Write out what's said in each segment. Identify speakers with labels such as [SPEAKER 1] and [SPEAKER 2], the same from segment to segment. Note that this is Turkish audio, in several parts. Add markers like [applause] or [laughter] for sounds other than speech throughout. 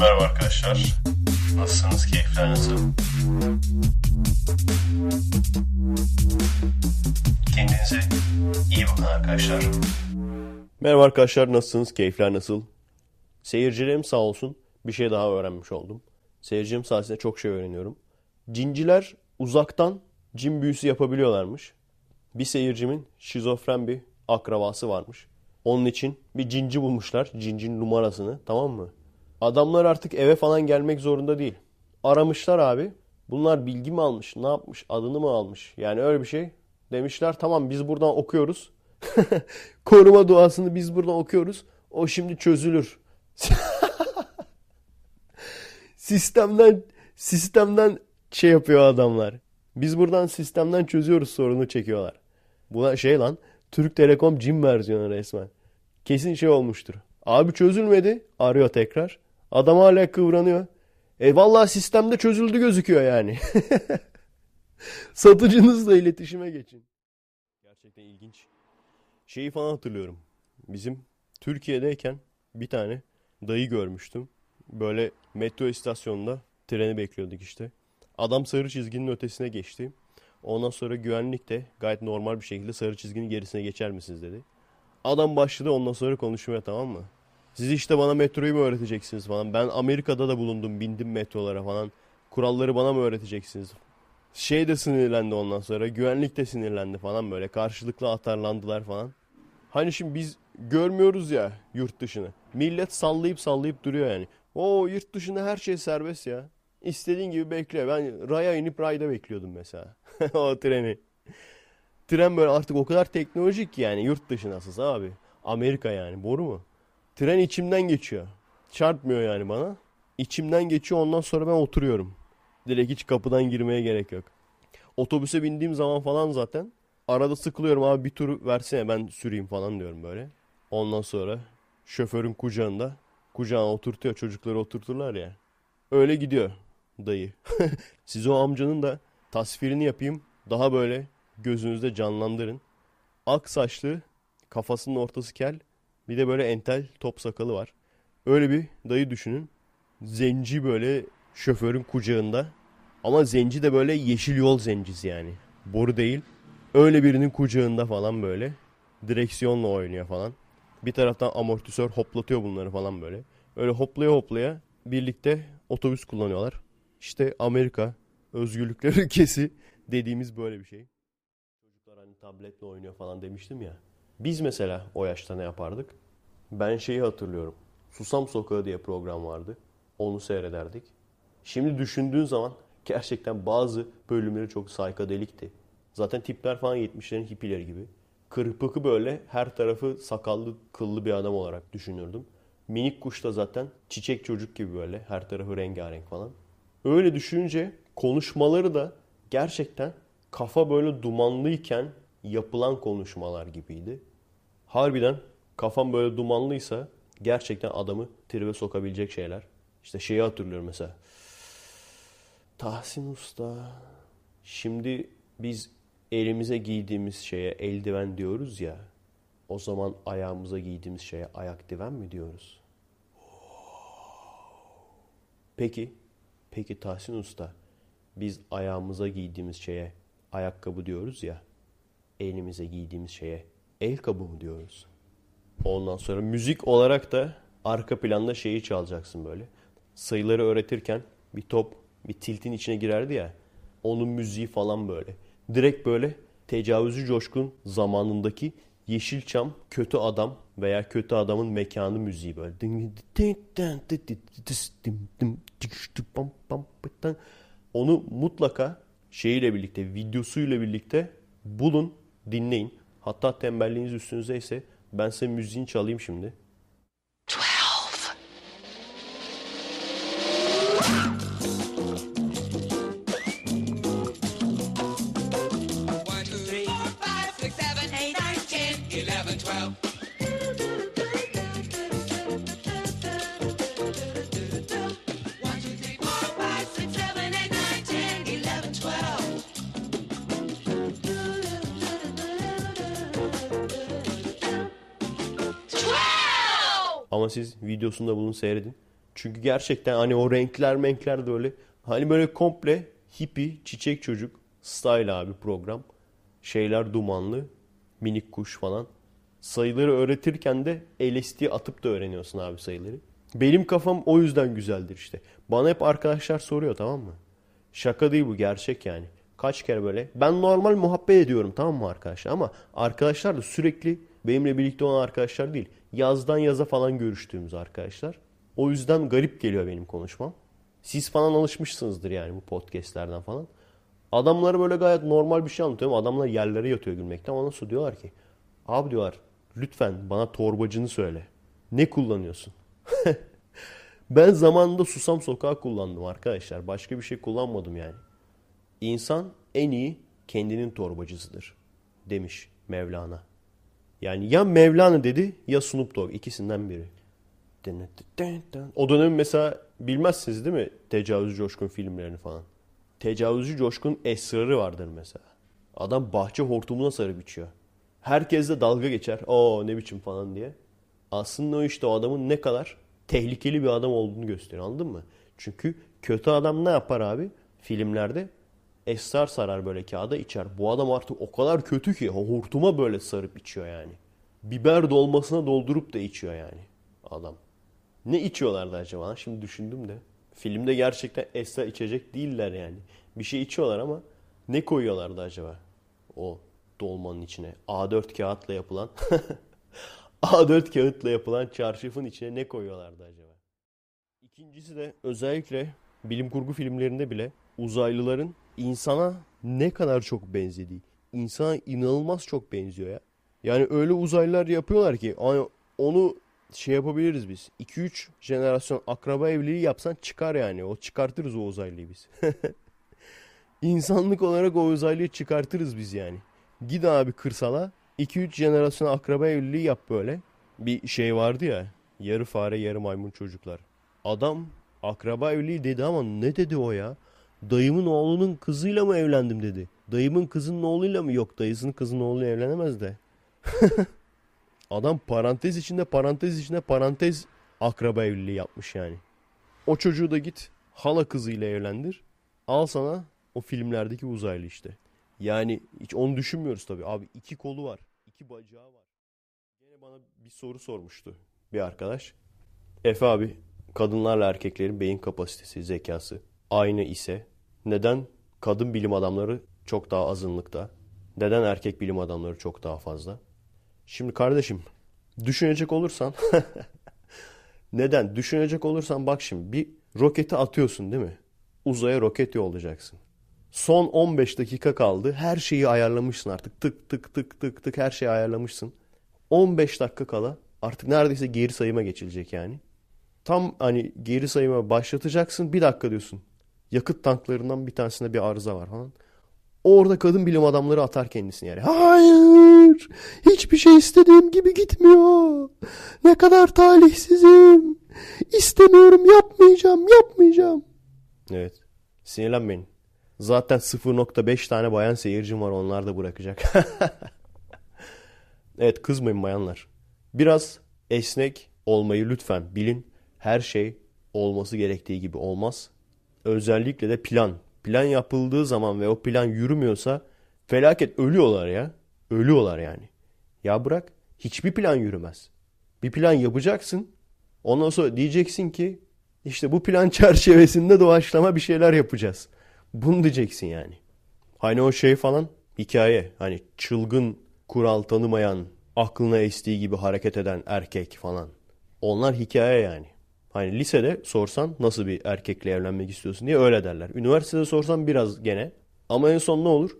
[SPEAKER 1] Merhaba arkadaşlar. Nasılsınız? Keyifler nasıl? Kendinize iyi bakın arkadaşlar.
[SPEAKER 2] Merhaba arkadaşlar nasılsınız? Keyifler nasıl? Seyircilerim sağ olsun bir şey daha öğrenmiş oldum. Seyircilerim sayesinde çok şey öğreniyorum. Cinciler uzaktan cin büyüsü yapabiliyorlarmış. Bir seyircimin şizofren bir akrabası varmış. Onun için bir cinci bulmuşlar. Cincin numarasını tamam mı? Adamlar artık eve falan gelmek zorunda değil. Aramışlar abi. Bunlar bilgi mi almış, ne yapmış, adını mı almış? Yani öyle bir şey. Demişler tamam biz buradan okuyoruz. [laughs] Koruma duasını biz buradan okuyoruz. O şimdi çözülür. [laughs] sistemden sistemden şey yapıyor adamlar. Biz buradan sistemden çözüyoruz sorunu çekiyorlar. Buna şey lan Türk Telekom cim versiyonu resmen. Kesin şey olmuştur. Abi çözülmedi. Arıyor tekrar. Adam hala kıvranıyor. E vallahi sistemde çözüldü gözüküyor yani. [laughs] Satıcınızla iletişime geçin. Gerçekten ilginç. Şeyi falan hatırlıyorum. Bizim Türkiye'deyken bir tane dayı görmüştüm. Böyle metro istasyonunda treni bekliyorduk işte. Adam sarı çizginin ötesine geçti. Ondan sonra güvenlik de gayet normal bir şekilde sarı çizginin gerisine geçer misiniz dedi. Adam başladı ondan sonra konuşmaya tamam mı? Siz işte bana metroyu mu öğreteceksiniz falan. Ben Amerika'da da bulundum bindim metrolara falan. Kuralları bana mı öğreteceksiniz? Şey de sinirlendi ondan sonra. Güvenlik de sinirlendi falan böyle. Karşılıklı atarlandılar falan. Hani şimdi biz görmüyoruz ya yurt dışını. Millet sallayıp sallayıp duruyor yani. O yurt dışında her şey serbest ya. İstediğin gibi bekle. Ben raya inip rayda bekliyordum mesela. [laughs] o treni. Tren böyle artık o kadar teknolojik ki yani yurt dışı nasılsa abi. Amerika yani boru mu? Tren içimden geçiyor. Çarpmıyor yani bana. İçimden geçiyor ondan sonra ben oturuyorum. Direkt hiç kapıdan girmeye gerek yok. Otobüse bindiğim zaman falan zaten arada sıkılıyorum abi bir tur versene ben süreyim falan diyorum böyle. Ondan sonra şoförün kucağında kucağına oturtuyor çocukları oturturlar ya. Öyle gidiyor dayı. [laughs] Siz o amcanın da tasvirini yapayım. Daha böyle gözünüzde canlandırın. Ak saçlı, kafasının ortası kel, bir de böyle entel top sakalı var. Öyle bir dayı düşünün. Zenci böyle şoförün kucağında. Ama zenci de böyle yeşil yol zencisi yani. Boru değil. Öyle birinin kucağında falan böyle. Direksiyonla oynuyor falan. Bir taraftan amortisör hoplatıyor bunları falan böyle. Öyle hoplaya hoplaya birlikte otobüs kullanıyorlar. İşte Amerika özgürlükler [laughs] ülkesi dediğimiz böyle bir şey. Çocuklar hani tabletle oynuyor falan demiştim ya. Biz mesela o yaşta ne yapardık? Ben şeyi hatırlıyorum. Susam Sokağı diye program vardı. Onu seyrederdik. Şimdi düşündüğün zaman gerçekten bazı bölümleri çok saykadelikti. Zaten tipler falan 70'lerin hippileri gibi. Kırpıkı böyle her tarafı sakallı kıllı bir adam olarak düşünürdüm. Minik kuş da zaten çiçek çocuk gibi böyle her tarafı rengarenk falan. Öyle düşününce konuşmaları da gerçekten kafa böyle dumanlıyken yapılan konuşmalar gibiydi. Harbiden kafam böyle dumanlıysa gerçekten adamı tribe sokabilecek şeyler. İşte şeyi hatırlıyorum mesela. Tahsin Usta. Şimdi biz elimize giydiğimiz şeye eldiven diyoruz ya. O zaman ayağımıza giydiğimiz şeye ayak diven mi diyoruz? Peki, peki Tahsin Usta, biz ayağımıza giydiğimiz şeye ayakkabı diyoruz ya. Elimize giydiğimiz şeye el kabı mı diyoruz? Ondan sonra müzik olarak da arka planda şeyi çalacaksın böyle. Sayıları öğretirken bir top bir tiltin içine girerdi ya. Onun müziği falan böyle. Direkt böyle tecavüzü coşkun zamanındaki Yeşilçam kötü adam veya kötü adamın mekanı müziği böyle. Onu mutlaka şeyiyle birlikte, videosuyla birlikte bulun, dinleyin. Hatta tembelliğiniz üstünüzde ise ben size müziğini çalayım şimdi. Siz videosunda bunu seyredin. Çünkü gerçekten hani o renkler menkler de öyle. Hani böyle komple hippie, çiçek çocuk style abi program. Şeyler dumanlı, minik kuş falan. Sayıları öğretirken de LSD atıp da öğreniyorsun abi sayıları. Benim kafam o yüzden güzeldir işte. Bana hep arkadaşlar soruyor tamam mı? Şaka değil bu gerçek yani. Kaç kere böyle. Ben normal muhabbet ediyorum tamam mı arkadaşlar? Ama arkadaşlar da sürekli benimle birlikte olan arkadaşlar değil. Yazdan yaza falan görüştüğümüz arkadaşlar. O yüzden garip geliyor benim konuşmam. Siz falan alışmışsınızdır yani bu podcastlerden falan. Adamlara böyle gayet normal bir şey anlatıyorum. Adamlar yerlere yatıyor gülmekten. Ondan sonra diyorlar ki abi diyorlar lütfen bana torbacını söyle. Ne kullanıyorsun? [laughs] ben zamanında Susam Sokağı kullandım arkadaşlar. Başka bir şey kullanmadım yani. İnsan en iyi kendinin torbacısıdır demiş Mevlana. Yani ya Mevlana dedi ya Snoop Dogg ikisinden biri. O dönem mesela bilmezsiniz değil mi Tecavüzcü Coşkun filmlerini falan. Tecavüzcü Coşkun esrarı vardır mesela. Adam bahçe hortumuna sarıp içiyor. Herkes de dalga geçer. O ne biçim falan diye. Aslında o işte o adamın ne kadar tehlikeli bir adam olduğunu gösteriyor anladın mı? Çünkü kötü adam ne yapar abi? Filmlerde esrar sarar böyle kağıda içer. Bu adam artık o kadar kötü ki hortuma böyle sarıp içiyor yani. Biber dolmasına doldurup da içiyor yani adam. Ne içiyorlardı acaba? Şimdi düşündüm de. Filmde gerçekten esrar içecek değiller yani. Bir şey içiyorlar ama ne koyuyorlardı acaba? O dolmanın içine. A4 kağıtla yapılan [laughs] A4 kağıtla yapılan çarşafın içine ne koyuyorlardı acaba? İkincisi de özellikle bilim kurgu filmlerinde bile uzaylıların insana ne kadar çok benzediği. İnsana inanılmaz çok benziyor ya. Yani öyle uzaylılar yapıyorlar ki onu şey yapabiliriz biz. 2-3 jenerasyon akraba evliliği yapsan çıkar yani. O çıkartırız o uzaylıyı biz. [laughs] İnsanlık olarak o uzaylıyı çıkartırız biz yani. Gid abi kırsala 2-3 jenerasyon akraba evliliği yap böyle. Bir şey vardı ya. Yarı fare yarı maymun çocuklar. Adam akraba evliliği dedi ama ne dedi o ya? Dayımın oğlunun kızıyla mı evlendim dedi. Dayımın kızının oğluyla mı? Yok dayısının kızının oğluyla evlenemez de. [laughs] Adam parantez içinde parantez içinde parantez akraba evliliği yapmış yani. O çocuğu da git hala kızıyla evlendir. Al sana o filmlerdeki uzaylı işte. Yani hiç onu düşünmüyoruz tabii. Abi iki kolu var. iki bacağı var. Yine bana bir soru sormuştu bir arkadaş. Efe abi kadınlarla erkeklerin beyin kapasitesi, zekası aynı ise neden kadın bilim adamları çok daha azınlıkta? Neden erkek bilim adamları çok daha fazla? Şimdi kardeşim düşünecek olursan [laughs] neden? Düşünecek olursan bak şimdi bir roketi atıyorsun değil mi? Uzaya roket yollayacaksın. Son 15 dakika kaldı. Her şeyi ayarlamışsın artık. Tık tık tık tık tık her şeyi ayarlamışsın. 15 dakika kala artık neredeyse geri sayıma geçilecek yani. Tam hani geri sayıma başlatacaksın. Bir dakika diyorsun. Yakıt tanklarından bir tanesinde bir arıza var falan. Orada kadın bilim adamları atar kendisini yani. Hayır! Hiçbir şey istediğim gibi gitmiyor. Ne kadar talihsizim. İstemiyorum, yapmayacağım, yapmayacağım. Evet. Sinirlenmeyin. Zaten 0.5 tane bayan seyircim var. Onlar da bırakacak. [laughs] evet kızmayın bayanlar. Biraz esnek olmayı lütfen bilin. Her şey olması gerektiği gibi olmaz. Özellikle de plan. Plan yapıldığı zaman ve o plan yürümüyorsa felaket ölüyorlar ya. Ölüyorlar yani. Ya bırak hiçbir plan yürümez. Bir plan yapacaksın. Ondan sonra diyeceksin ki işte bu plan [laughs] çerçevesinde doğaçlama bir şeyler yapacağız. Bunu diyeceksin yani. Hani o şey falan hikaye. Hani çılgın, kural tanımayan, aklına estiği gibi hareket eden erkek falan. Onlar hikaye yani. Hani lisede sorsan nasıl bir erkekle evlenmek istiyorsun diye öyle derler. Üniversitede sorsan biraz gene. Ama en son ne olur?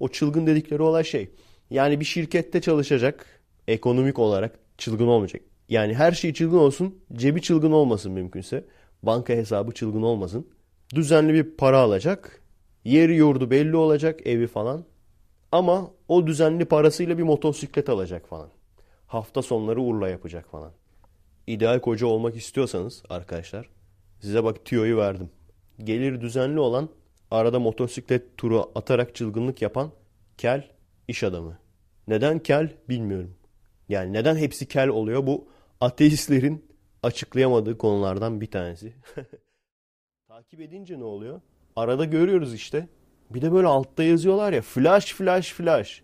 [SPEAKER 2] O çılgın dedikleri olay şey. Yani bir şirkette çalışacak. Ekonomik olarak çılgın olmayacak. Yani her şey çılgın olsun. Cebi çılgın olmasın mümkünse. Banka hesabı çılgın olmasın. Düzenli bir para alacak. Yeri yurdu belli olacak. Evi falan. Ama o düzenli parasıyla bir motosiklet alacak falan. Hafta sonları urla yapacak falan. İdeal koca olmak istiyorsanız arkadaşlar size bak tüyoyu verdim. Gelir düzenli olan arada motosiklet turu atarak çılgınlık yapan kel iş adamı. Neden kel bilmiyorum. Yani neden hepsi kel oluyor? Bu ateistlerin açıklayamadığı konulardan bir tanesi. [laughs] Takip edince ne oluyor? Arada görüyoruz işte. Bir de böyle altta yazıyorlar ya flash flash flash.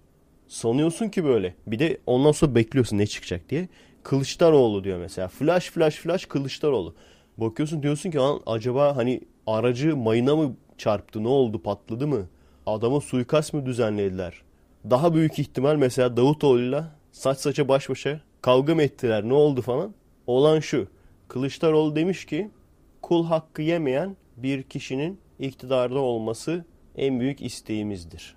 [SPEAKER 2] Sanıyorsun ki böyle. Bir de ondan sonra bekliyorsun ne çıkacak diye. Kılıçdaroğlu diyor mesela. Flash flash flash Kılıçdaroğlu. Bakıyorsun diyorsun ki "Lan acaba hani aracı mayına mı çarptı ne oldu patladı mı? Adama suikast mı düzenlediler? Daha büyük ihtimal mesela Davutoğlu'yla saç saça baş başa kavga mı ettiler ne oldu falan. Olan şu. Kılıçdaroğlu demiş ki kul hakkı yemeyen bir kişinin iktidarda olması en büyük isteğimizdir.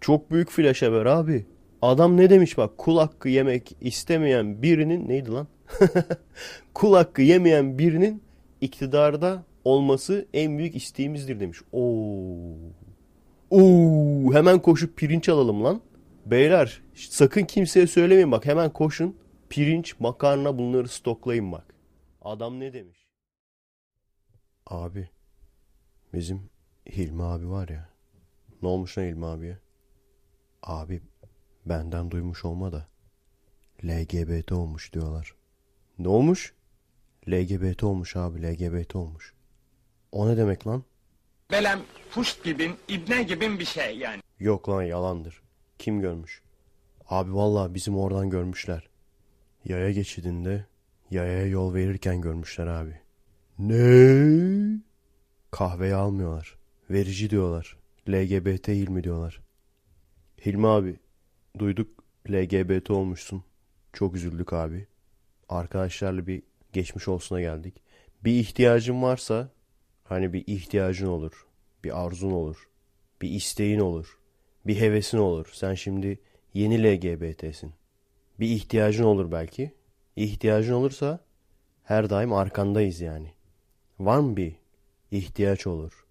[SPEAKER 2] Çok büyük flash haber abi. Adam ne demiş bak kul hakkı yemek istemeyen birinin neydi lan? [laughs] kul hakkı yemeyen birinin iktidarda olması en büyük isteğimizdir demiş. Oo. Oo, hemen koşup pirinç alalım lan. Beyler sakın kimseye söylemeyin bak hemen koşun. Pirinç, makarna bunları stoklayın bak. Adam ne demiş? Abi bizim Hilmi abi var ya. Ne olmuş lan Hilmi abiye? Abi benden duymuş olma da LGBT olmuş diyorlar. Ne olmuş? LGBT olmuş abi LGBT olmuş. O ne demek lan?
[SPEAKER 3] Belem puşt gibin, ibne gibin bir şey yani.
[SPEAKER 2] Yok lan yalandır. Kim görmüş? Abi vallahi bizim oradan görmüşler. Yaya geçidinde yayaya yol verirken görmüşler abi. Ne? Kahveyi almıyorlar. Verici diyorlar. LGBT Hilmi diyorlar. Hilmi abi duyduk LGBT olmuşsun. Çok üzüldük abi. Arkadaşlarla bir geçmiş olsuna geldik. Bir ihtiyacın varsa hani bir ihtiyacın olur. Bir arzun olur. Bir isteğin olur. Bir hevesin olur. Sen şimdi yeni LGBT'sin. Bir ihtiyacın olur belki. İhtiyacın olursa her daim arkandayız yani. Var mı bir ihtiyaç olur?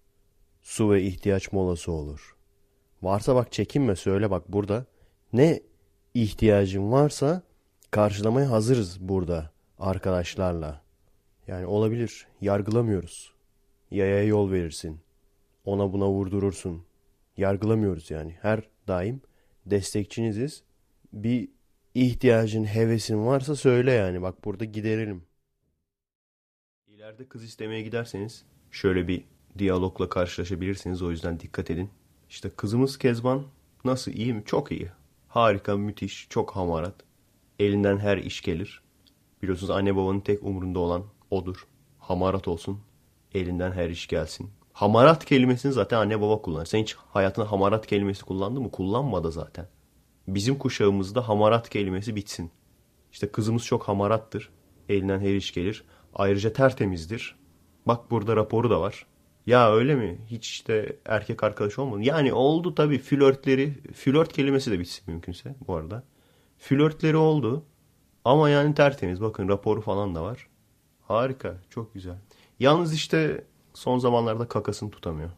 [SPEAKER 2] Su ve ihtiyaç molası olur. Varsa bak çekinme söyle bak burada. Ne ihtiyacın varsa karşılamaya hazırız burada arkadaşlarla. Yani olabilir. Yargılamıyoruz. Yayaya yol verirsin. Ona buna vurdurursun. Yargılamıyoruz yani. Her daim destekçiniziz. Bir ihtiyacın, hevesin varsa söyle yani. Bak burada giderelim. İleride kız istemeye giderseniz şöyle bir diyalogla karşılaşabilirsiniz. O yüzden dikkat edin. İşte kızımız Kezban nasıl iyi mi? Çok iyi. Harika, müthiş, çok hamarat. Elinden her iş gelir. Biliyorsunuz anne babanın tek umurunda olan odur. Hamarat olsun. Elinden her iş gelsin. Hamarat kelimesini zaten anne baba kullanır. Sen hiç hayatında hamarat kelimesi kullandın mı? Kullanmadı zaten. Bizim kuşağımızda hamarat kelimesi bitsin. İşte kızımız çok hamarattır. Elinden her iş gelir. Ayrıca tertemizdir. Bak burada raporu da var. Ya öyle mi? Hiç işte erkek arkadaş olmadı. Yani oldu tabii flörtleri. Flört kelimesi de bitsin mümkünse bu arada. Flörtleri oldu. Ama yani tertemiz. Bakın raporu falan da var. Harika. Çok güzel. Yalnız işte son zamanlarda kakasını tutamıyor.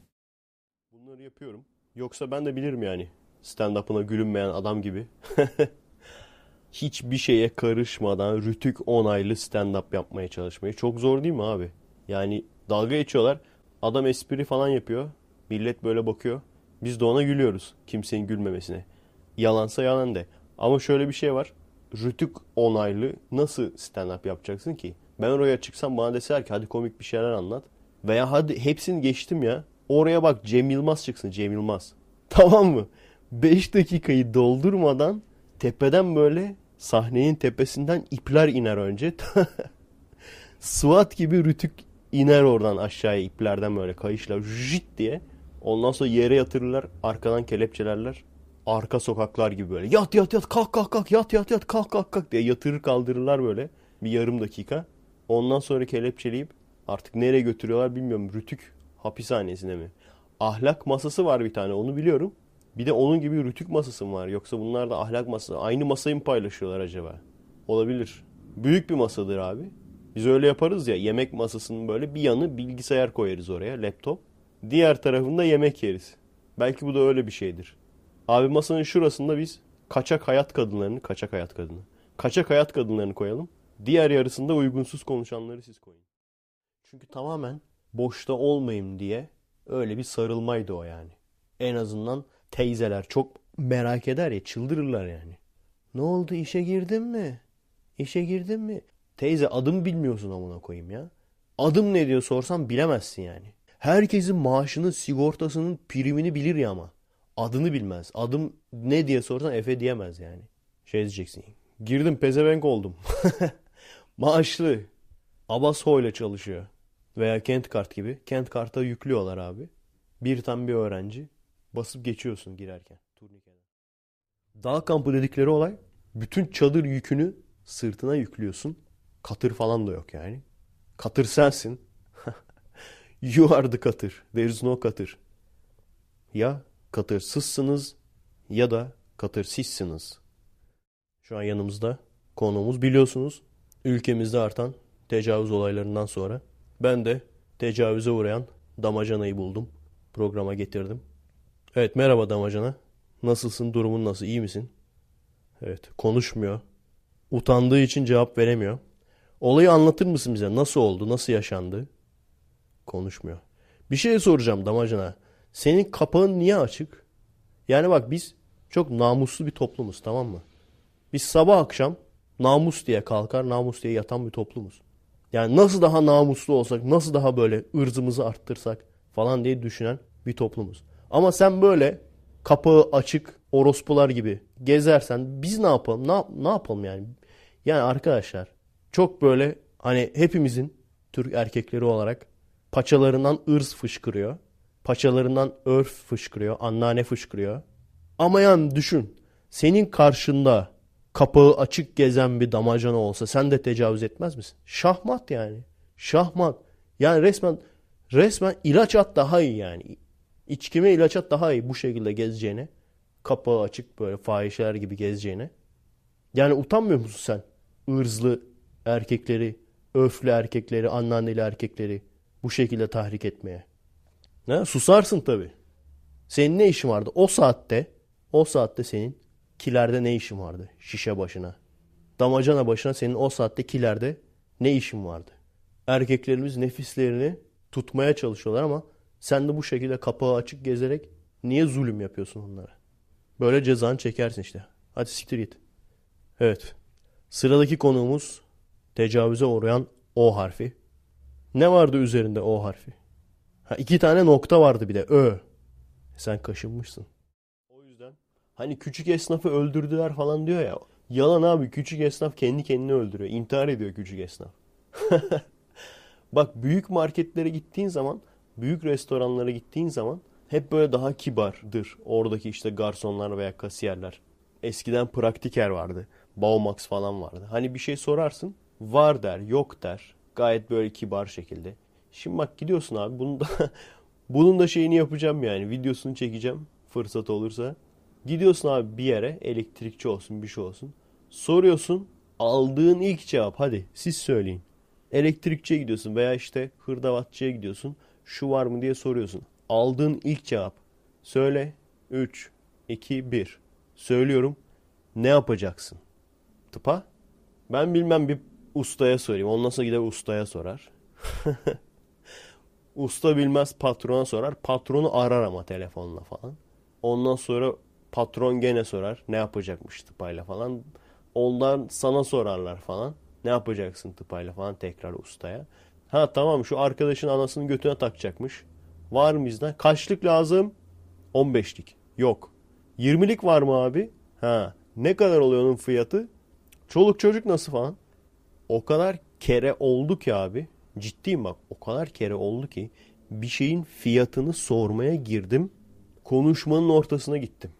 [SPEAKER 2] Bunları yapıyorum. Yoksa ben de bilirim yani. Stand-up'ına gülünmeyen adam gibi. [laughs] Hiçbir şeye karışmadan rütük onaylı stand-up yapmaya çalışmayı. Çok zor değil mi abi? Yani dalga geçiyorlar. Adam espri falan yapıyor. Millet böyle bakıyor. Biz de ona gülüyoruz. Kimsenin gülmemesine. Yalansa yalan de. Ama şöyle bir şey var. Rütük onaylı nasıl stand-up yapacaksın ki? Ben oraya çıksam bana deseler ki hadi komik bir şeyler anlat. Veya hadi hepsini geçtim ya. Oraya bak Cem Yılmaz çıksın Cem Yılmaz. [laughs] Tamam mı? 5 dakikayı doldurmadan tepeden böyle sahnenin tepesinden ipler iner önce. [laughs] SWAT gibi rütük iner oradan aşağıya iplerden böyle kayışla jit diye. Ondan sonra yere yatırırlar. Arkadan kelepçelerler. Arka sokaklar gibi böyle. Yat yat yat kalk kalk kalk yat yat yat kalk kalk kalk diye yatırır kaldırırlar böyle. Bir yarım dakika. Ondan sonra kelepçeleyip artık nereye götürüyorlar bilmiyorum. Rütük hapishanesine mi? Ahlak masası var bir tane onu biliyorum. Bir de onun gibi rütük masası mı var? Yoksa bunlar da ahlak masası. Aynı masayı mı paylaşıyorlar acaba? Olabilir. Büyük bir masadır abi. Biz öyle yaparız ya yemek masasının böyle bir yanı bilgisayar koyarız oraya laptop. Diğer tarafında yemek yeriz. Belki bu da öyle bir şeydir. Abi masanın şurasında biz kaçak hayat kadınlarını, kaçak hayat kadını. Kaçak hayat kadınlarını koyalım. Diğer yarısında uygunsuz konuşanları siz koyun. Çünkü tamamen boşta olmayayım diye öyle bir sarılmaydı o yani. En azından teyzeler çok merak eder ya çıldırırlar yani. Ne oldu işe girdin mi? İşe girdin mi? Teyze adım bilmiyorsun amına koyayım ya. Adım ne diyor sorsam bilemezsin yani. Herkesin maaşının, sigortasının primini bilir ya ama. Adını bilmez. Adım ne diye sorsan Efe diyemez yani. Şey diyeceksin. Girdim pezevenk oldum. [laughs] Maaşlı. Abaso ile çalışıyor. Veya Kent Kart gibi. Kent Kart'a yüklüyorlar abi. Bir tam bir öğrenci. Basıp geçiyorsun girerken. Turnikeden. Dağ kampı dedikleri olay bütün çadır yükünü sırtına yüklüyorsun. Katır falan da yok yani. Katır sensin. [laughs] you are the katır. There is no katır. Ya katırsızsınız ya da katırsizsiniz. Şu an yanımızda konuğumuz biliyorsunuz ülkemizde artan tecavüz olaylarından sonra ben de tecavüze uğrayan Damacana'yı buldum. Programa getirdim. Evet merhaba Damacana. Nasılsın? Durumun nasıl? İyi misin? Evet konuşmuyor. Utandığı için cevap veremiyor. Olayı anlatır mısın bize? Nasıl oldu? Nasıl yaşandı? Konuşmuyor. Bir şey soracağım Damacana. Senin kapağın niye açık? Yani bak biz çok namuslu bir toplumuz tamam mı? Biz sabah akşam namus diye kalkar, namus diye yatan bir toplumuz. Yani nasıl daha namuslu olsak, nasıl daha böyle ırzımızı arttırsak falan diye düşünen bir toplumuz. Ama sen böyle kapağı açık orospular gibi gezersen biz ne yapalım? Ne, ne yapalım yani? Yani arkadaşlar çok böyle hani hepimizin Türk erkekleri olarak paçalarından ırz fışkırıyor. Paçalarından örf fışkırıyor, anneanne fışkırıyor. Ama yani düşün. Senin karşında kapağı açık gezen bir damacana olsa sen de tecavüz etmez misin? Şahmat yani. Şahmat. Yani resmen resmen ilaç at daha iyi yani. İçkime ilaç at daha iyi bu şekilde gezeceğine. Kapağı açık böyle fahişeler gibi gezeceğine. Yani utanmıyor musun sen? Irzlı erkekleri, öflü erkekleri, anneanneli erkekleri bu şekilde tahrik etmeye. Ne? Susarsın tabii. Senin ne işin vardı? O saatte, o saatte senin kilerde ne işin vardı? Şişe başına. Damacana başına senin o saatte kilerde ne işin vardı? Erkeklerimiz nefislerini tutmaya çalışıyorlar ama sen de bu şekilde kapağı açık gezerek niye zulüm yapıyorsun onlara? Böyle cezanı çekersin işte. Hadi siktir git. Evet. Sıradaki konuğumuz tecavüze uğrayan O harfi. Ne vardı üzerinde O harfi? Ha, iki tane nokta vardı bir de Ö. Sen kaşınmışsın. O yüzden hani küçük esnafı öldürdüler falan diyor ya. Yalan abi küçük esnaf kendi kendini öldürüyor. İntihar ediyor küçük esnaf. [laughs] Bak büyük marketlere gittiğin zaman, büyük restoranlara gittiğin zaman hep böyle daha kibardır. Oradaki işte garsonlar veya kasiyerler. Eskiden praktiker vardı. Baumax falan vardı. Hani bir şey sorarsın. Var der, yok der. Gayet böyle kibar şekilde. Şimdi bak gidiyorsun abi. Bunun da [laughs] bunun da şeyini yapacağım yani. Videosunu çekeceğim fırsat olursa. Gidiyorsun abi bir yere elektrikçi olsun bir şey olsun. Soruyorsun. Aldığın ilk cevap hadi siz söyleyin. Elektrikçiye gidiyorsun veya işte hırdavatçıya gidiyorsun. Şu var mı diye soruyorsun. Aldığın ilk cevap. Söyle. 3, 2, 1. Söylüyorum. Ne yapacaksın? Tıpa. Ben bilmem bir ustaya sorayım. Ondan sonra gider ustaya sorar. [laughs] Usta bilmez patrona sorar. Patronu arar ama telefonla falan. Ondan sonra patron gene sorar. Ne yapacakmış tıpayla falan. Ondan sana sorarlar falan. Ne yapacaksın tıpayla falan tekrar ustaya. Ha tamam şu arkadaşın anasının götüne takacakmış. Var mı bizden? Kaçlık lazım? 15'lik. Yok. 20'lik var mı abi? Ha. Ne kadar oluyor onun fiyatı? Çoluk çocuk nasıl falan? O kadar kere oldu ki abi. Ciddiyim bak. O kadar kere oldu ki bir şeyin fiyatını sormaya girdim. Konuşmanın ortasına gittim.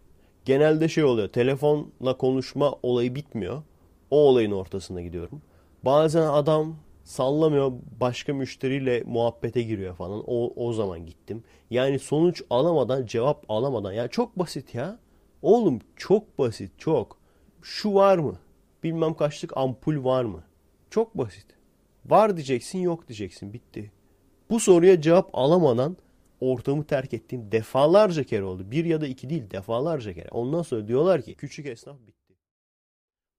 [SPEAKER 2] Genelde şey oluyor. Telefonla konuşma olayı bitmiyor. O olayın ortasına gidiyorum. Bazen adam sallamıyor başka müşteriyle muhabbete giriyor falan. O, o zaman gittim. Yani sonuç alamadan cevap alamadan. Ya çok basit ya. Oğlum çok basit çok. Şu var mı? Bilmem kaçlık ampul var mı? Çok basit. Var diyeceksin yok diyeceksin bitti. Bu soruya cevap alamadan ortamı terk ettiğim defalarca kere oldu. Bir ya da iki değil defalarca kere. Ondan sonra diyorlar ki küçük esnaf bitti.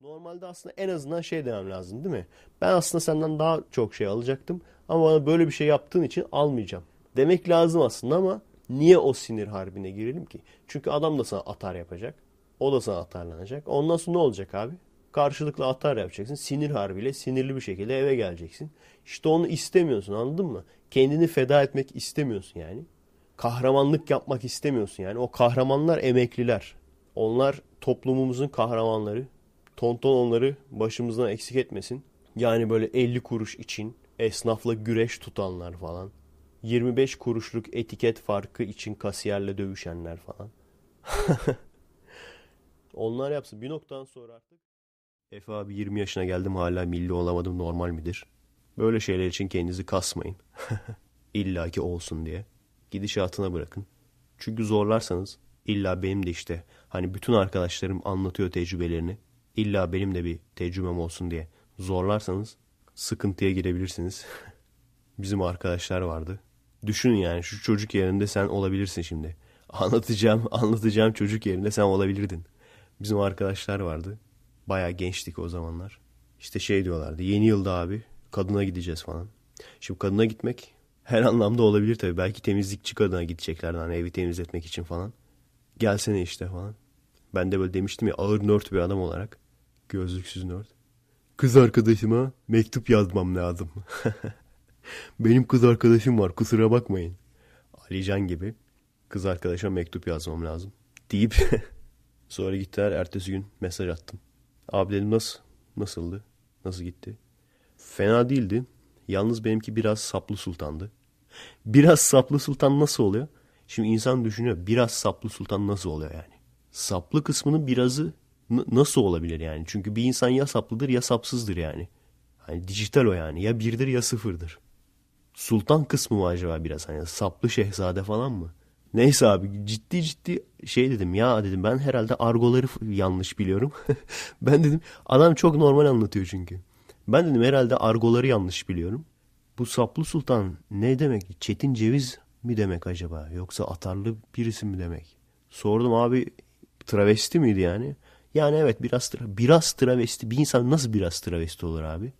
[SPEAKER 2] Normalde aslında en azından şey demem lazım değil mi? Ben aslında senden daha çok şey alacaktım ama bana böyle bir şey yaptığın için almayacağım. Demek lazım aslında ama niye o sinir harbine girelim ki? Çünkü adam da sana atar yapacak. O da sana atarlanacak. Ondan sonra ne olacak abi? Karşılıklı atar yapacaksın. Sinir harbiyle sinirli bir şekilde eve geleceksin. İşte onu istemiyorsun anladın mı? Kendini feda etmek istemiyorsun yani. Kahramanlık yapmak istemiyorsun yani. O kahramanlar emekliler. Onlar toplumumuzun kahramanları. Tonton onları başımızdan eksik etmesin. Yani böyle 50 kuruş için esnafla güreş tutanlar falan. 25 kuruşluk etiket farkı için kasiyerle dövüşenler falan. [laughs] Onlar yapsın. Bir noktadan sonra artık Efe abi 20 yaşına geldim hala milli olamadım normal midir? Böyle şeyler için kendinizi kasmayın. [laughs] İlla ki olsun diye. Gidişatına bırakın. Çünkü zorlarsanız illa benim de işte hani bütün arkadaşlarım anlatıyor tecrübelerini. İlla benim de bir tecrübem olsun diye zorlarsanız sıkıntıya girebilirsiniz. [laughs] Bizim arkadaşlar vardı. Düşünün yani şu çocuk yerinde sen olabilirsin şimdi. Anlatacağım, [laughs] anlatacağım çocuk yerinde sen olabilirdin. Bizim arkadaşlar vardı. Bayağı gençtik o zamanlar. İşte şey diyorlardı. Yeni yılda abi kadına gideceğiz falan. Şimdi kadına gitmek her anlamda olabilir tabii. Belki temizlikçi kadına gideceklerdi hani evi temizletmek için falan. Gelsene işte falan. Ben de böyle demiştim ya ağır nört bir adam olarak. Gözlüksüz nört. Kız arkadaşıma mektup yazmam lazım. [laughs] Benim kız arkadaşım var kusura bakmayın. Alican gibi kız arkadaşıma mektup yazmam lazım. Deyip [laughs] sonra gittiler ertesi gün mesaj attım. Abi nasıl? Nasıldı? Nasıl gitti? Fena değildi. Yalnız benimki biraz saplı sultandı. Biraz saplı sultan nasıl oluyor? Şimdi insan düşünüyor biraz saplı sultan nasıl oluyor yani? Saplı kısmının birazı nasıl olabilir yani? Çünkü bir insan ya saplıdır ya sapsızdır yani. Hani dijital o yani. Ya birdir ya sıfırdır. Sultan kısmı mı acaba biraz hani saplı şehzade falan mı? Neyse abi ciddi ciddi şey dedim ya dedim ben herhalde argoları yanlış biliyorum. [laughs] ben dedim adam çok normal anlatıyor çünkü. Ben dedim herhalde argoları yanlış biliyorum. Bu saplı sultan ne demek? Çetin ceviz mi demek acaba? Yoksa atarlı birisi mi demek? Sordum abi travesti miydi yani? Yani evet biraz tra- biraz travesti. Bir insan nasıl biraz travesti olur abi?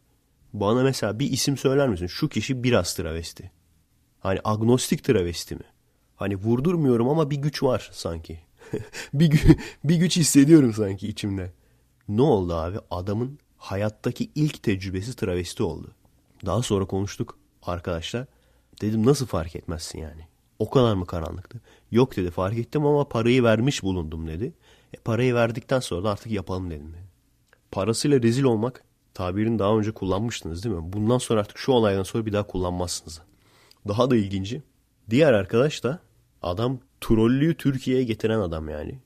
[SPEAKER 2] Bana mesela bir isim söyler misin? Şu kişi biraz travesti. Hani agnostik travesti mi? Hani vurdurmuyorum ama bir güç var sanki. [laughs] bir, gü- bir güç hissediyorum sanki içimde. Ne oldu abi? Adamın hayattaki ilk tecrübesi travesti oldu. Daha sonra konuştuk arkadaşlar. Dedim nasıl fark etmezsin yani? O kadar mı karanlıktı? Yok dedi fark ettim ama parayı vermiş bulundum dedi. E, parayı verdikten sonra da artık yapalım dedim. Parasıyla rezil olmak tabirini daha önce kullanmıştınız değil mi? Bundan sonra artık şu olaydan sonra bir daha kullanmazsınız. Daha da ilginci. Diğer arkadaş da adam trollüyü Türkiye'ye getiren adam yani.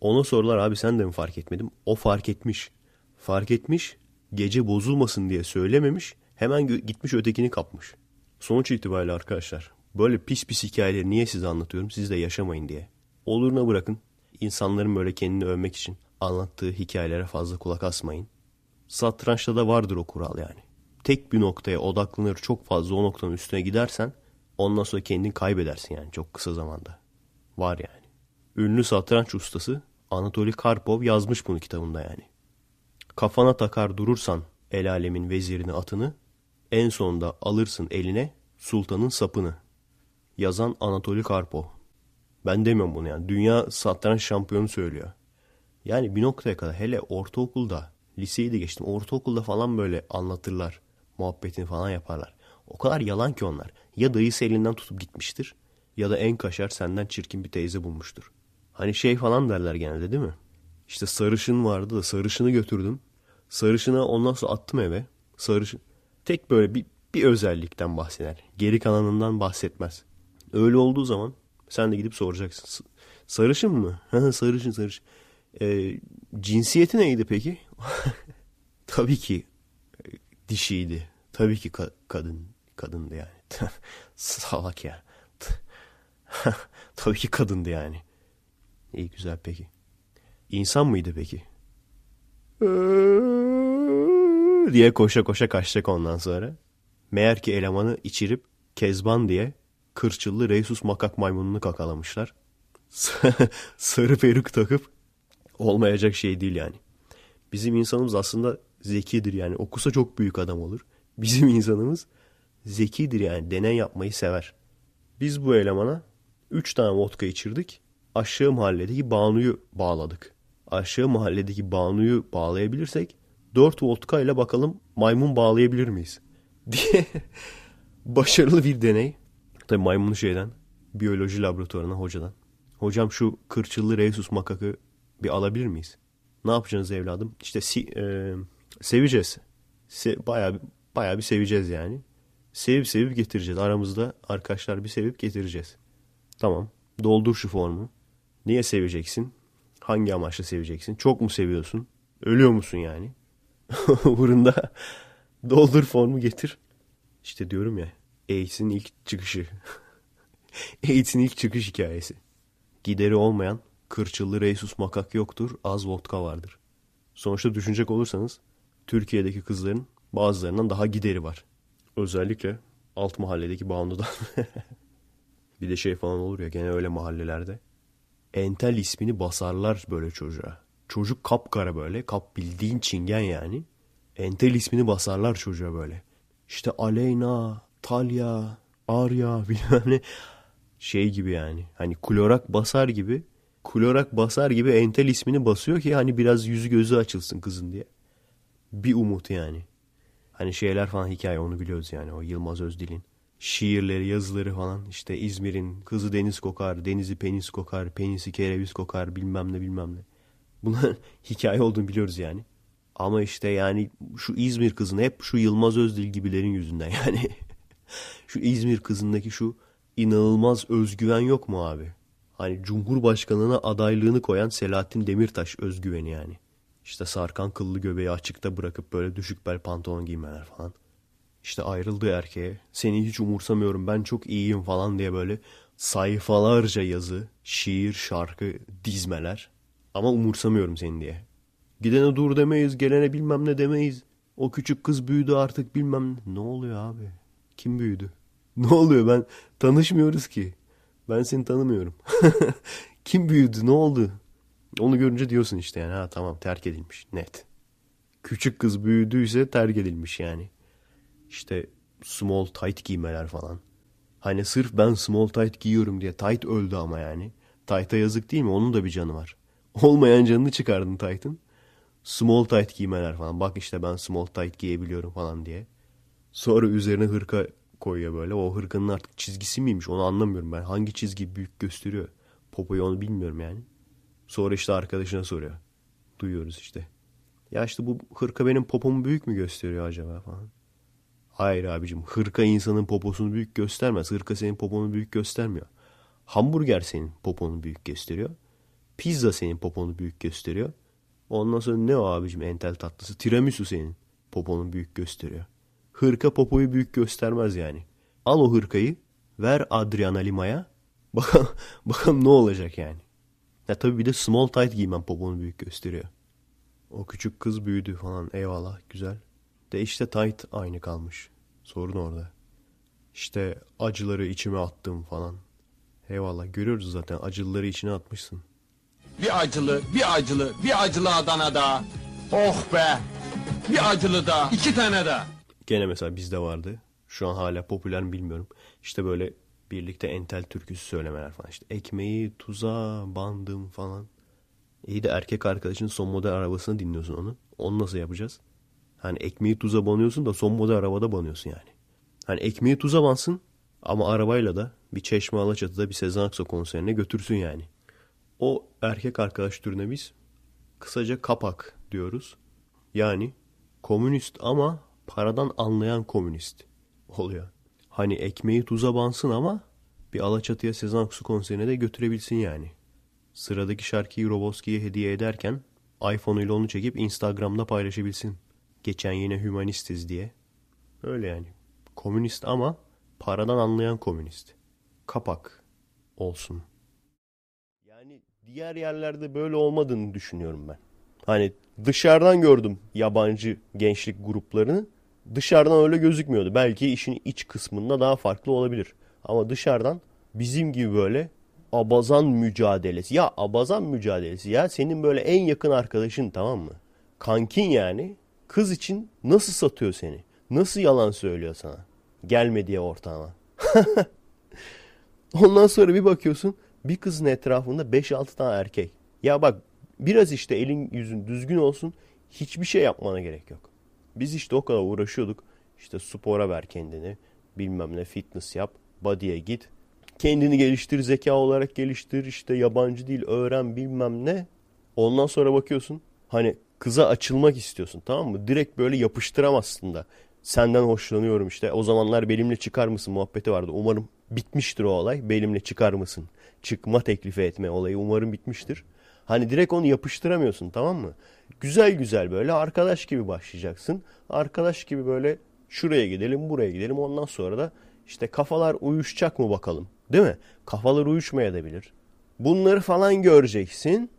[SPEAKER 2] Ona sorular abi sen de mi fark etmedin? O fark etmiş. Fark etmiş gece bozulmasın diye söylememiş hemen gitmiş ötekini kapmış. Sonuç itibariyle arkadaşlar böyle pis pis hikayeleri niye size anlatıyorum siz de yaşamayın diye. Oluruna bırakın insanların böyle kendini övmek için anlattığı hikayelere fazla kulak asmayın. Satrançta da vardır o kural yani. Tek bir noktaya odaklanır çok fazla o noktanın üstüne gidersen ondan sonra kendini kaybedersin yani çok kısa zamanda. Var yani. Ünlü satranç ustası Anatoly Karpov yazmış bunu kitabında yani. Kafana takar durursan el alemin vezirini atını, en sonunda alırsın eline sultanın sapını. Yazan Anatoly Karpov. Ben demiyorum bunu yani. Dünya satranç şampiyonu söylüyor. Yani bir noktaya kadar hele ortaokulda, liseyi de geçtim. Ortaokulda falan böyle anlatırlar. Muhabbetini falan yaparlar. O kadar yalan ki onlar. Ya dayısı elinden tutup gitmiştir ya da en kaşar senden çirkin bir teyze bulmuştur. Hani şey falan derler genelde değil mi? İşte sarışın vardı da sarışını götürdüm. Sarışına ondan sonra attım eve. Sarışın. Tek böyle bir, bir özellikten bahseder. Geri kalanından bahsetmez. Öyle olduğu zaman sen de gidip soracaksın. Sarışın mı? [laughs] Sarışın sarışın. Ee, cinsiyeti neydi peki? [laughs] Tabii ki e, dişiydi. Tabii ki ka- kadın kadındı yani. [laughs] Salak ya. [laughs] Tabii ki kadındı yani. İyi güzel peki. İnsan mıydı peki? [laughs] diye koşa koşa kaçacak ondan sonra. Meğer ki elemanı içirip Kezban diye kırçıllı Reysus makak maymununu kakalamışlar. Sarı peruk takıp olmayacak şey değil yani. Bizim insanımız aslında zekidir yani. Okusa çok büyük adam olur. Bizim insanımız zekidir yani. Deney yapmayı sever. Biz bu elemana 3 tane vodka içirdik. Aşağı mahalledeki Banu'yu bağladık. aşağı mahalledeki Banu'yu bağlayabilirsek 4 voltka ile bakalım maymun bağlayabilir miyiz? [laughs] diye başarılı bir deney. Tabii maymunu şeyden biyoloji laboratuvarına hocadan. Hocam şu kırçıllı rhesus makakı bir alabilir miyiz? Ne yapacaksınız evladım? İşte si- e, seveceğiz. Se- bayağı, bayağı bir seveceğiz yani. Sevip sevip getireceğiz. Aramızda arkadaşlar bir sevip getireceğiz. Tamam. Doldur şu formu. Niye seveceksin? Hangi amaçla seveceksin? Çok mu seviyorsun? Ölüyor musun yani? [laughs] Uğrunda doldur formu getir. İşte diyorum ya. AIDS'in ilk çıkışı. [laughs] AIDS'in ilk çıkış hikayesi. Gideri olmayan kırçıllı rhesus makak yoktur, az vodka vardır. Sonuçta düşünecek olursanız Türkiye'deki kızların bazılarından daha gideri var. Özellikle alt mahalledeki Bandu'dan. [laughs] bir de şey falan olur ya gene öyle mahallelerde. Entel ismini basarlar böyle çocuğa. Çocuk kapkara böyle. Kap bildiğin çingen yani. Entel ismini basarlar çocuğa böyle. İşte Aleyna, Talya, Arya [laughs] bilmem ne. Şey gibi yani. Hani klorak basar gibi. Klorak basar gibi entel ismini basıyor ki hani biraz yüzü gözü açılsın kızın diye. Bir umut yani. Hani şeyler falan hikaye onu biliyoruz yani o Yılmaz Özdil'in. Şiirleri, yazıları falan işte İzmir'in kızı deniz kokar, denizi penis kokar, penisi kereviz kokar bilmem ne bilmem ne. Bunlar [laughs] hikaye olduğunu biliyoruz yani. Ama işte yani şu İzmir kızını hep şu Yılmaz Özdil gibilerin yüzünden [laughs] yani. şu İzmir kızındaki şu inanılmaz özgüven yok mu abi? Hani Cumhurbaşkanlığına adaylığını koyan Selahattin Demirtaş özgüveni yani. İşte sarkan kıllı göbeği açıkta bırakıp böyle düşük bel pantolon giymeler falan. İşte ayrıldığı erkeğe seni hiç umursamıyorum ben çok iyiyim falan diye böyle sayfalarca yazı, şiir, şarkı dizmeler. Ama umursamıyorum seni diye. Gidene dur demeyiz, gelene bilmem ne demeyiz. O küçük kız büyüdü artık bilmem ne. Ne oluyor abi? Kim büyüdü? [laughs] Ne oluyor ben tanışmıyoruz ki. Ben seni tanımıyorum. [laughs] Kim büyüdü? Ne oldu? Onu görünce diyorsun işte yani ha tamam terk edilmiş net. Küçük kız büyüdüyse terk edilmiş yani. İşte small tight giymeler falan. Hani sırf ben small tight giyiyorum diye tight öldü ama yani. Tight'a yazık değil mi? Onun da bir canı var. [laughs] Olmayan canını çıkardın tight'ın. Small tight giymeler falan. Bak işte ben small tight giyebiliyorum falan diye. Sonra üzerine hırka koyuyor böyle. O hırkanın artık çizgisi miymiş onu anlamıyorum ben. Hangi çizgi büyük gösteriyor? Popoyu onu bilmiyorum yani. Sonra işte arkadaşına soruyor. Duyuyoruz işte. Ya işte bu hırka benim popomu büyük mü gösteriyor acaba falan. Hayır abicim hırka insanın poposunu büyük göstermez. Hırka senin poponu büyük göstermiyor. Hamburger senin poponu büyük gösteriyor. Pizza senin poponu büyük gösteriyor. Ondan sonra ne o abicim entel tatlısı? Tiramisu senin poponu büyük gösteriyor. Hırka popoyu büyük göstermez yani. Al o hırkayı ver Adriana Lima'ya. Bakalım, [laughs] bakalım ne olacak yani. Ya tabii bir de small tight giymem poponu büyük gösteriyor. O küçük kız büyüdü falan eyvallah güzel. De işte tight aynı kalmış. Sorun orada. İşte acıları içime attım falan. Eyvallah görüyoruz zaten acıları içine atmışsın.
[SPEAKER 3] Bir acılı, bir acılı, bir acılı Adana daha. Oh be! Bir acılı daha, iki tane daha.
[SPEAKER 2] Gene mesela bizde vardı. Şu an hala popüler mi bilmiyorum. İşte böyle birlikte entel türküsü söylemeler falan. İşte ekmeği tuza bandım falan. İyi de erkek arkadaşın son model arabasını dinliyorsun onu. Onu nasıl yapacağız? Hani ekmeği tuza banıyorsun da son model arabada banıyorsun yani. Hani ekmeği tuza bansın ama arabayla da bir Çeşme Alaçatı'da bir Sezen Aksu konserine götürsün yani. O erkek arkadaş türüne biz kısaca kapak diyoruz. Yani komünist ama paradan anlayan komünist oluyor. Hani ekmeği tuza bansın ama bir Alaçatı'ya Sezen Aksu konserine de götürebilsin yani. Sıradaki şarkıyı Roboski'ye hediye ederken iPhone ile onu çekip Instagram'da paylaşabilsin. Geçen yine hümanistiz diye. Öyle yani. Komünist ama paradan anlayan komünist. Kapak olsun. Yani diğer yerlerde böyle olmadığını düşünüyorum ben. Hani dışarıdan gördüm yabancı gençlik gruplarını. Dışarıdan öyle gözükmüyordu. Belki işin iç kısmında daha farklı olabilir. Ama dışarıdan bizim gibi böyle abazan mücadelesi. Ya abazan mücadelesi ya senin böyle en yakın arkadaşın tamam mı? Kankin yani kız için nasıl satıyor seni? Nasıl yalan söylüyor sana? Gelme diye ortağına. [laughs] Ondan sonra bir bakıyorsun bir kızın etrafında 5-6 tane erkek. Ya bak Biraz işte elin yüzün düzgün olsun. Hiçbir şey yapmana gerek yok. Biz işte o kadar uğraşıyorduk. İşte spora ver kendini. Bilmem ne fitness yap. Body'ye git. Kendini geliştir, zeka olarak geliştir. işte yabancı dil öğren bilmem ne. Ondan sonra bakıyorsun. Hani kıza açılmak istiyorsun tamam mı? Direkt böyle yapıştıramazsın da. Senden hoşlanıyorum işte. O zamanlar benimle çıkar mısın muhabbeti vardı. Umarım bitmiştir o olay. Benimle çıkar mısın? Çıkma teklifi etme olayı umarım bitmiştir. Hani direkt onu yapıştıramıyorsun tamam mı? Güzel güzel böyle arkadaş gibi başlayacaksın. Arkadaş gibi böyle şuraya gidelim buraya gidelim. Ondan sonra da işte kafalar uyuşacak mı bakalım. Değil mi? Kafalar uyuşmayabilir. Bunları falan göreceksin.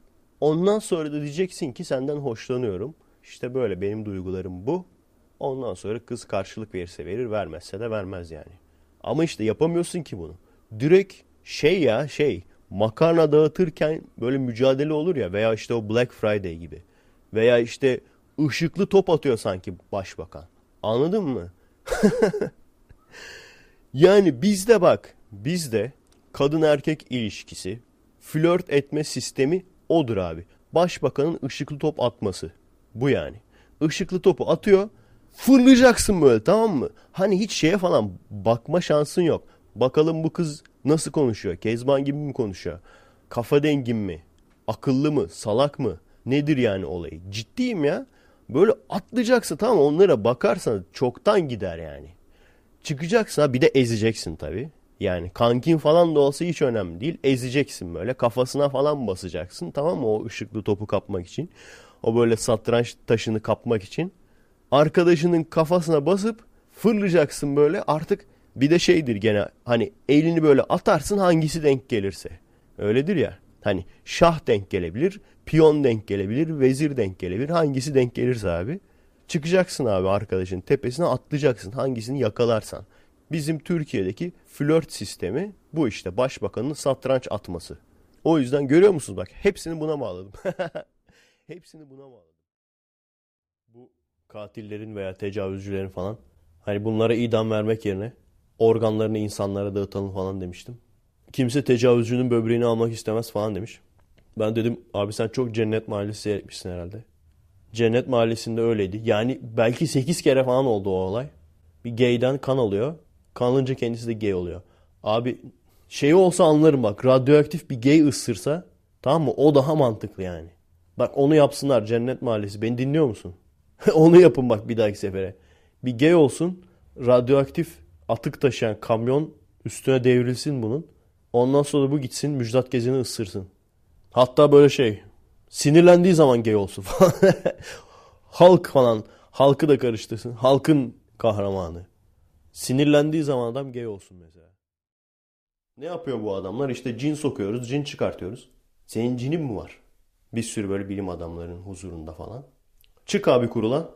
[SPEAKER 2] Ondan sonra da diyeceksin ki senden hoşlanıyorum. İşte böyle benim duygularım bu. Ondan sonra kız karşılık verirse verir, vermezse de vermez yani. Ama işte yapamıyorsun ki bunu. Direkt şey ya şey makarna dağıtırken böyle mücadele olur ya veya işte o Black Friday gibi. Veya işte ışıklı top atıyor sanki başbakan. Anladın mı? [laughs] Yani bizde bak, bizde kadın erkek ilişkisi, flört etme sistemi odur abi. Başbakanın ışıklı top atması. Bu yani. Işıklı topu atıyor, fırlayacaksın böyle tamam mı? Hani hiç şeye falan bakma şansın yok. Bakalım bu kız nasıl konuşuyor? Kezban gibi mi konuşuyor? Kafa dengin mi? Akıllı mı? Salak mı? Nedir yani olayı? Ciddiyim ya. Böyle atlayacaksın tamam? Onlara bakarsan çoktan gider yani. Çıkacaksın ha bir de ezeceksin tabii. Yani kankin falan da olsa hiç önemli değil. Ezeceksin böyle kafasına falan basacaksın tamam mı o ışıklı topu kapmak için. O böyle satranç taşını kapmak için. Arkadaşının kafasına basıp fırlayacaksın böyle artık bir de şeydir gene hani elini böyle atarsın hangisi denk gelirse. Öyledir ya hani şah denk gelebilir, piyon denk gelebilir, vezir denk gelebilir hangisi denk gelirse abi. Çıkacaksın abi arkadaşın tepesine atlayacaksın hangisini yakalarsan. Bizim Türkiye'deki flört sistemi bu işte başbakanın satranç atması. O yüzden görüyor musunuz bak hepsini buna bağladım. [laughs] hepsini buna bağladım. Bu katillerin veya tecavüzcülerin falan hani bunlara idam vermek yerine organlarını insanlara dağıtalım falan demiştim. Kimse tecavüzcünün böbreğini almak istemez falan demiş. Ben dedim abi sen çok Cennet Mahallesi seyretmişsin herhalde. Cennet Mahallesi'nde öyleydi. Yani belki 8 kere falan oldu o olay. Bir gay'den kan alıyor. Kan alınca kendisi de gay oluyor. Abi şey olsa anlarım bak. Radyoaktif bir gay ısırsa tamam mı? O daha mantıklı yani. Bak onu yapsınlar Cennet Mahallesi. Beni dinliyor musun? [laughs] onu yapın bak bir dahaki sefere. Bir gay olsun. Radyoaktif atık taşıyan kamyon üstüne devrilsin bunun. Ondan sonra bu gitsin Müjdat Gezen'i ısırsın. Hatta böyle şey sinirlendiği zaman gay olsun falan. [laughs] Halk falan. Halkı da karıştırsın. Halkın kahramanı. Sinirlendiği zaman adam gay olsun mesela. Ne yapıyor bu adamlar? İşte cin sokuyoruz, cin çıkartıyoruz. Senin cinin mi var? Bir sürü böyle bilim adamlarının huzurunda falan. Çık abi kurulan.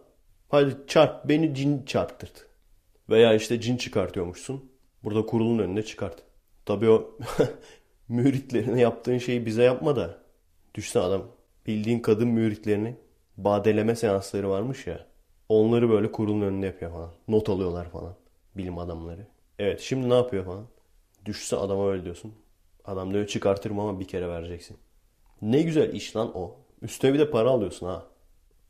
[SPEAKER 2] Hadi çarp, beni cin çarptırt. Veya işte cin çıkartıyormuşsun. Burada kurulun önünde çıkart. Tabii o [laughs] müritlerine yaptığın şeyi bize yapma da. Düşsene adam bildiğin kadın müritlerini badeleme seansları varmış ya. Onları böyle kurulun önünde yapıyor falan. Not alıyorlar falan. Bilim adamları. Evet şimdi ne yapıyor falan. Düşse adama öyle diyorsun. Adam diyor çıkartırım ama bir kere vereceksin. Ne güzel iş lan o. Üstüne bir de para alıyorsun ha.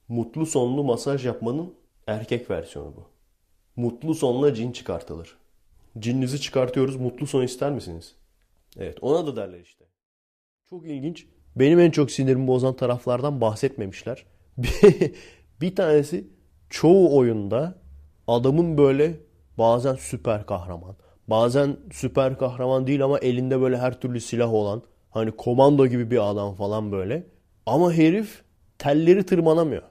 [SPEAKER 2] Mutlu sonlu masaj yapmanın erkek versiyonu bu. Mutlu sonla cin çıkartılır. Cininizi çıkartıyoruz mutlu son ister misiniz? Evet ona da derler işte. Çok ilginç. Benim en çok sinirimi bozan taraflardan bahsetmemişler. [laughs] Bir, tanesi çoğu oyunda adamın böyle bazen süper kahraman, bazen süper kahraman değil ama elinde böyle her türlü silah olan, hani komando gibi bir adam falan böyle. Ama herif telleri tırmanamıyor.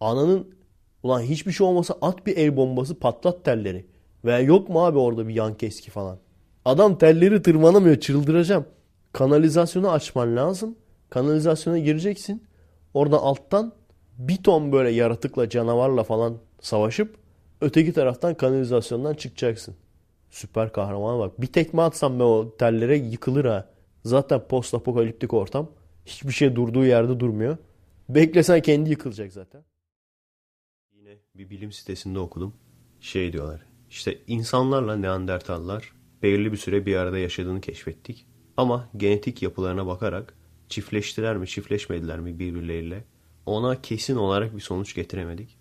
[SPEAKER 2] Ananın ulan hiçbir şey olmasa at bir el bombası patlat telleri. Veya yok mu abi orada bir yan keski falan. Adam telleri tırmanamıyor çıldıracağım. Kanalizasyonu açman lazım. Kanalizasyona gireceksin. Orada alttan bir ton böyle yaratıkla canavarla falan savaşıp öteki taraftan kanalizasyondan çıkacaksın. Süper kahraman bak. Bir tekme atsam ben o tellere yıkılır ha. Zaten post apokaliptik ortam. Hiçbir şey durduğu yerde durmuyor. Beklesen kendi yıkılacak zaten. Yine bir bilim sitesinde okudum. Şey diyorlar. İşte insanlarla Neandertallar belirli bir süre bir arada yaşadığını keşfettik. Ama genetik yapılarına bakarak çiftleştiler mi çiftleşmediler mi birbirleriyle ona kesin olarak bir sonuç getiremedik.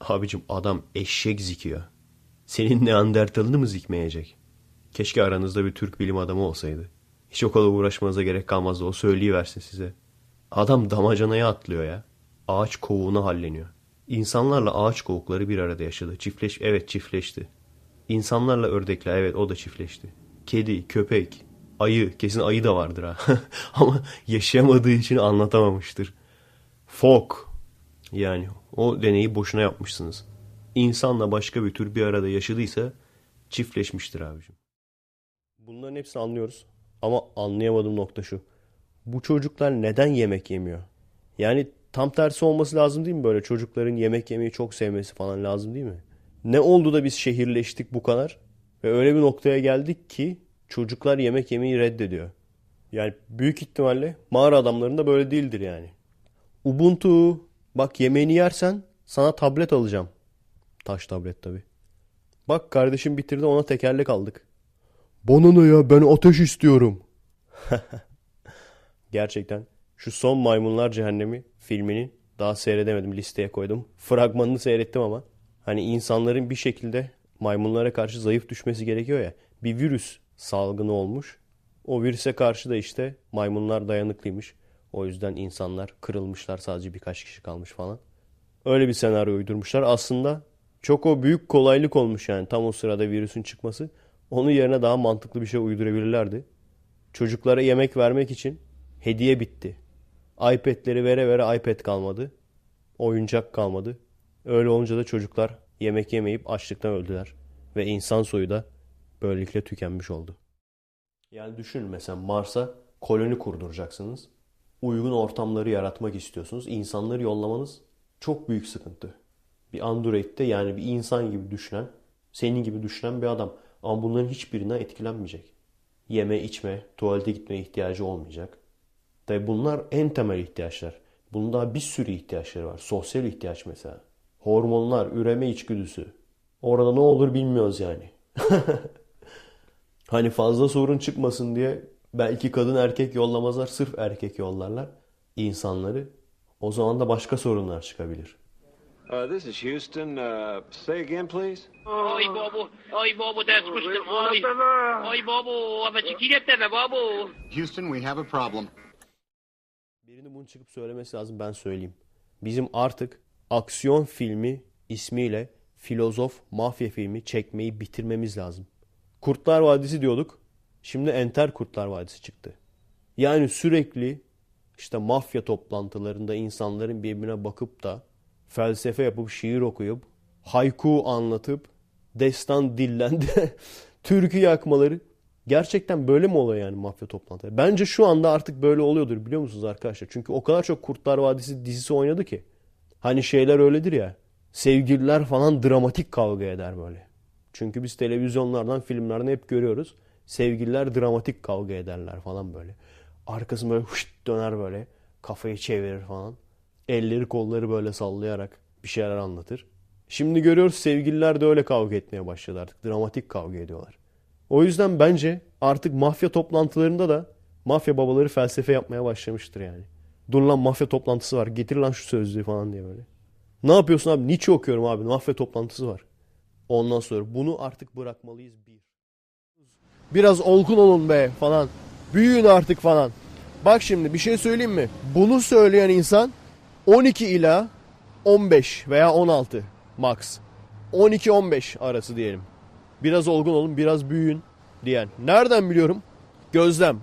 [SPEAKER 2] Abicim adam eşek zikiyor. Senin Neandertalını mı zikmeyecek? Keşke aranızda bir Türk bilim adamı olsaydı. Hiç o kadar uğraşmanıza gerek kalmazdı. O söyleyiversin size. Adam damacanaya atlıyor ya. Ağaç kovuğuna halleniyor. İnsanlarla ağaç kovukları bir arada yaşadı. Çiftleş, evet çiftleşti. İnsanlarla ördekler, evet o da çiftleşti. Kedi, köpek, ayı, kesin ayı da vardır ha. [laughs] Ama yaşayamadığı için anlatamamıştır. Fok. Yani o deneyi boşuna yapmışsınız. İnsanla başka bir tür bir arada yaşadıysa çiftleşmiştir abicim. Bunların hepsini anlıyoruz. Ama anlayamadığım nokta şu. Bu çocuklar neden yemek yemiyor? Yani tam tersi olması lazım değil mi böyle? Çocukların yemek yemeyi çok sevmesi falan lazım değil mi? Ne oldu da biz şehirleştik bu kadar? Ve öyle bir noktaya geldik ki çocuklar yemek yemeyi reddediyor. Yani büyük ihtimalle mağara adamlarında böyle değildir yani. Ubuntu bak yemeğini yersen sana tablet alacağım. Taş tablet tabi. Bak kardeşim bitirdi ona tekerlek aldık. Bana ne ya ben ateş istiyorum. [laughs] Gerçekten şu son Maymunlar Cehennemi filmini daha seyredemedim listeye koydum. Fragmanını seyrettim ama hani insanların bir şekilde maymunlara karşı zayıf düşmesi gerekiyor ya. Bir virüs salgını olmuş. O virüse karşı da işte maymunlar dayanıklıymış. O yüzden insanlar kırılmışlar sadece birkaç kişi kalmış falan. Öyle bir senaryo uydurmuşlar. Aslında çok o büyük kolaylık olmuş yani tam o sırada virüsün çıkması. Onun yerine daha mantıklı bir şey uydurabilirlerdi. Çocuklara yemek vermek için hediye bitti. iPad'leri vere vere iPad kalmadı. Oyuncak kalmadı. Öyle olunca da çocuklar yemek yemeyip açlıktan öldüler. Ve insan soyu da böylelikle tükenmiş oldu. Yani düşünün mesela Mars'a koloni kurduracaksınız. Uygun ortamları yaratmak istiyorsunuz. İnsanları yollamanız çok büyük sıkıntı. Bir android'de yani bir insan gibi düşünen, senin gibi düşünen bir adam. Ama bunların hiçbirinden etkilenmeyecek. Yeme, içme, tuvalete gitmeye ihtiyacı olmayacak. Tabi bunlar en temel ihtiyaçlar. Bunun daha bir sürü ihtiyaçları var. Sosyal ihtiyaç mesela. Hormonlar, üreme içgüdüsü. Orada ne olur bilmiyoruz yani. [laughs] Hani fazla sorun çıkmasın diye belki kadın erkek yollamazlar, sırf erkek yollarlar insanları. O zaman da başka sorunlar çıkabilir.
[SPEAKER 4] Uh, this is Houston. Uh, say again, please.
[SPEAKER 5] Oj, babu, oj, babu, spuszczę, oj, oj, babu, a çekil deme babu.
[SPEAKER 6] Houston, we have a problem.
[SPEAKER 2] Birinin bunu çıkıp söylemesi lazım ben söyleyeyim. Bizim artık aksiyon filmi ismiyle filozof mafya filmi çekmeyi bitirmemiz lazım. Kurtlar Vadisi diyorduk. Şimdi Enter Kurtlar Vadisi çıktı. Yani sürekli işte mafya toplantılarında insanların birbirine bakıp da felsefe yapıp şiir okuyup hayku anlatıp destan dillendi [laughs] türkü yakmaları gerçekten böyle mi oluyor yani mafya toplantıları? Bence şu anda artık böyle oluyordur biliyor musunuz arkadaşlar? Çünkü o kadar çok Kurtlar Vadisi dizisi oynadı ki. Hani şeyler öyledir ya. Sevgililer falan dramatik kavga eder böyle. Çünkü biz televizyonlardan, filmlerden hep görüyoruz. Sevgililer dramatik kavga ederler falan böyle. Arkası böyle hışt döner böyle. Kafayı çevirir falan. Elleri kolları böyle sallayarak bir şeyler anlatır. Şimdi görüyoruz sevgililer de öyle kavga etmeye başladı artık. Dramatik kavga ediyorlar. O yüzden bence artık mafya toplantılarında da mafya babaları felsefe yapmaya başlamıştır yani. Dur lan mafya toplantısı var. Getir lan şu sözlüğü falan diye böyle. Ne yapıyorsun abi? Nietzsche okuyorum abi. Mafya toplantısı var. Ondan sonra bunu artık bırakmalıyız bir. Biraz olgun olun be falan. Büyüyün artık falan. Bak şimdi bir şey söyleyeyim mi? Bunu söyleyen insan 12 ila 15 veya 16 max. 12-15 arası diyelim. Biraz olgun olun, biraz büyüyün diyen. Nereden biliyorum? Gözlem.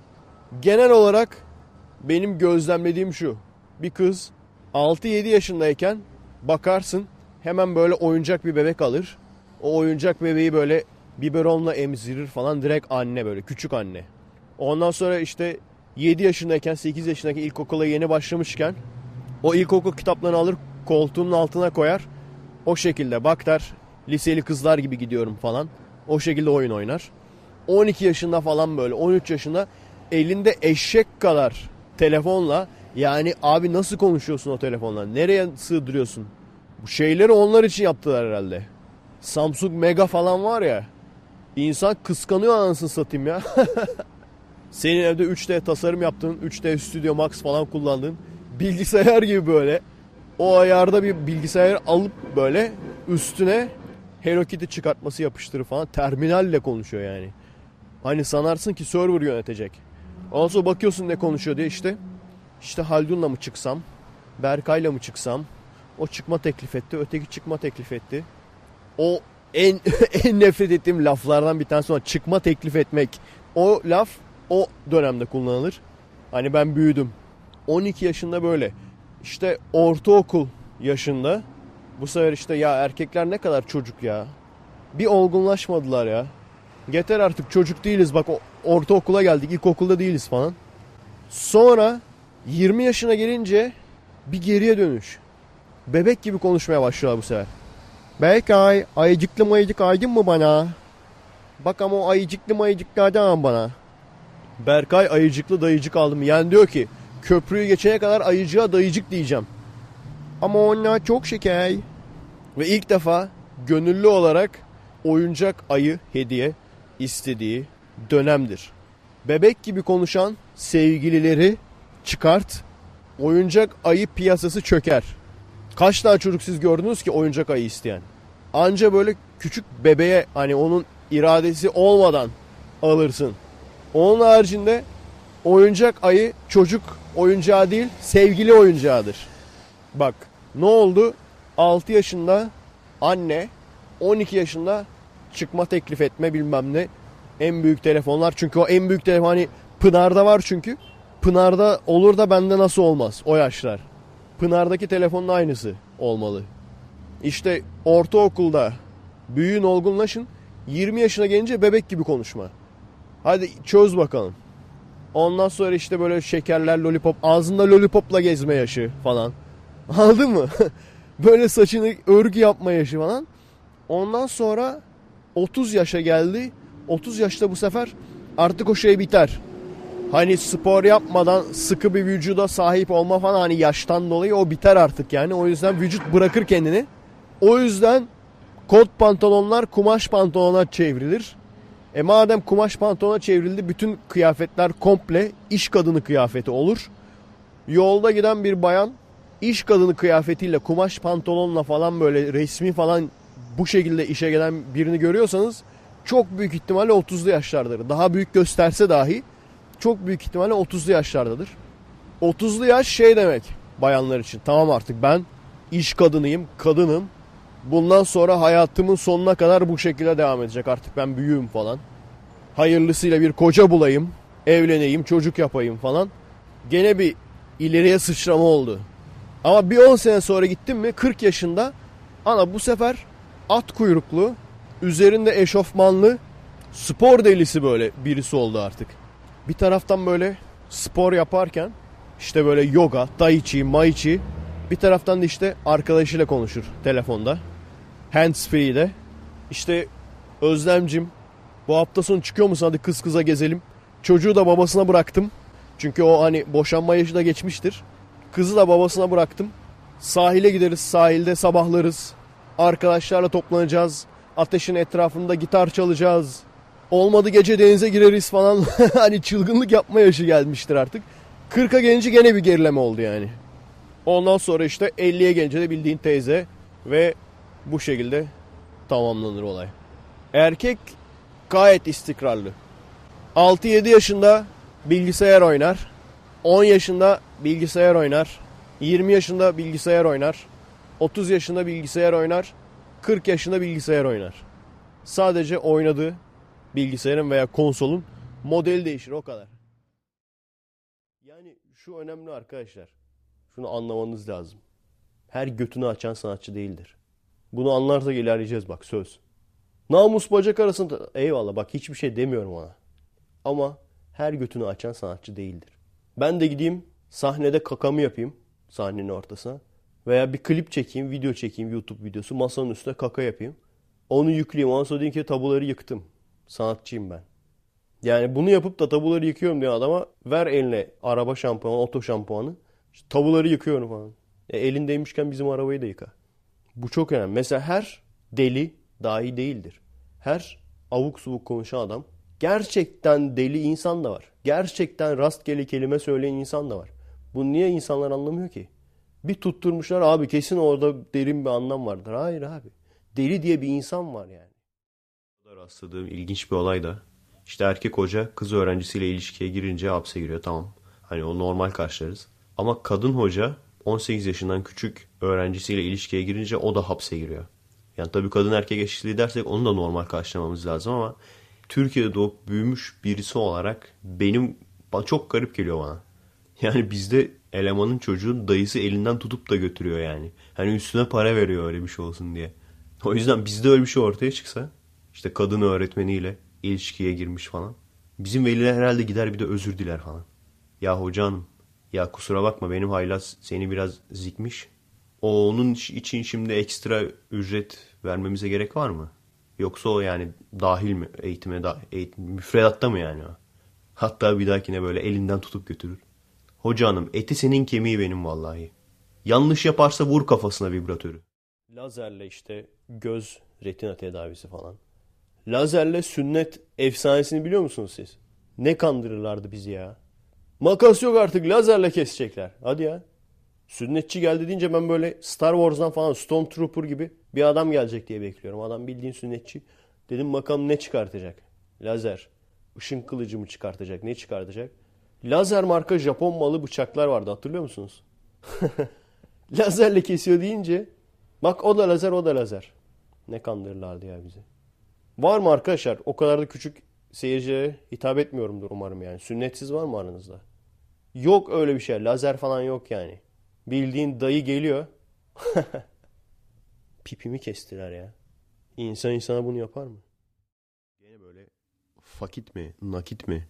[SPEAKER 2] Genel olarak benim gözlemlediğim şu. Bir kız 6-7 yaşındayken bakarsın hemen böyle oyuncak bir bebek alır. O oyuncak bebeği böyle biberonla emzirir falan direkt anne böyle küçük anne. Ondan sonra işte 7 yaşındayken 8 yaşındaki ilkokula yeni başlamışken o ilkokul kitaplarını alır koltuğunun altına koyar. O şekilde bak der liseli kızlar gibi gidiyorum falan. O şekilde oyun oynar. 12 yaşında falan böyle 13 yaşında elinde eşek kadar telefonla yani abi nasıl konuşuyorsun o telefonla? Nereye sığdırıyorsun? Bu şeyleri onlar için yaptılar herhalde. Samsung Mega falan var ya. İnsan kıskanıyor anasını satayım ya. [laughs] Senin evde 3D tasarım yaptığın, 3D Studio Max falan kullandığın bilgisayar gibi böyle o ayarda bir bilgisayar alıp böyle üstüne Hello Kitty çıkartması yapıştırır falan terminalle konuşuyor yani. Hani sanarsın ki server yönetecek. Ondan sonra bakıyorsun ne konuşuyor diye işte. İşte Haldun'la mı çıksam? Berkay'la mı çıksam? O çıkma teklif etti. Öteki çıkma teklif etti. O en [laughs] en nefret ettiğim laflardan bir tanesi olan çıkma teklif etmek. O laf o dönemde kullanılır. Hani ben büyüdüm. 12 yaşında böyle. İşte ortaokul yaşında. Bu sefer işte ya erkekler ne kadar çocuk ya. Bir olgunlaşmadılar ya. Yeter artık çocuk değiliz bak ortaokula geldik ilkokulda değiliz falan. Sonra 20 yaşına gelince bir geriye dönüş. Bebek gibi konuşmaya başlıyorlar bu sefer. Berkay ayıcıklı mayıcık aydın mı bana? Bak ama o ayıcıklı mayıcıklardan al bana. Berkay ayıcıklı dayıcık aldım. Yani diyor ki köprüyü geçene kadar ayıcığa dayıcık diyeceğim. Ama onlar çok şeker. Ve ilk defa gönüllü olarak oyuncak ayı hediye istediği dönemdir. Bebek gibi konuşan sevgilileri çıkart. Oyuncak ayı piyasası çöker. Kaç tane çocuk siz gördünüz ki oyuncak ayı isteyen? Anca böyle küçük bebeğe hani onun iradesi olmadan alırsın. Onun haricinde oyuncak ayı çocuk oyuncağı değil sevgili oyuncağıdır. Bak ne oldu? 6 yaşında anne 12 yaşında çıkma teklif etme bilmem ne. En büyük telefonlar çünkü o en büyük telefon hani Pınar'da var çünkü. Pınar'da olur da bende nasıl olmaz o yaşlar. Pınar'daki telefonun aynısı olmalı. İşte ortaokulda büyüyün olgunlaşın 20 yaşına gelince bebek gibi konuşma. Hadi çöz bakalım. Ondan sonra işte böyle şekerler, lollipop, ağzında lollipopla gezme yaşı falan. Aldın mı? [laughs] böyle saçını örgü yapma yaşı falan. Ondan sonra 30 yaşa geldi. 30 yaşta bu sefer artık o şey biter. Hani spor yapmadan sıkı bir vücuda sahip olma falan hani yaştan dolayı o biter artık yani. O yüzden vücut bırakır kendini. O yüzden kot pantolonlar kumaş pantolona çevrilir. E madem kumaş pantolona çevrildi bütün kıyafetler komple iş kadını kıyafeti olur. Yolda giden bir bayan iş kadını kıyafetiyle kumaş pantolonla falan böyle resmi falan bu şekilde işe gelen birini görüyorsanız çok büyük ihtimalle 30'lu yaşlardır. Daha büyük gösterse dahi çok büyük ihtimalle 30'lu yaşlardadır. 30'lu yaş şey demek bayanlar için. Tamam artık ben iş kadınıyım, kadınım. Bundan sonra hayatımın sonuna kadar bu şekilde devam edecek. Artık ben büyüğüm falan. Hayırlısıyla bir koca bulayım, evleneyim, çocuk yapayım falan. Gene bir ileriye sıçrama oldu. Ama bir 10 sene sonra gittim mi 40 yaşında ana bu sefer at kuyruklu, üzerinde eşofmanlı, spor delisi böyle birisi oldu artık. Bir taraftan böyle spor yaparken işte böyle yoga, tai chi, mai chi bir taraftan da işte arkadaşıyla konuşur telefonda. Hands free'de. İşte Özlemcim bu hafta sonu çıkıyor musun hadi kız kıza gezelim. Çocuğu da babasına bıraktım. Çünkü o hani boşanma yaşı da geçmiştir. Kızı da babasına bıraktım. Sahile gideriz, sahilde sabahlarız. Arkadaşlarla toplanacağız. Ateşin etrafında gitar çalacağız. Olmadı gece denize gireriz falan. [laughs] hani çılgınlık yapma yaşı gelmiştir artık. 40'a gelince gene bir gerileme oldu yani. Ondan sonra işte 50'ye gelince de bildiğin teyze ve bu şekilde tamamlanır olay. Erkek gayet istikrarlı. 6-7 yaşında bilgisayar oynar. 10 yaşında bilgisayar oynar. 20 yaşında bilgisayar oynar. 30 yaşında bilgisayar oynar. 40 yaşında bilgisayar oynar. Sadece oynadığı bilgisayarın veya konsolun modeli değişir o kadar. Yani şu önemli arkadaşlar. Şunu anlamanız lazım. Her götünü açan sanatçı değildir. Bunu anlarsak ilerleyeceğiz bak söz. Namus bacak arasında eyvallah bak hiçbir şey demiyorum ona. Ama her götünü açan sanatçı değildir. Ben de gideyim sahnede kakamı yapayım sahnenin ortasına. Veya bir klip çekeyim, video çekeyim YouTube videosu. Masanın üstüne kaka yapayım. Onu yükleyeyim. Ondan sonra diyeyim ki tabuları yıktım. Sanatçıyım ben. Yani bunu yapıp da tabuları yıkıyorum diye adama ver eline araba şampuanı, oto şampuanı. İşte tabuları yıkıyorum falan. E, elindeymişken bizim arabayı da yıka. Bu çok önemli. Mesela her deli dahi değildir. Her avuk subuk konuşan adam gerçekten deli insan da var. Gerçekten rastgele kelime söyleyen insan da var. Bunu niye insanlar anlamıyor ki? Bir tutturmuşlar abi kesin orada derin bir anlam vardır. Hayır abi. Deli diye bir insan var yani. Rastladığım ilginç bir olay da işte erkek hoca kız öğrencisiyle ilişkiye girince hapse giriyor tamam. Hani o normal karşılarız. Ama kadın hoca 18 yaşından küçük öğrencisiyle ilişkiye girince o da hapse giriyor. Yani tabii kadın erkek eşitliği dersek onu da normal karşılamamız lazım ama Türkiye'de doğup büyümüş birisi olarak benim çok garip geliyor bana. Yani bizde elemanın çocuğun dayısı elinden tutup da götürüyor yani. Hani üstüne para veriyor öyle bir şey olsun diye. O yüzden bizde öyle bir şey ortaya çıksa işte kadın öğretmeniyle ilişkiye girmiş falan. Bizim veliler herhalde gider bir de özür diler falan. Ya hocam ya kusura bakma benim haylaz seni biraz zikmiş. O onun için şimdi ekstra ücret vermemize gerek var mı? Yoksa o yani dahil mi eğitime, da, eğitim, müfredatta mı yani o? Hatta bir dahakine böyle elinden tutup götürür. Hoca hanım eti senin kemiği benim vallahi. Yanlış yaparsa vur kafasına vibratörü. Lazerle işte göz retina tedavisi falan. Lazerle sünnet efsanesini biliyor musunuz siz? Ne kandırırlardı bizi ya. Makas yok artık lazerle kesecekler. Hadi ya. Sünnetçi geldi deyince ben böyle Star Wars'dan falan Stormtrooper gibi bir adam gelecek diye bekliyorum. Adam bildiğin sünnetçi. Dedim bakalım ne çıkartacak? Lazer. Işın kılıcı mı çıkartacak? Ne çıkartacak? Lazer marka Japon malı bıçaklar vardı hatırlıyor musunuz? [laughs] Lazerle kesiyor deyince bak o da lazer o da lazer. Ne kandırırlardı ya bizi. Var mı arkadaşlar? O kadar da küçük seyircilere hitap etmiyorumdur umarım yani. Sünnetsiz var mı aranızda? Yok öyle bir şey. Lazer falan yok yani. Bildiğin dayı geliyor. [laughs] Pipimi kestiler ya. İnsan insana bunu yapar mı? Yine böyle fakit mi, nakit mi?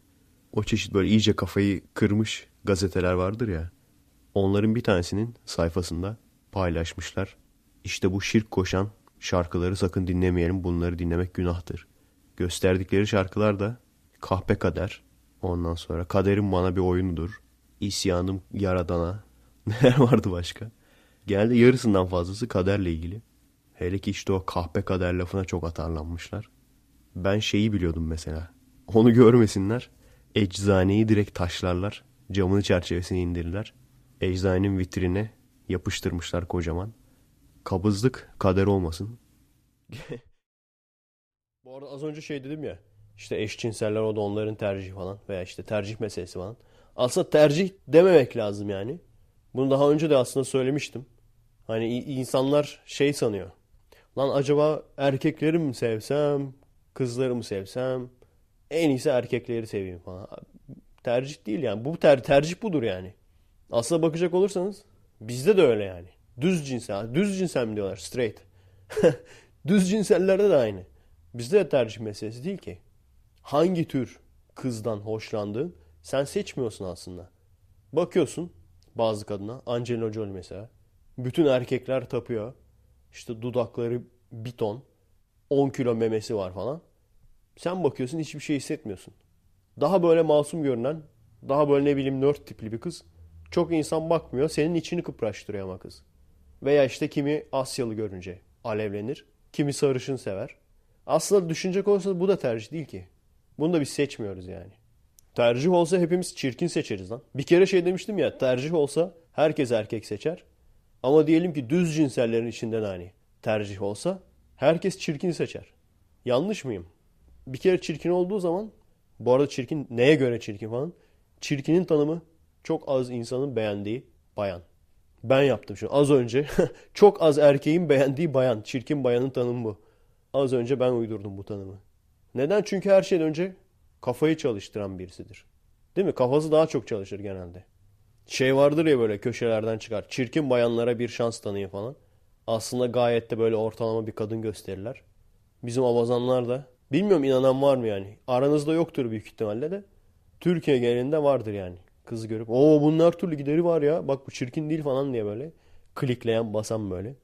[SPEAKER 2] O çeşit böyle iyice kafayı kırmış gazeteler vardır ya. Onların bir tanesinin sayfasında paylaşmışlar. İşte bu şirk koşan şarkıları sakın dinlemeyelim. Bunları dinlemek günahtır. Gösterdikleri şarkılar da kahpe kader. Ondan sonra kaderim bana bir oyunudur. İsyanım yaradana. Neler vardı başka? Genelde yarısından fazlası kaderle ilgili. Hele ki işte o kahpe kader lafına çok atarlanmışlar. Ben şeyi biliyordum mesela. Onu görmesinler. Eczaneyi direkt taşlarlar. Camını çerçevesine indirirler. Eczanenin vitrine yapıştırmışlar kocaman. Kabızlık kader olmasın. [laughs] Bu arada az önce şey dedim ya. İşte eşcinseller o da onların tercihi falan. Veya işte tercih meselesi falan. Aslında tercih dememek lazım yani. Bunu daha önce de aslında söylemiştim. Hani insanlar şey sanıyor. Lan acaba erkekleri mi sevsem, kızları mı sevsem? En iyisi erkekleri seveyim falan. Tercih değil yani. Bu ter tercih budur yani. Aslına bakacak olursanız bizde de öyle yani. Düz cinsel. Düz cinsel mi diyorlar? Straight. [laughs] Düz cinsellerde de aynı. Bizde de tercih meselesi değil ki. Hangi tür kızdan hoşlandığın sen seçmiyorsun aslında. Bakıyorsun bazı kadına. Angelina Jolie mesela. Bütün erkekler tapıyor. İşte dudakları bir ton. 10 kilo memesi var falan. Sen bakıyorsun hiçbir şey hissetmiyorsun. Daha böyle masum görünen, daha böyle ne bileyim nerd tipli bir kız. Çok insan bakmıyor. Senin içini kıpraştırıyor ama kız. Veya işte kimi Asyalı görünce alevlenir. Kimi sarışın sever. Aslında düşünecek olursanız bu da tercih değil ki. Bunu da biz seçmiyoruz yani. Tercih olsa hepimiz çirkin seçeriz lan. Bir kere şey demiştim ya tercih olsa herkes erkek seçer. Ama diyelim ki düz cinsellerin içinden hani tercih olsa herkes çirkin seçer. Yanlış mıyım? Bir kere çirkin olduğu zaman bu arada çirkin neye göre çirkin falan? Çirkinin tanımı çok az insanın beğendiği bayan. Ben yaptım şu az önce. [laughs] çok az erkeğin beğendiği bayan. Çirkin bayanın tanımı bu. Az önce ben uydurdum bu tanımı. Neden? Çünkü her şeyden önce kafayı çalıştıran birisidir. Değil mi? Kafası daha çok çalışır genelde. Şey vardır ya böyle köşelerden çıkar. Çirkin bayanlara bir şans tanıyın falan. Aslında gayet de böyle ortalama bir kadın gösterirler. Bizim avazanlar da bilmiyorum inanan var mı yani. Aranızda yoktur büyük ihtimalle de. Türkiye genelinde vardır yani. Kızı görüp o bunun her türlü gideri var ya. Bak bu çirkin değil falan diye böyle. Klikleyen basan böyle.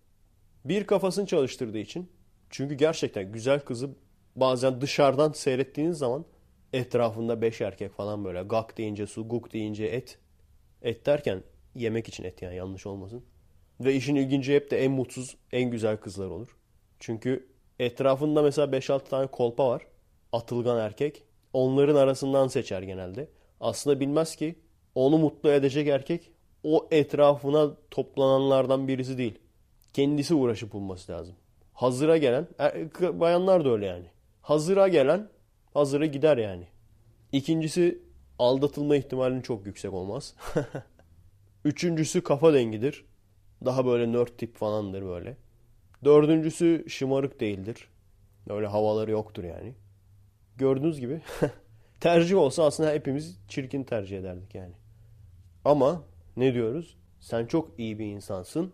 [SPEAKER 2] Bir kafasını çalıştırdığı için. Çünkü gerçekten güzel kızı bazen dışarıdan seyrettiğiniz zaman etrafında beş erkek falan böyle gak deyince su, guk deyince et. Et derken yemek için et yani yanlış olmasın. Ve işin ilginci hep de en mutsuz, en güzel kızlar olur. Çünkü etrafında mesela 5-6 tane kolpa var. Atılgan erkek. Onların arasından seçer genelde. aslında bilmez ki onu mutlu edecek erkek o etrafına toplananlardan birisi değil. Kendisi uğraşıp bulması lazım. Hazıra gelen, er- bayanlar da öyle yani. Hazıra gelen hazıra gider yani. İkincisi aldatılma ihtimalinin çok yüksek olmaz. [laughs] Üçüncüsü kafa dengidir. Daha böyle nerd tip falandır böyle. Dördüncüsü şımarık değildir. Öyle havaları yoktur yani. Gördüğünüz gibi [laughs] tercih olsa aslında hepimiz çirkin tercih ederdik yani. Ama ne diyoruz? Sen çok iyi bir insansın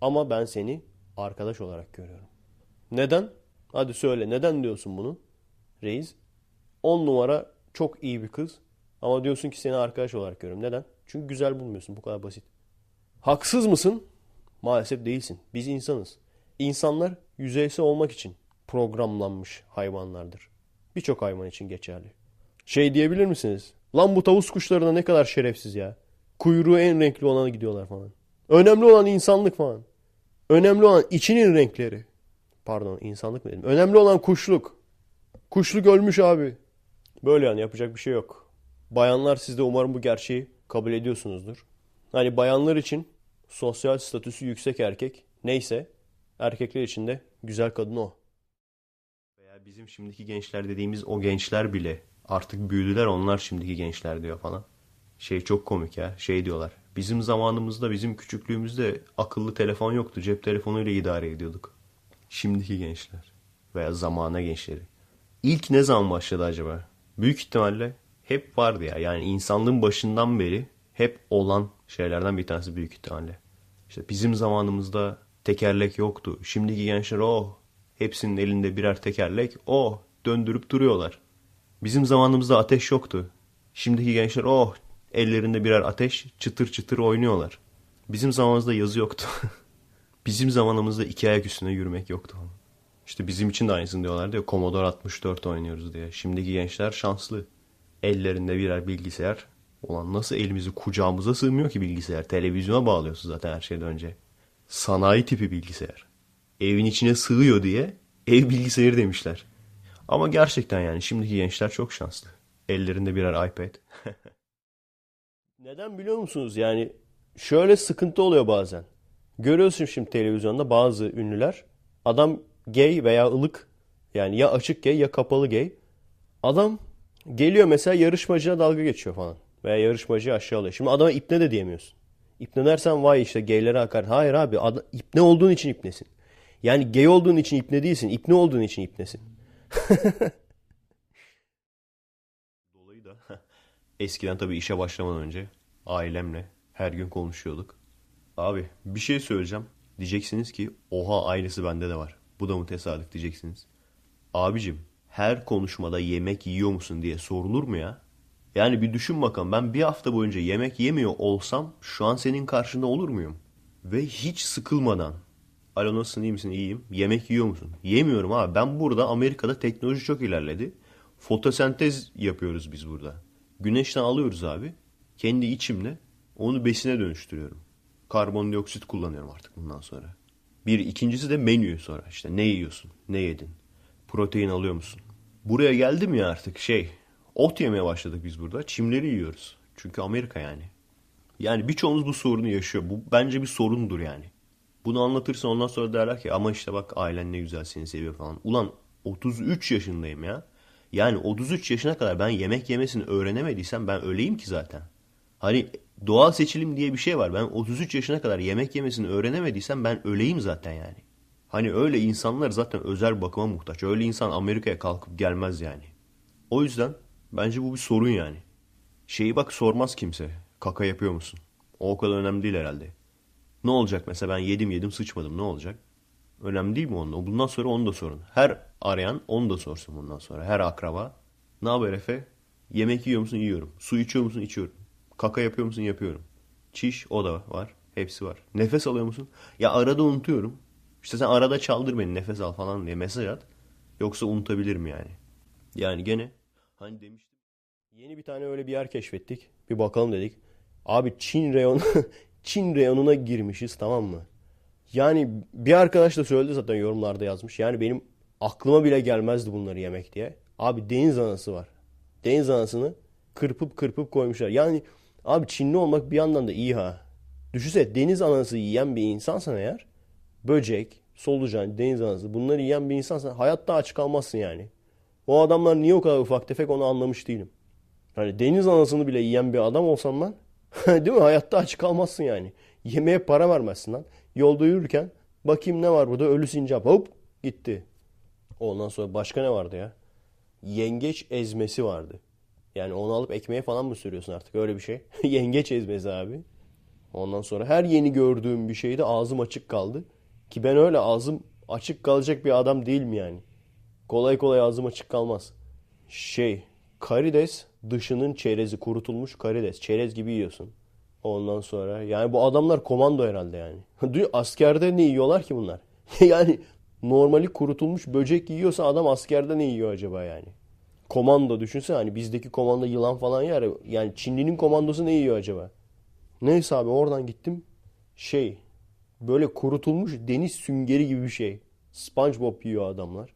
[SPEAKER 2] ama ben seni arkadaş olarak görüyorum. Neden? Hadi söyle neden diyorsun bunu? Reis. 10 numara çok iyi bir kız ama diyorsun ki seni arkadaş olarak görüyorum. Neden? Çünkü güzel bulmuyorsun. Bu kadar basit. Haksız mısın? Maalesef değilsin. Biz insanız. İnsanlar yüzeysel olmak için programlanmış hayvanlardır. Birçok hayvan için geçerli. Şey diyebilir misiniz? Lan bu tavus kuşları da ne kadar şerefsiz ya. Kuyruğu en renkli olana gidiyorlar falan. Önemli olan insanlık falan. Önemli olan içinin renkleri. Pardon insanlık mı dedim? Önemli olan kuşluk. Kuşluk ölmüş abi. Böyle yani yapacak bir şey yok. Bayanlar siz de umarım bu gerçeği kabul ediyorsunuzdur. Hani bayanlar için sosyal statüsü yüksek erkek neyse erkekler için de güzel kadın o. Veya bizim şimdiki gençler dediğimiz o gençler bile artık büyüdüler onlar şimdiki gençler diyor falan. Şey çok komik ya şey diyorlar. Bizim zamanımızda bizim küçüklüğümüzde akıllı telefon yoktu. Cep telefonuyla idare ediyorduk. Şimdiki gençler veya zamana gençleri. İlk ne zaman başladı acaba? Büyük ihtimalle hep vardı ya. Yani insanlığın başından beri hep olan şeylerden bir tanesi büyük ihtimalle. İşte bizim zamanımızda tekerlek yoktu. Şimdiki gençler oh hepsinin elinde birer tekerlek oh döndürüp duruyorlar. Bizim zamanımızda ateş yoktu. Şimdiki gençler oh ellerinde birer ateş çıtır çıtır oynuyorlar. Bizim zamanımızda yazı yoktu. [laughs] bizim zamanımızda iki ayak üstüne yürümek yoktu. İşte bizim için de aynısını diyorlar diyor. Commodore 64 oynuyoruz diye. Şimdiki gençler şanslı. Ellerinde birer bilgisayar. Ulan nasıl elimizi kucağımıza sığmıyor ki bilgisayar? Televizyona bağlıyorsun zaten her şeyden önce. Sanayi tipi bilgisayar. Evin içine sığıyor diye ev bilgisayarı demişler. Ama gerçekten yani şimdiki gençler çok şanslı. Ellerinde birer iPad. [laughs] Neden biliyor musunuz? Yani şöyle sıkıntı oluyor bazen. Görüyorsun şimdi televizyonda bazı ünlüler. Adam gay veya ılık. Yani ya açık gay ya kapalı gay. Adam geliyor mesela yarışmacıya dalga geçiyor falan. Veya yarışmacıyı aşağılıyor. Şimdi adama ipne de diyemiyorsun. İpne dersen vay işte gaylere hakar. Hayır abi ad- ipne olduğun için ipnesin. Yani gay olduğun için ipne değilsin. İpne olduğun için ipnesin. [laughs] Dolayı da [laughs] eskiden tabii işe başlamadan önce ailemle her gün konuşuyorduk. Abi bir şey söyleyeceğim. Diyeceksiniz ki oha aynısı bende de var. Bu da mı tesadüf diyeceksiniz. Abicim her konuşmada yemek yiyor musun diye sorulur mu ya? Yani bir düşün bakalım ben bir hafta boyunca yemek yemiyor olsam şu an senin karşında olur muyum? Ve hiç sıkılmadan Alo nasılsın iyi misin? İyiyim. Yemek yiyor musun? Yemiyorum abi. Ben burada Amerika'da teknoloji çok ilerledi. Fotosentez yapıyoruz biz burada. Güneşten alıyoruz abi. Kendi içimle onu besine dönüştürüyorum. Karbondioksit kullanıyorum artık bundan sonra. Bir ikincisi de menü sonra. İşte ne yiyorsun? Ne yedin? Protein alıyor musun? Buraya geldim ya artık şey. Ot yemeye başladık biz burada. Çimleri yiyoruz. Çünkü Amerika yani. Yani birçoğumuz bu sorunu yaşıyor. Bu bence bir sorundur yani. Bunu anlatırsan ondan sonra derler ki ama işte bak ailen ne güzel seni seviyor falan. Ulan 33 yaşındayım ya. Yani 33 yaşına kadar ben yemek yemesini öğrenemediysem ben öleyim ki zaten. Hani doğal seçilim diye bir şey var. Ben 33 yaşına kadar yemek yemesini öğrenemediysem ben öleyim zaten yani. Hani öyle insanlar zaten özel bakıma muhtaç. Öyle insan Amerika'ya kalkıp gelmez yani. O yüzden bence bu bir sorun yani. Şeyi bak sormaz kimse. Kaka yapıyor musun? O o kadar önemli değil herhalde. Ne olacak mesela ben yedim yedim sıçmadım ne olacak? Önemli değil mi onun? Bundan sonra onu da sorun. Her arayan onu da sorsun bundan sonra. Her akraba. Ne haber Efe? Yemek yiyor musun? Yiyorum. Su içiyor musun? İçiyorum. Kaka yapıyor musun? Yapıyorum. Çiş o da var. Hepsi var. Nefes alıyor musun? Ya arada unutuyorum. İşte sen arada çaldır beni nefes al falan diye mesaj at. Yoksa unutabilirim yani. Yani gene hani demiştim. Yeni bir tane öyle bir yer keşfettik. Bir bakalım dedik. Abi Çin reyonu [laughs] Çin reyonuna girmişiz tamam mı? Yani bir arkadaş da söyledi zaten yorumlarda yazmış. Yani benim aklıma bile gelmezdi bunları yemek diye. Abi deniz anası var. Deniz anasını kırpıp kırpıp koymuşlar. Yani abi Çinli olmak bir yandan da iyi ha. Düşünsene deniz anası yiyen bir insansan eğer böcek, solucan, deniz anası bunları yiyen bir insansan hayatta aç kalmazsın yani. O adamlar niye o kadar ufak tefek onu anlamış değilim. Hani deniz anasını bile yiyen bir adam olsam ben [laughs] değil mi? Hayatta aç kalmazsın yani. Yemeğe para vermezsin lan. Yolda yürürken bakayım ne var burada ölü sincap hop gitti. Ondan sonra başka ne vardı ya? Yengeç ezmesi vardı. Yani onu alıp ekmeğe falan mı sürüyorsun artık öyle bir şey? [laughs] Yengeç ezmesi abi. Ondan sonra her yeni gördüğüm bir şeyde ağzım açık kaldı. Ki ben öyle ağzım açık kalacak bir adam değilim yani. Kolay kolay ağzım açık kalmaz. Şey, karides dışının çerezi kurutulmuş karides. Çerez gibi yiyorsun. Ondan sonra yani bu adamlar komando herhalde yani. [laughs] Askerde ne yiyorlar ki bunlar? [laughs] yani normali kurutulmuş böcek yiyorsa adam askerde ne yiyor acaba yani? Komando düşünsene hani bizdeki komando yılan falan yer. ya. Yani Çinlinin komandosu ne yiyor acaba? Neyse abi oradan gittim. Şey böyle kurutulmuş deniz süngeri gibi bir şey. SpongeBob yiyor adamlar.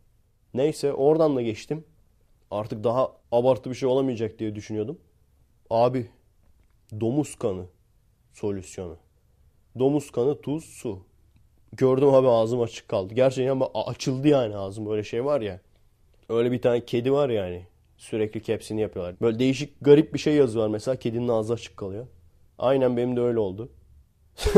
[SPEAKER 2] Neyse oradan da geçtim. Artık daha abartı bir şey olamayacak diye düşünüyordum. Abi domuz kanı solüsyonu. Domuz kanı, tuz, su. Gördüm abi ağzım açık kaldı. Gerçekten bak- açıldı yani ağzım böyle şey var ya. Öyle bir tane kedi var yani. Sürekli caps'ini yapıyorlar. Böyle değişik garip bir şey yazıyorlar mesela. Kedinin ağzı açık kalıyor. Aynen benim de öyle oldu. [laughs]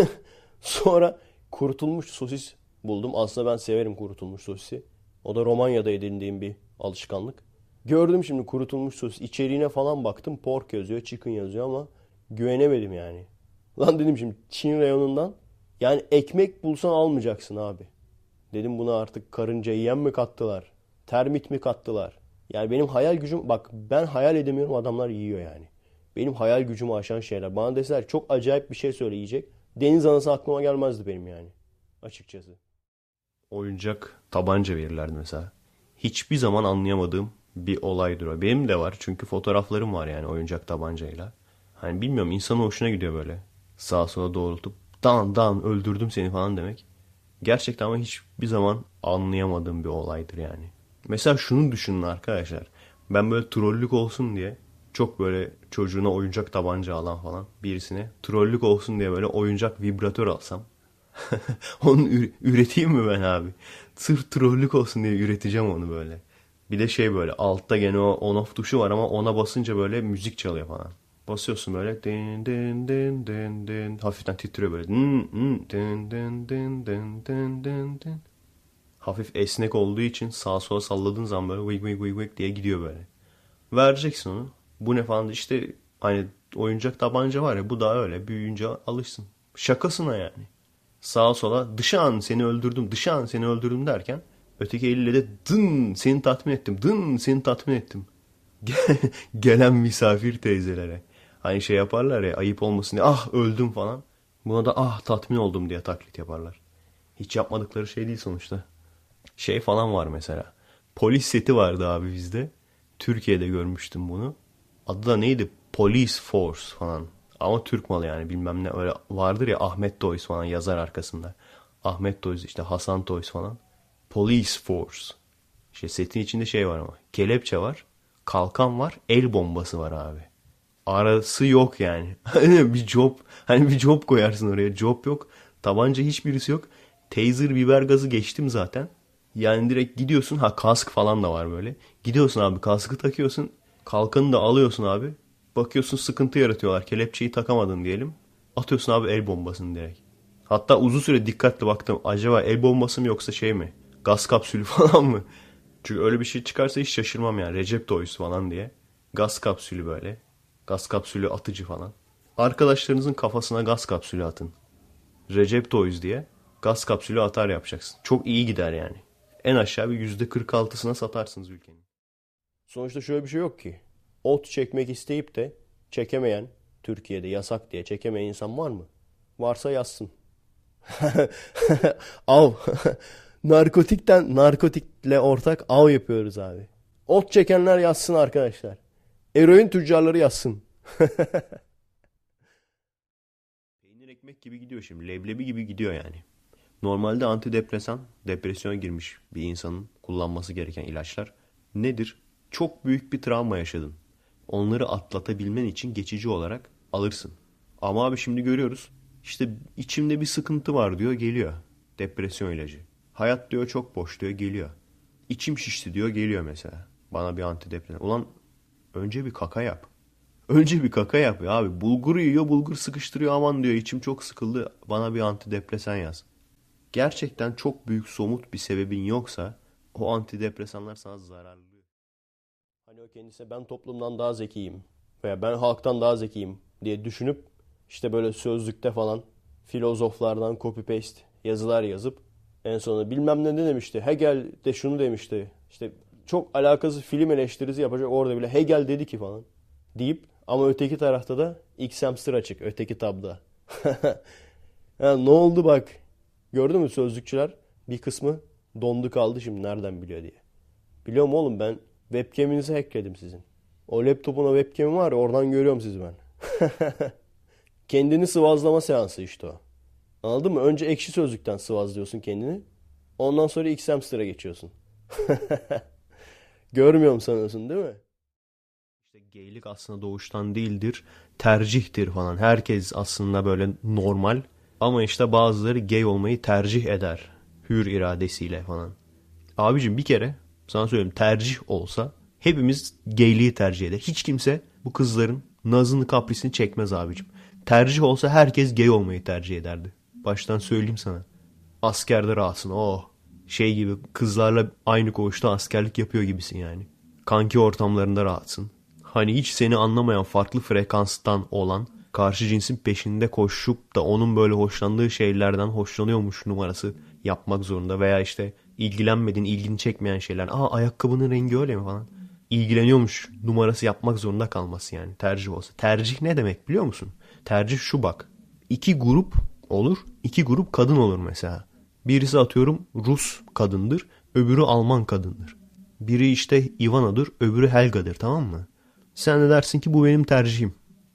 [SPEAKER 2] Sonra kurutulmuş sosis buldum. Aslında ben severim kurutulmuş sosisi. O da Romanya'da edindiğim bir alışkanlık. Gördüm şimdi kurutulmuş sosis. İçeriğine falan baktım. Pork yazıyor, chicken yazıyor ama güvenemedim yani. Lan dedim şimdi Çin reyonundan yani ekmek bulsan almayacaksın abi. Dedim buna artık karınca yiyen mi kattılar? Termit mi kattılar? Yani benim hayal gücüm bak ben hayal edemiyorum adamlar yiyor yani. Benim hayal gücümü aşan şeyler. Bana deseler çok acayip bir şey söyleyecek. Deniz anası aklıma gelmezdi benim yani. Açıkçası. Oyuncak tabanca verirlerdi mesela. Hiçbir zaman anlayamadığım bir olaydır o. Benim de var çünkü fotoğraflarım var yani oyuncak tabancayla. Hani bilmiyorum insanın hoşuna gidiyor böyle. Sağa sola doğrultup dan dan öldürdüm seni falan demek. Gerçekten ama hiçbir zaman anlayamadığım bir olaydır yani. Mesela şunu düşünün arkadaşlar. Ben böyle trollük olsun diye çok böyle çocuğuna oyuncak tabanca alan falan birisine trollük olsun diye böyle oyuncak vibratör alsam. [laughs] onu ür- üreteyim mi ben abi? Sırf trollük olsun diye üreteceğim onu böyle. Bir de şey böyle altta gene o on off tuşu var ama ona basınca böyle müzik çalıyor falan. Basıyorsun böyle din din din din din hafiften titriyor böyle. Din, din, din, din, din, din, din, din. Hafif esnek olduğu için sağa sola salladığın zaman böyle wig wig wig wig diye gidiyor böyle. Vereceksin onu. Bu ne falan işte hani oyuncak tabanca var ya bu da öyle büyüyünce alışsın. Şakasına yani. Sağa sola dışa an seni öldürdüm dışa an seni öldürdüm derken öteki eliyle de dın seni tatmin ettim dın seni tatmin ettim. [laughs] Gelen misafir teyzelere. Hani şey yaparlar ya ayıp olmasın diye ah öldüm falan. Buna da ah tatmin oldum diye taklit yaparlar. Hiç yapmadıkları şey değil sonuçta. Şey falan var mesela. Polis seti vardı abi bizde. Türkiye'de görmüştüm bunu. Adı da neydi? Police Force falan. Ama Türk malı yani bilmem ne öyle vardır ya Ahmet Toys falan yazar arkasında. Ahmet Toys işte Hasan Toys falan. Police Force. İşte setin içinde şey var ama. Kelepçe var. Kalkan var. El bombası var abi. Arası yok yani. [laughs] Bir job. Hani bir job koyarsın oraya. Job yok. Tabanca hiçbirisi yok. Taser biber gazı geçtim zaten. Yani direkt gidiyorsun. Ha kask falan da var böyle. Gidiyorsun abi kaskı takıyorsun. Kalkanı da alıyorsun abi. Bakıyorsun sıkıntı yaratıyorlar. Kelepçeyi takamadın diyelim. Atıyorsun abi el bombasını direkt. Hatta uzun süre dikkatli baktım. Acaba el bombası mı yoksa şey mi? Gaz kapsülü [laughs] falan mı? Çünkü öyle bir şey çıkarsa hiç şaşırmam yani. Recep Toys falan diye. Gaz kapsülü böyle. Gaz kapsülü atıcı falan. Arkadaşlarınızın kafasına gaz kapsülü atın. Recep Toys diye gaz kapsülü atar yapacaksın. Çok iyi gider yani. En aşağı bir %46'sına satarsınız ülkenin. Sonuçta şöyle bir şey yok ki. Ot çekmek isteyip de çekemeyen, Türkiye'de yasak diye çekemeyen insan var mı? Varsa yazsın. [laughs] av. [laughs] Narkotikten, narkotikle ortak av yapıyoruz abi. Ot çekenler yazsın arkadaşlar. Eroin tüccarları yazsın. [laughs] Peynir ekmek gibi gidiyor şimdi. Leblebi gibi gidiyor yani. Normalde antidepresan, depresyona girmiş bir insanın kullanması gereken ilaçlar nedir? Çok büyük bir travma yaşadın. onları atlatabilmen için geçici olarak alırsın. Ama abi şimdi görüyoruz. İşte içimde bir sıkıntı var diyor geliyor. Depresyon ilacı. Hayat diyor çok boş diyor geliyor. İçim şişti diyor geliyor mesela. Bana bir antidepresan. Ulan önce bir kaka yap. Önce bir kaka yap ya abi. Bulguru yiyor bulgur sıkıştırıyor aman diyor içim çok sıkıldı bana bir antidepresan yaz. Gerçekten çok büyük somut bir sebebin yoksa o antidepresanlar sana zararlı. Hani o kendisi ben toplumdan daha zekiyim veya ben halktan daha zekiyim diye düşünüp işte böyle sözlükte falan filozoflardan copy paste yazılar yazıp en sonunda bilmem ne demişti. Hegel de şunu demişti. İşte çok alakasız film eleştirisi yapacak orada bile Hegel dedi ki falan deyip ama öteki tarafta da X hamster açık öteki tabda. [laughs] ya ne oldu bak. Gördün mü sözlükçüler? Bir kısmı dondu kaldı şimdi nereden biliyor diye. Biliyorum oğlum ben webcam'inizi hackledim sizin. O laptopun o webcam'i var ya oradan görüyorum sizi ben. [laughs] Kendini sıvazlama seansı işte o. Anladın mı? Önce ekşi sözlükten sıvazlıyorsun kendini. Ondan sonra X hamster'a geçiyorsun. [laughs] Görmüyorum sanıyorsun değil mi? İşte geylik aslında doğuştan değildir. Tercihtir falan. Herkes aslında böyle normal. Ama işte bazıları gay olmayı tercih eder. Hür iradesiyle falan. Abicim bir kere sana söyleyeyim tercih olsa hepimiz gayliği tercih eder. Hiç kimse bu kızların nazını kaprisini çekmez abicim. Tercih olsa herkes gay olmayı tercih ederdi. Baştan söyleyeyim sana. Askerde rahatsın oh. Şey gibi kızlarla aynı koğuşta askerlik yapıyor gibisin yani. Kanki ortamlarında rahatsın. Hani hiç seni anlamayan farklı frekanstan olan karşı cinsin peşinde koşup da onun böyle hoşlandığı şeylerden hoşlanıyormuş numarası yapmak zorunda veya işte ilgilenmediğin, ilgini çekmeyen şeyler. Aa ayakkabının rengi öyle mi falan. İlgileniyormuş numarası yapmak zorunda kalması yani tercih olsa. Tercih ne demek biliyor musun? Tercih şu bak. İki grup olur, iki grup kadın olur mesela. Birisi atıyorum Rus kadındır, öbürü Alman kadındır. Biri işte Ivana'dır, öbürü Helga'dır tamam mı? Sen de dersin ki bu benim tercihim.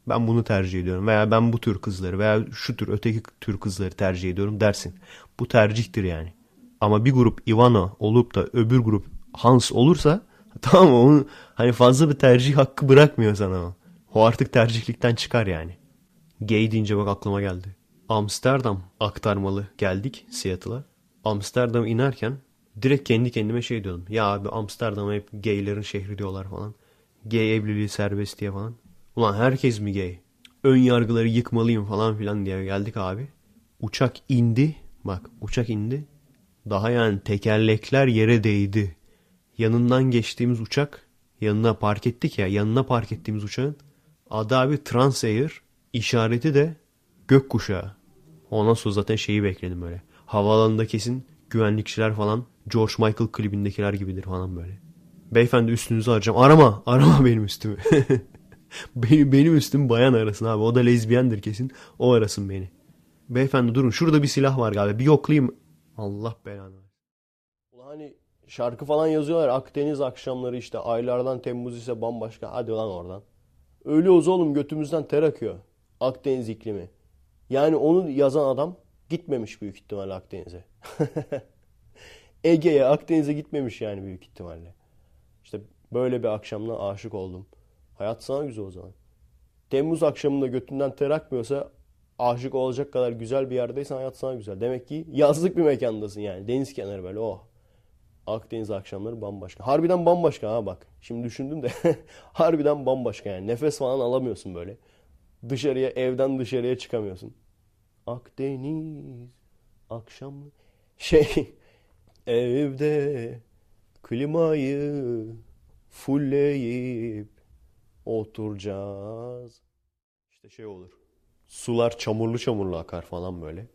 [SPEAKER 2] Ben bunu tercih ediyorum veya ben bu tür kızları veya şu tür öteki tür kızları tercih ediyorum dersin. Bu tercihtir yani. Ama bir grup Ivana olup da öbür grup Hans olursa [laughs] tamam mı? Onun hani fazla bir tercih hakkı bırakmıyor sana o. O artık tercihlikten çıkar yani. Gay deyince bak aklıma geldi. Amsterdam aktarmalı geldik Seattle'a. Amsterdam inerken direkt kendi kendime şey diyordum. Ya abi Amsterdam'a hep gaylerin şehri diyorlar falan. Gay evliliği serbest diye falan. Ulan herkes mi gay? Ön yargıları yıkmalıyım falan filan diye geldik abi. Uçak indi. Bak uçak indi. Daha yani tekerlekler yere değdi. Yanından geçtiğimiz uçak yanına park ettik ya yanına park ettiğimiz uçağın adı abi Transair işareti de gökkuşağı. Ondan sonra zaten şeyi bekledim böyle. Havaalanında kesin güvenlikçiler falan George Michael klibindekiler gibidir falan böyle. Beyefendi üstünüzü arayacağım. Arama. Arama [laughs] benim üstümü. [laughs] benim, benim üstüm bayan arasın abi. O da lezbiyendir kesin. O arasın beni. Beyefendi durun. Şurada bir silah var galiba. Bir yoklayayım. Allah belanı. Hani şarkı falan yazıyorlar. Akdeniz akşamları işte aylardan Temmuz ise bambaşka. Hadi lan oradan. Ölüyoruz oğlum götümüzden ter akıyor. Akdeniz iklimi. Yani onu yazan adam gitmemiş büyük ihtimalle Akdeniz'e. [laughs] Ege'ye, Akdeniz'e gitmemiş yani büyük ihtimalle. İşte böyle bir akşamdan aşık oldum. Hayat sana güzel o zaman. Temmuz akşamında götünden ter akmıyorsa aşık olacak kadar güzel bir yerdeysen hayat sana güzel. Demek ki yazlık bir mekandasın yani. Deniz kenarı böyle oh. Akdeniz akşamları bambaşka. Harbiden bambaşka ha bak. Şimdi düşündüm de [laughs] harbiden bambaşka yani. Nefes falan alamıyorsun böyle. Dışarıya evden dışarıya çıkamıyorsun. Akdeniz akşam şey [laughs] evde klimayı fullleyip oturacağız. İşte şey olur. Sular çamurlu çamurlu akar falan böyle.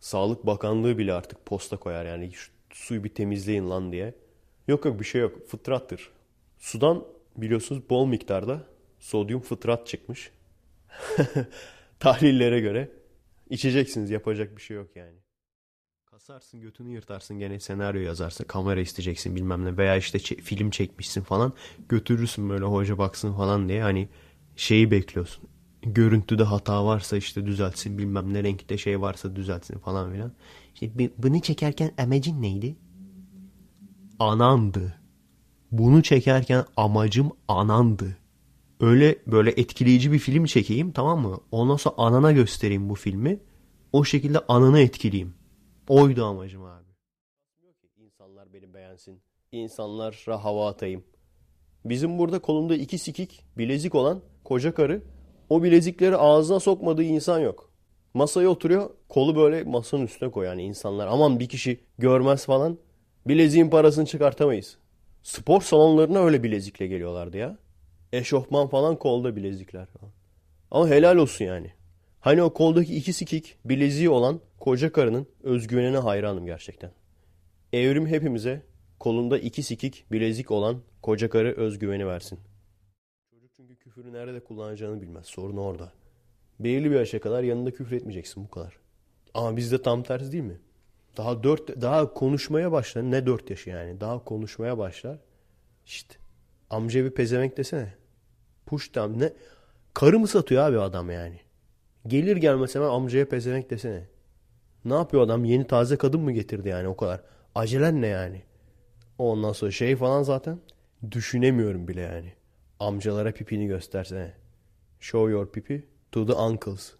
[SPEAKER 2] Sağlık Bakanlığı bile artık posta koyar yani şu suyu bir temizleyin lan diye. Yok yok bir şey yok. Fıtrattır. Sudan biliyorsunuz bol miktarda sodyum fıtrat çıkmış. [laughs] Tahlillere göre. içeceksiniz yapacak bir şey yok yani. Kasarsın götünü yırtarsın gene senaryo yazarsın kamera isteyeceksin bilmem ne veya işte çe- film çekmişsin falan götürürsün böyle hoca baksın falan diye hani şeyi bekliyorsun. Görüntüde hata varsa işte düzeltsin bilmem ne renkte şey varsa düzeltsin falan filan. İşte bunu çekerken amacın neydi? Anandı. Bunu çekerken amacım anandı. öyle böyle etkileyici bir film çekeyim tamam mı? Ondan sonra anana göstereyim bu filmi. O şekilde ananı etkileyeyim. Oydu amacım abi. İnsanlar beni beğensin. İnsanlara hava atayım. Bizim burada kolunda iki sikik bilezik olan koca karı o bilezikleri ağzına sokmadığı insan yok. Masaya oturuyor kolu böyle masanın üstüne koy yani insanlar aman bir kişi görmez falan bileziğin parasını çıkartamayız. Spor salonlarına öyle bilezikle geliyorlardı ya. Eşofman falan kolda bilezikler. Ama helal olsun yani. Hani o koldaki iki sikik bileziği olan koca karının özgüvenine hayranım gerçekten. Evrim hepimize kolunda iki sikik bilezik olan koca karı özgüveni versin. Çocuk çünkü küfürü nerede kullanacağını bilmez. Sorun orada. Belirli bir yaşa kadar yanında küfür etmeyeceksin bu kadar. Ama bizde tam tersi değil mi? Daha dört, daha konuşmaya başlar. Ne dört yaşı yani? Daha konuşmaya başlar. İşte amca bir pezevenk desene. Push tam ne? Karı mı satıyor abi adam yani? Gelir gelmez hemen amcaya pezevenk desene. Ne yapıyor adam? Yeni taze kadın mı getirdi yani o kadar? Acelen ne yani? Ondan sonra şey falan zaten düşünemiyorum bile yani. Amcalara pipini göstersene. Show your pipi to the uncles.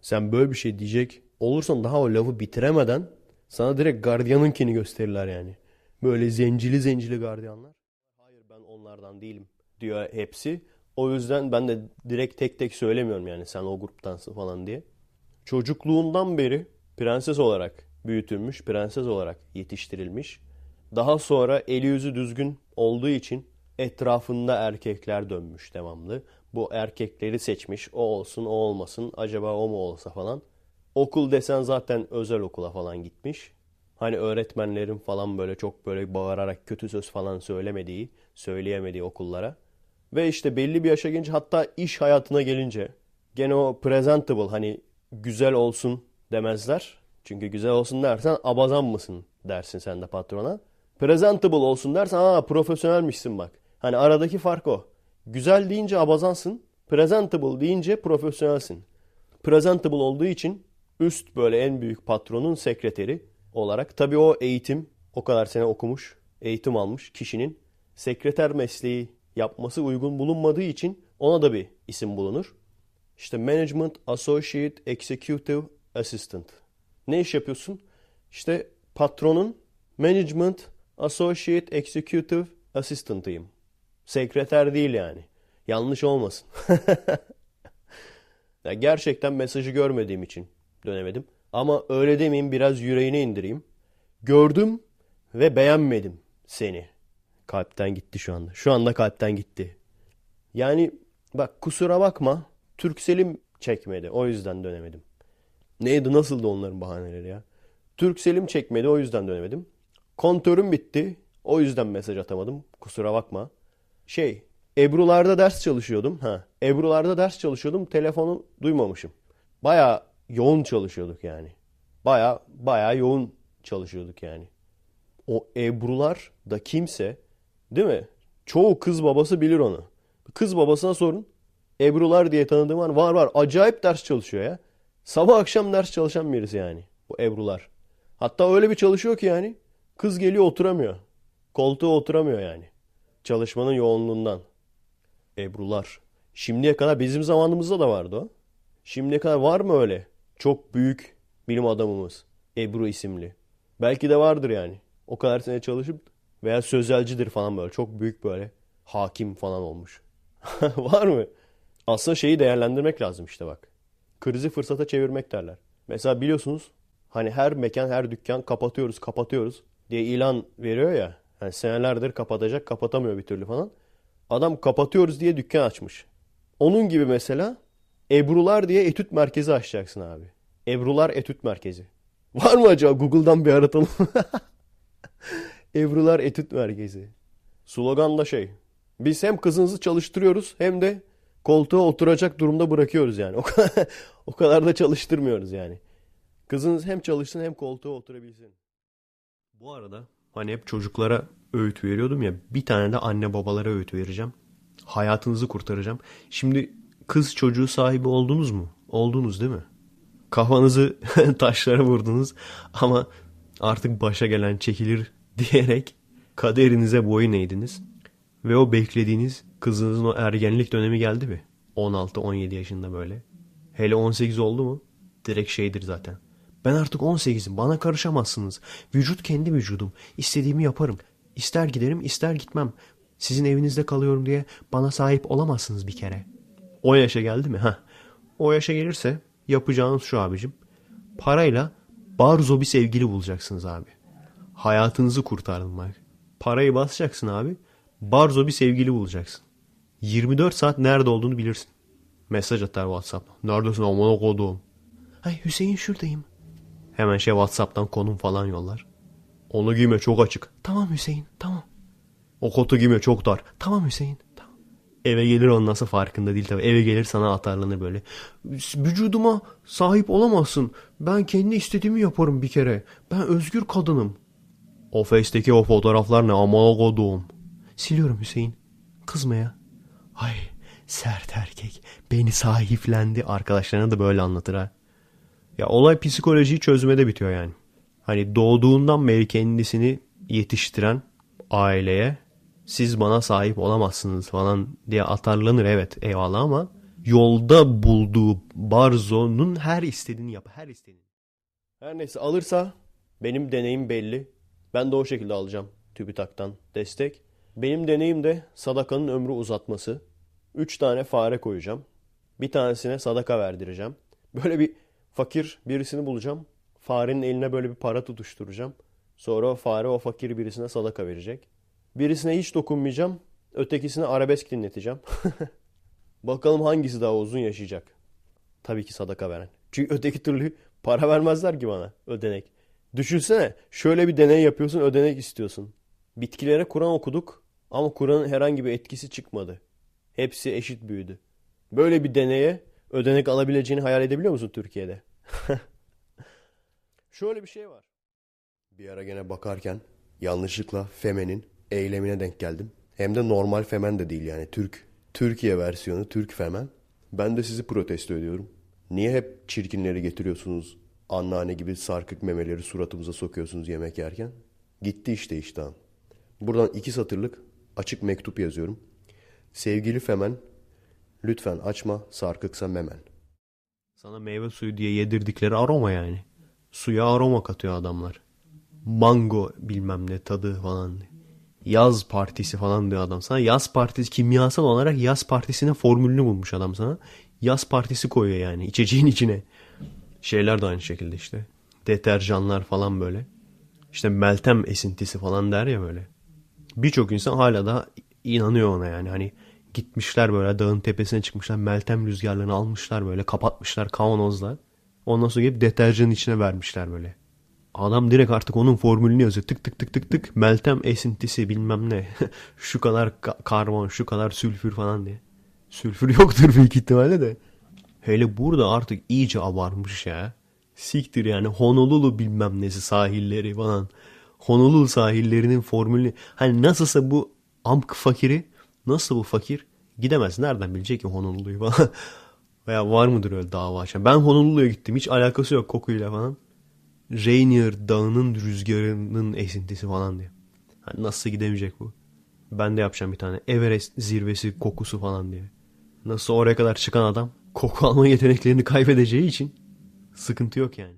[SPEAKER 2] Sen böyle bir şey diyecek olursan daha o lafı bitiremeden sana direkt gardiyanınkini gösterirler yani. Böyle zencili zencili gardiyanlar. Hayır ben onlardan değilim diyor hepsi. O yüzden ben de direkt tek tek söylemiyorum yani sen o gruptansın falan diye. Çocukluğundan beri prenses olarak büyütülmüş, prenses olarak yetiştirilmiş. Daha sonra eli yüzü düzgün olduğu için etrafında erkekler dönmüş devamlı. Bu erkekleri seçmiş. O olsun, o olmasın. Acaba o mu olsa falan. Okul desen zaten özel okula falan gitmiş. Hani öğretmenlerin falan böyle çok böyle bağırarak kötü söz falan söylemediği, söyleyemediği okullara. Ve işte belli bir yaşa gelince hatta iş hayatına gelince gene o presentable hani güzel olsun demezler. Çünkü güzel olsun dersen abazan mısın dersin sen de patrona. Presentable olsun dersen aa profesyonelmişsin bak. Hani aradaki fark o. Güzel deyince abazansın. Presentable deyince profesyonelsin. Presentable olduğu için üst böyle en büyük patronun sekreteri olarak. Tabii o eğitim o kadar sene okumuş, eğitim almış kişinin sekreter mesleği yapması uygun bulunmadığı için ona da bir isim bulunur. İşte Management Associate Executive Assistant. Ne iş yapıyorsun? İşte patronun Management Associate Executive Assistant'ıyım. Sekreter değil yani. Yanlış olmasın. [laughs] ya gerçekten mesajı görmediğim için dönemedim. Ama öyle demeyeyim biraz yüreğine indireyim. Gördüm ve beğenmedim seni. Kalpten gitti şu anda. Şu anda kalpten gitti. Yani bak kusura bakma. Türkselim çekmedi. O yüzden dönemedim. Neydi nasıldı onların bahaneleri ya? Türkselim çekmedi o yüzden dönemedim. Kontörüm bitti. O yüzden mesaj atamadım. Kusura bakma. Şey, Ebru'larda ders çalışıyordum. Ha, Ebru'larda ders çalışıyordum. Telefonu duymamışım. Baya yoğun çalışıyorduk yani. Baya baya yoğun çalışıyorduk yani. O Ebru'lar da kimse, değil mi? Çoğu kız babası bilir onu. Kız babasına sorun. Ebru'lar diye tanıdığım var. Var var. Acayip ders çalışıyor ya. Sabah akşam ders çalışan birisi yani. Bu Ebru'lar. Hatta öyle bir çalışıyor ki yani. Kız geliyor oturamıyor. Koltuğa oturamıyor yani. Çalışmanın yoğunluğundan. Ebru'lar. Şimdiye kadar bizim zamanımızda da vardı o. Şimdiye kadar var mı öyle? Çok büyük bilim adamımız. Ebru isimli. Belki de vardır yani. O kadar sene çalışıp veya sözelcidir falan böyle. Çok büyük böyle hakim falan olmuş. [laughs] var mı? Aslında şeyi değerlendirmek lazım işte bak. Krizi fırsata çevirmek derler. Mesela biliyorsunuz hani her mekan her dükkan kapatıyoruz kapatıyoruz diye ilan veriyor ya. Yani senelerdir kapatacak kapatamıyor bir türlü falan. Adam kapatıyoruz diye dükkan açmış. Onun gibi mesela Ebrular diye etüt merkezi açacaksın abi. Ebrular etüt merkezi. [laughs] Var mı acaba Google'dan bir aratalım. [laughs] Ebrular etüt merkezi. Slogan da şey. Biz hem kızınızı çalıştırıyoruz hem de koltuğa oturacak durumda bırakıyoruz yani. [laughs] O kadar, o kadar da çalıştırmıyoruz yani. Kızınız hem çalışsın hem koltuğa oturabilsin. Bu arada hani hep çocuklara öğüt veriyordum ya bir tane de anne babalara öğüt vereceğim. Hayatınızı kurtaracağım. Şimdi kız çocuğu sahibi oldunuz mu? Oldunuz değil mi? Kafanızı [laughs] taşlara vurdunuz ama artık başa gelen çekilir [laughs] diyerek kaderinize boyun eğdiniz. Ve o beklediğiniz Kızınızın o ergenlik dönemi geldi mi? 16-17 yaşında böyle. Hele 18 oldu mu? Direkt şeydir zaten. Ben artık 18'im. Bana karışamazsınız. Vücut kendi vücudum. İstediğimi yaparım. İster giderim ister gitmem. Sizin evinizde kalıyorum diye bana sahip olamazsınız bir kere. O yaşa geldi mi? Heh. O yaşa gelirse yapacağınız şu abicim. Parayla barzo bir sevgili bulacaksınız abi. Hayatınızı kurtardın bak. Parayı basacaksın abi. Barzo bir sevgili bulacaksın. 24 saat nerede olduğunu bilirsin. Mesaj atar WhatsApp. Neredesin amına koduğum? Ay Hüseyin şuradayım. Hemen şey WhatsApp'tan konum falan yollar. Onu giyme çok açık. Tamam Hüseyin tamam. O kotu giyme çok dar. Tamam Hüseyin tamam. Eve gelir onun nasıl farkında değil tabii. Eve gelir sana atarlanır böyle. Vücuduma sahip olamazsın. Ben kendi istediğimi yaparım bir kere. Ben özgür kadınım. O Face'teki o fotoğraflar ne amına koduğum. Siliyorum Hüseyin. Kızma ya. Ay sert erkek. Beni sahiplendi. Arkadaşlarına da böyle anlatır ha. Ya olay psikolojiyi çözmede bitiyor yani. Hani doğduğundan beri kendisini yetiştiren aileye siz bana sahip olamazsınız falan diye atarlanır evet eyvallah ama yolda bulduğu Barzo'nun her istediğini yap. Her istediğini. Her neyse alırsa benim deneyim belli. Ben de o şekilde alacağım TÜBİTAK'tan destek. Benim deneyim de sadakanın ömrü uzatması. Üç tane fare koyacağım. Bir tanesine sadaka verdireceğim. Böyle bir fakir birisini bulacağım. Farenin eline böyle bir para tutuşturacağım. Sonra o fare o fakir birisine sadaka verecek. Birisine hiç dokunmayacağım. Ötekisine arabesk dinleteceğim. [laughs] Bakalım hangisi daha uzun yaşayacak. Tabii ki sadaka veren. Çünkü öteki türlü para vermezler ki bana ödenek. Düşünsene şöyle bir deney yapıyorsun ödenek istiyorsun. Bitkilere Kur'an okuduk ama Kur'an'ın herhangi bir etkisi çıkmadı. Hepsi eşit büyüdü. Böyle bir deneye ödenek alabileceğini hayal edebiliyor musun Türkiye'de? [laughs] Şöyle bir şey var. Bir ara gene bakarken yanlışlıkla Femen'in eylemine denk geldim. Hem de normal Femen de değil yani Türk. Türkiye versiyonu Türk Femen. Ben de sizi protesto ediyorum. Niye hep çirkinleri getiriyorsunuz? Anneanne gibi sarkık memeleri suratımıza sokuyorsunuz yemek yerken. Gitti işte iştahım. Buradan iki satırlık açık mektup yazıyorum. Sevgili Femen, lütfen açma sarkıksa memen. Sana meyve suyu diye yedirdikleri aroma yani. Suya aroma katıyor adamlar. Mango bilmem ne tadı falan. Yaz partisi falan diyor adam sana. Yaz partisi kimyasal olarak yaz partisine formülünü bulmuş adam sana. Yaz partisi koyuyor yani içeceğin içine. Şeyler de aynı şekilde işte. Deterjanlar falan böyle. İşte Meltem esintisi falan der ya böyle. Birçok insan hala da inanıyor ona yani. Hani gitmişler böyle dağın tepesine çıkmışlar. Meltem rüzgarlarını almışlar böyle kapatmışlar kavanozla. Ondan sonra gelip deterjanın içine vermişler böyle. Adam direkt artık onun formülünü yazıyor. Tık tık tık tık tık. Meltem esintisi bilmem ne. [laughs] şu kadar ka- karbon, şu kadar sülfür falan diye. Sülfür yoktur büyük ihtimalle de. Hele burada artık iyice abarmış ya. Siktir yani Honolulu bilmem nesi sahilleri falan. Honolulu sahillerinin formülünü. Hani nasılsa bu amk fakiri nasıl bu fakir gidemez. Nereden bilecek ki Honolulu'yu falan. [laughs] Veya var mıdır öyle dava açan. Ben Honolulu'ya gittim. Hiç alakası yok kokuyla falan. Rainier dağının rüzgarının esintisi falan diye. Hani nasıl gidemeyecek bu? Ben de yapacağım bir tane. Everest zirvesi kokusu falan diye. Nasıl oraya kadar çıkan adam koku alma [laughs] yeteneklerini kaybedeceği için sıkıntı yok yani.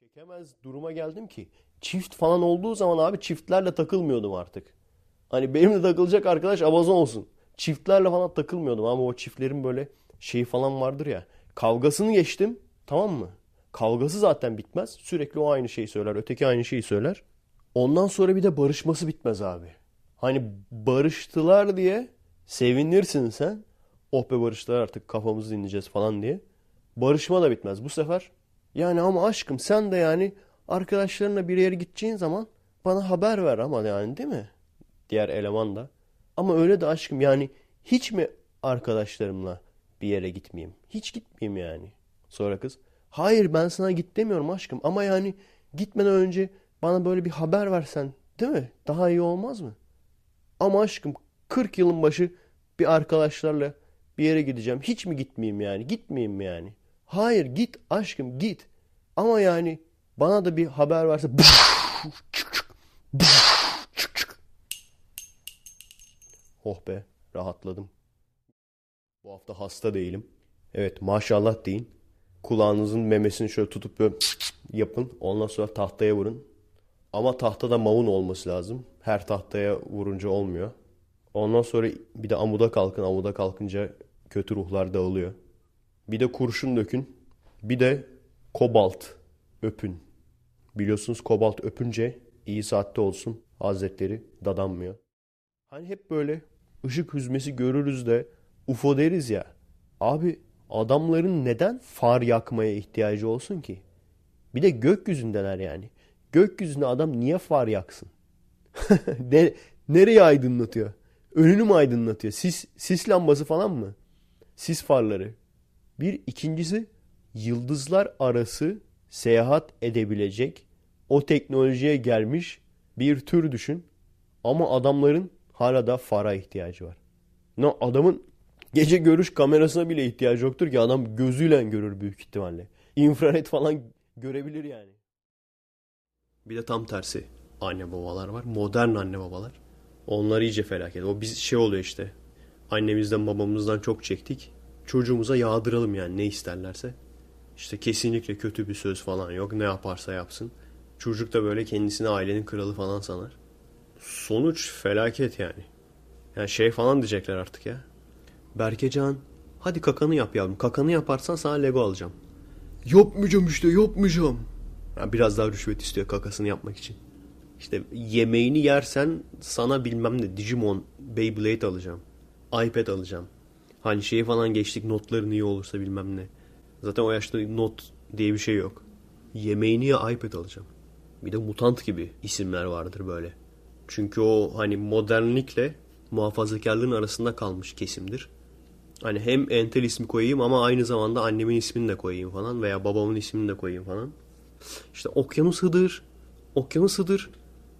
[SPEAKER 2] Çekemez duruma geldim ki çift falan olduğu zaman abi çiftlerle takılmıyordum artık. Hani benimle takılacak arkadaş Amazon olsun. Çiftlerle falan takılmıyordum ama o çiftlerin böyle şeyi falan vardır ya. Kavgasını geçtim tamam mı? Kavgası zaten bitmez. Sürekli o aynı şeyi söyler. Öteki aynı şeyi söyler. Ondan sonra bir de barışması bitmez abi. Hani barıştılar diye sevinirsin sen. Oh be barıştılar artık kafamızı dinleyeceğiz falan diye. Barışma da bitmez bu sefer. Yani ama aşkım sen de yani arkadaşlarınla bir yere gideceğin zaman bana haber ver ama yani değil mi? Diğer eleman da. Ama öyle de aşkım yani hiç mi arkadaşlarımla bir yere gitmeyeyim? Hiç gitmeyeyim yani. Sonra kız hayır ben sana git demiyorum aşkım ama yani gitmeden önce bana böyle bir haber versen değil mi? Daha iyi olmaz mı? Ama aşkım 40 yılın başı bir arkadaşlarla bir yere gideceğim. Hiç mi gitmeyeyim yani? Gitmeyeyim mi yani? Hayır git aşkım git. Ama yani bana da bir haber verse Oh be. Rahatladım. Bu hafta hasta değilim. Evet maşallah deyin. Kulağınızın memesini şöyle tutup böyle yapın. Ondan sonra tahtaya vurun. Ama tahtada mavun olması lazım. Her tahtaya vurunca olmuyor. Ondan sonra bir de amuda kalkın. Amuda kalkınca kötü ruhlar dağılıyor. Bir de kurşun dökün. Bir de kobalt öpün. Biliyorsunuz kobalt öpünce iyi saatte olsun. Hazretleri dadanmıyor. Hani hep böyle ışık hüzmesi görürüz de UFO deriz ya. Abi adamların neden far yakmaya ihtiyacı olsun ki? Bir de gökyüzündeler yani. Gökyüzünde adam niye far yaksın? [laughs] ne, nereye aydınlatıyor? Önünü mü aydınlatıyor? Sis, sis lambası falan mı? Sis farları. Bir ikincisi yıldızlar arası seyahat edebilecek o teknolojiye gelmiş bir tür düşün. Ama adamların hala da fara ihtiyacı var. No, adamın gece görüş kamerasına bile ihtiyacı yoktur ki adam gözüyle görür büyük ihtimalle. İnfrared falan görebilir yani. Bir de tam tersi anne babalar var. Modern anne babalar. Onlar iyice felaket. O biz şey oluyor işte. Annemizden babamızdan çok çektik. Çocuğumuza yağdıralım yani ne isterlerse. İşte kesinlikle kötü bir söz falan yok. Ne yaparsa yapsın. Çocuk da böyle kendisini ailenin kralı falan sanar. Sonuç felaket yani. Yani şey falan diyecekler artık ya. Berkecan hadi kakanı yap yavrum. Kakanı yaparsan sana Lego alacağım. Yapmayacağım işte yapmayacağım. Ya biraz daha rüşvet istiyor kakasını yapmak için. İşte yemeğini yersen sana bilmem ne Digimon, Beyblade alacağım. iPad alacağım. Hani şeyi falan geçtik notların iyi olursa bilmem ne. Zaten o yaşta not diye bir şey yok. Yemeğini ya iPad alacağım. Bir de mutant gibi isimler vardır böyle. Çünkü o hani modernlikle muhafazakarlığın arasında kalmış kesimdir. Hani hem entel ismi koyayım ama aynı zamanda annemin ismini de koyayım falan veya babamın ismini de koyayım falan. İşte okyanus hıdır, okyanus hıdır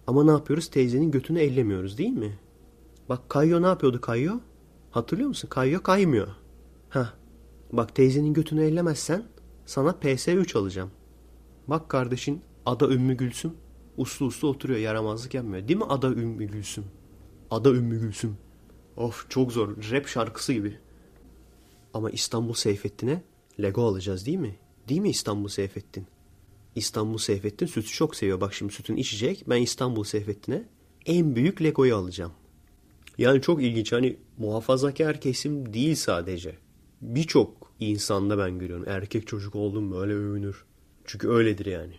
[SPEAKER 2] ama ne yapıyoruz? Teyzenin götünü ellemiyoruz değil mi? Bak Kayyo ne yapıyordu Kayyo? Hatırlıyor musun? Kayyo kaymıyor. Ha. Bak teyzenin götünü ellemezsen sana PS3 alacağım. Bak kardeşin Ada Ümmü Gülsüm uslu uslu oturuyor yaramazlık yapmıyor. Değil mi Ada Ümmü Gülsüm? Ada Ümmü Gülsüm. Of çok zor. Rap şarkısı gibi. Ama İstanbul Seyfettin'e Lego alacağız değil mi? Değil mi İstanbul Seyfettin? İstanbul Seyfettin sütü çok seviyor. Bak şimdi sütünü içecek. Ben İstanbul Seyfettin'e en büyük Lego'yu alacağım. Yani çok ilginç. Hani muhafazakar kesim değil sadece. Birçok insanda ben görüyorum. Erkek çocuk oldum böyle övünür. Çünkü öyledir yani.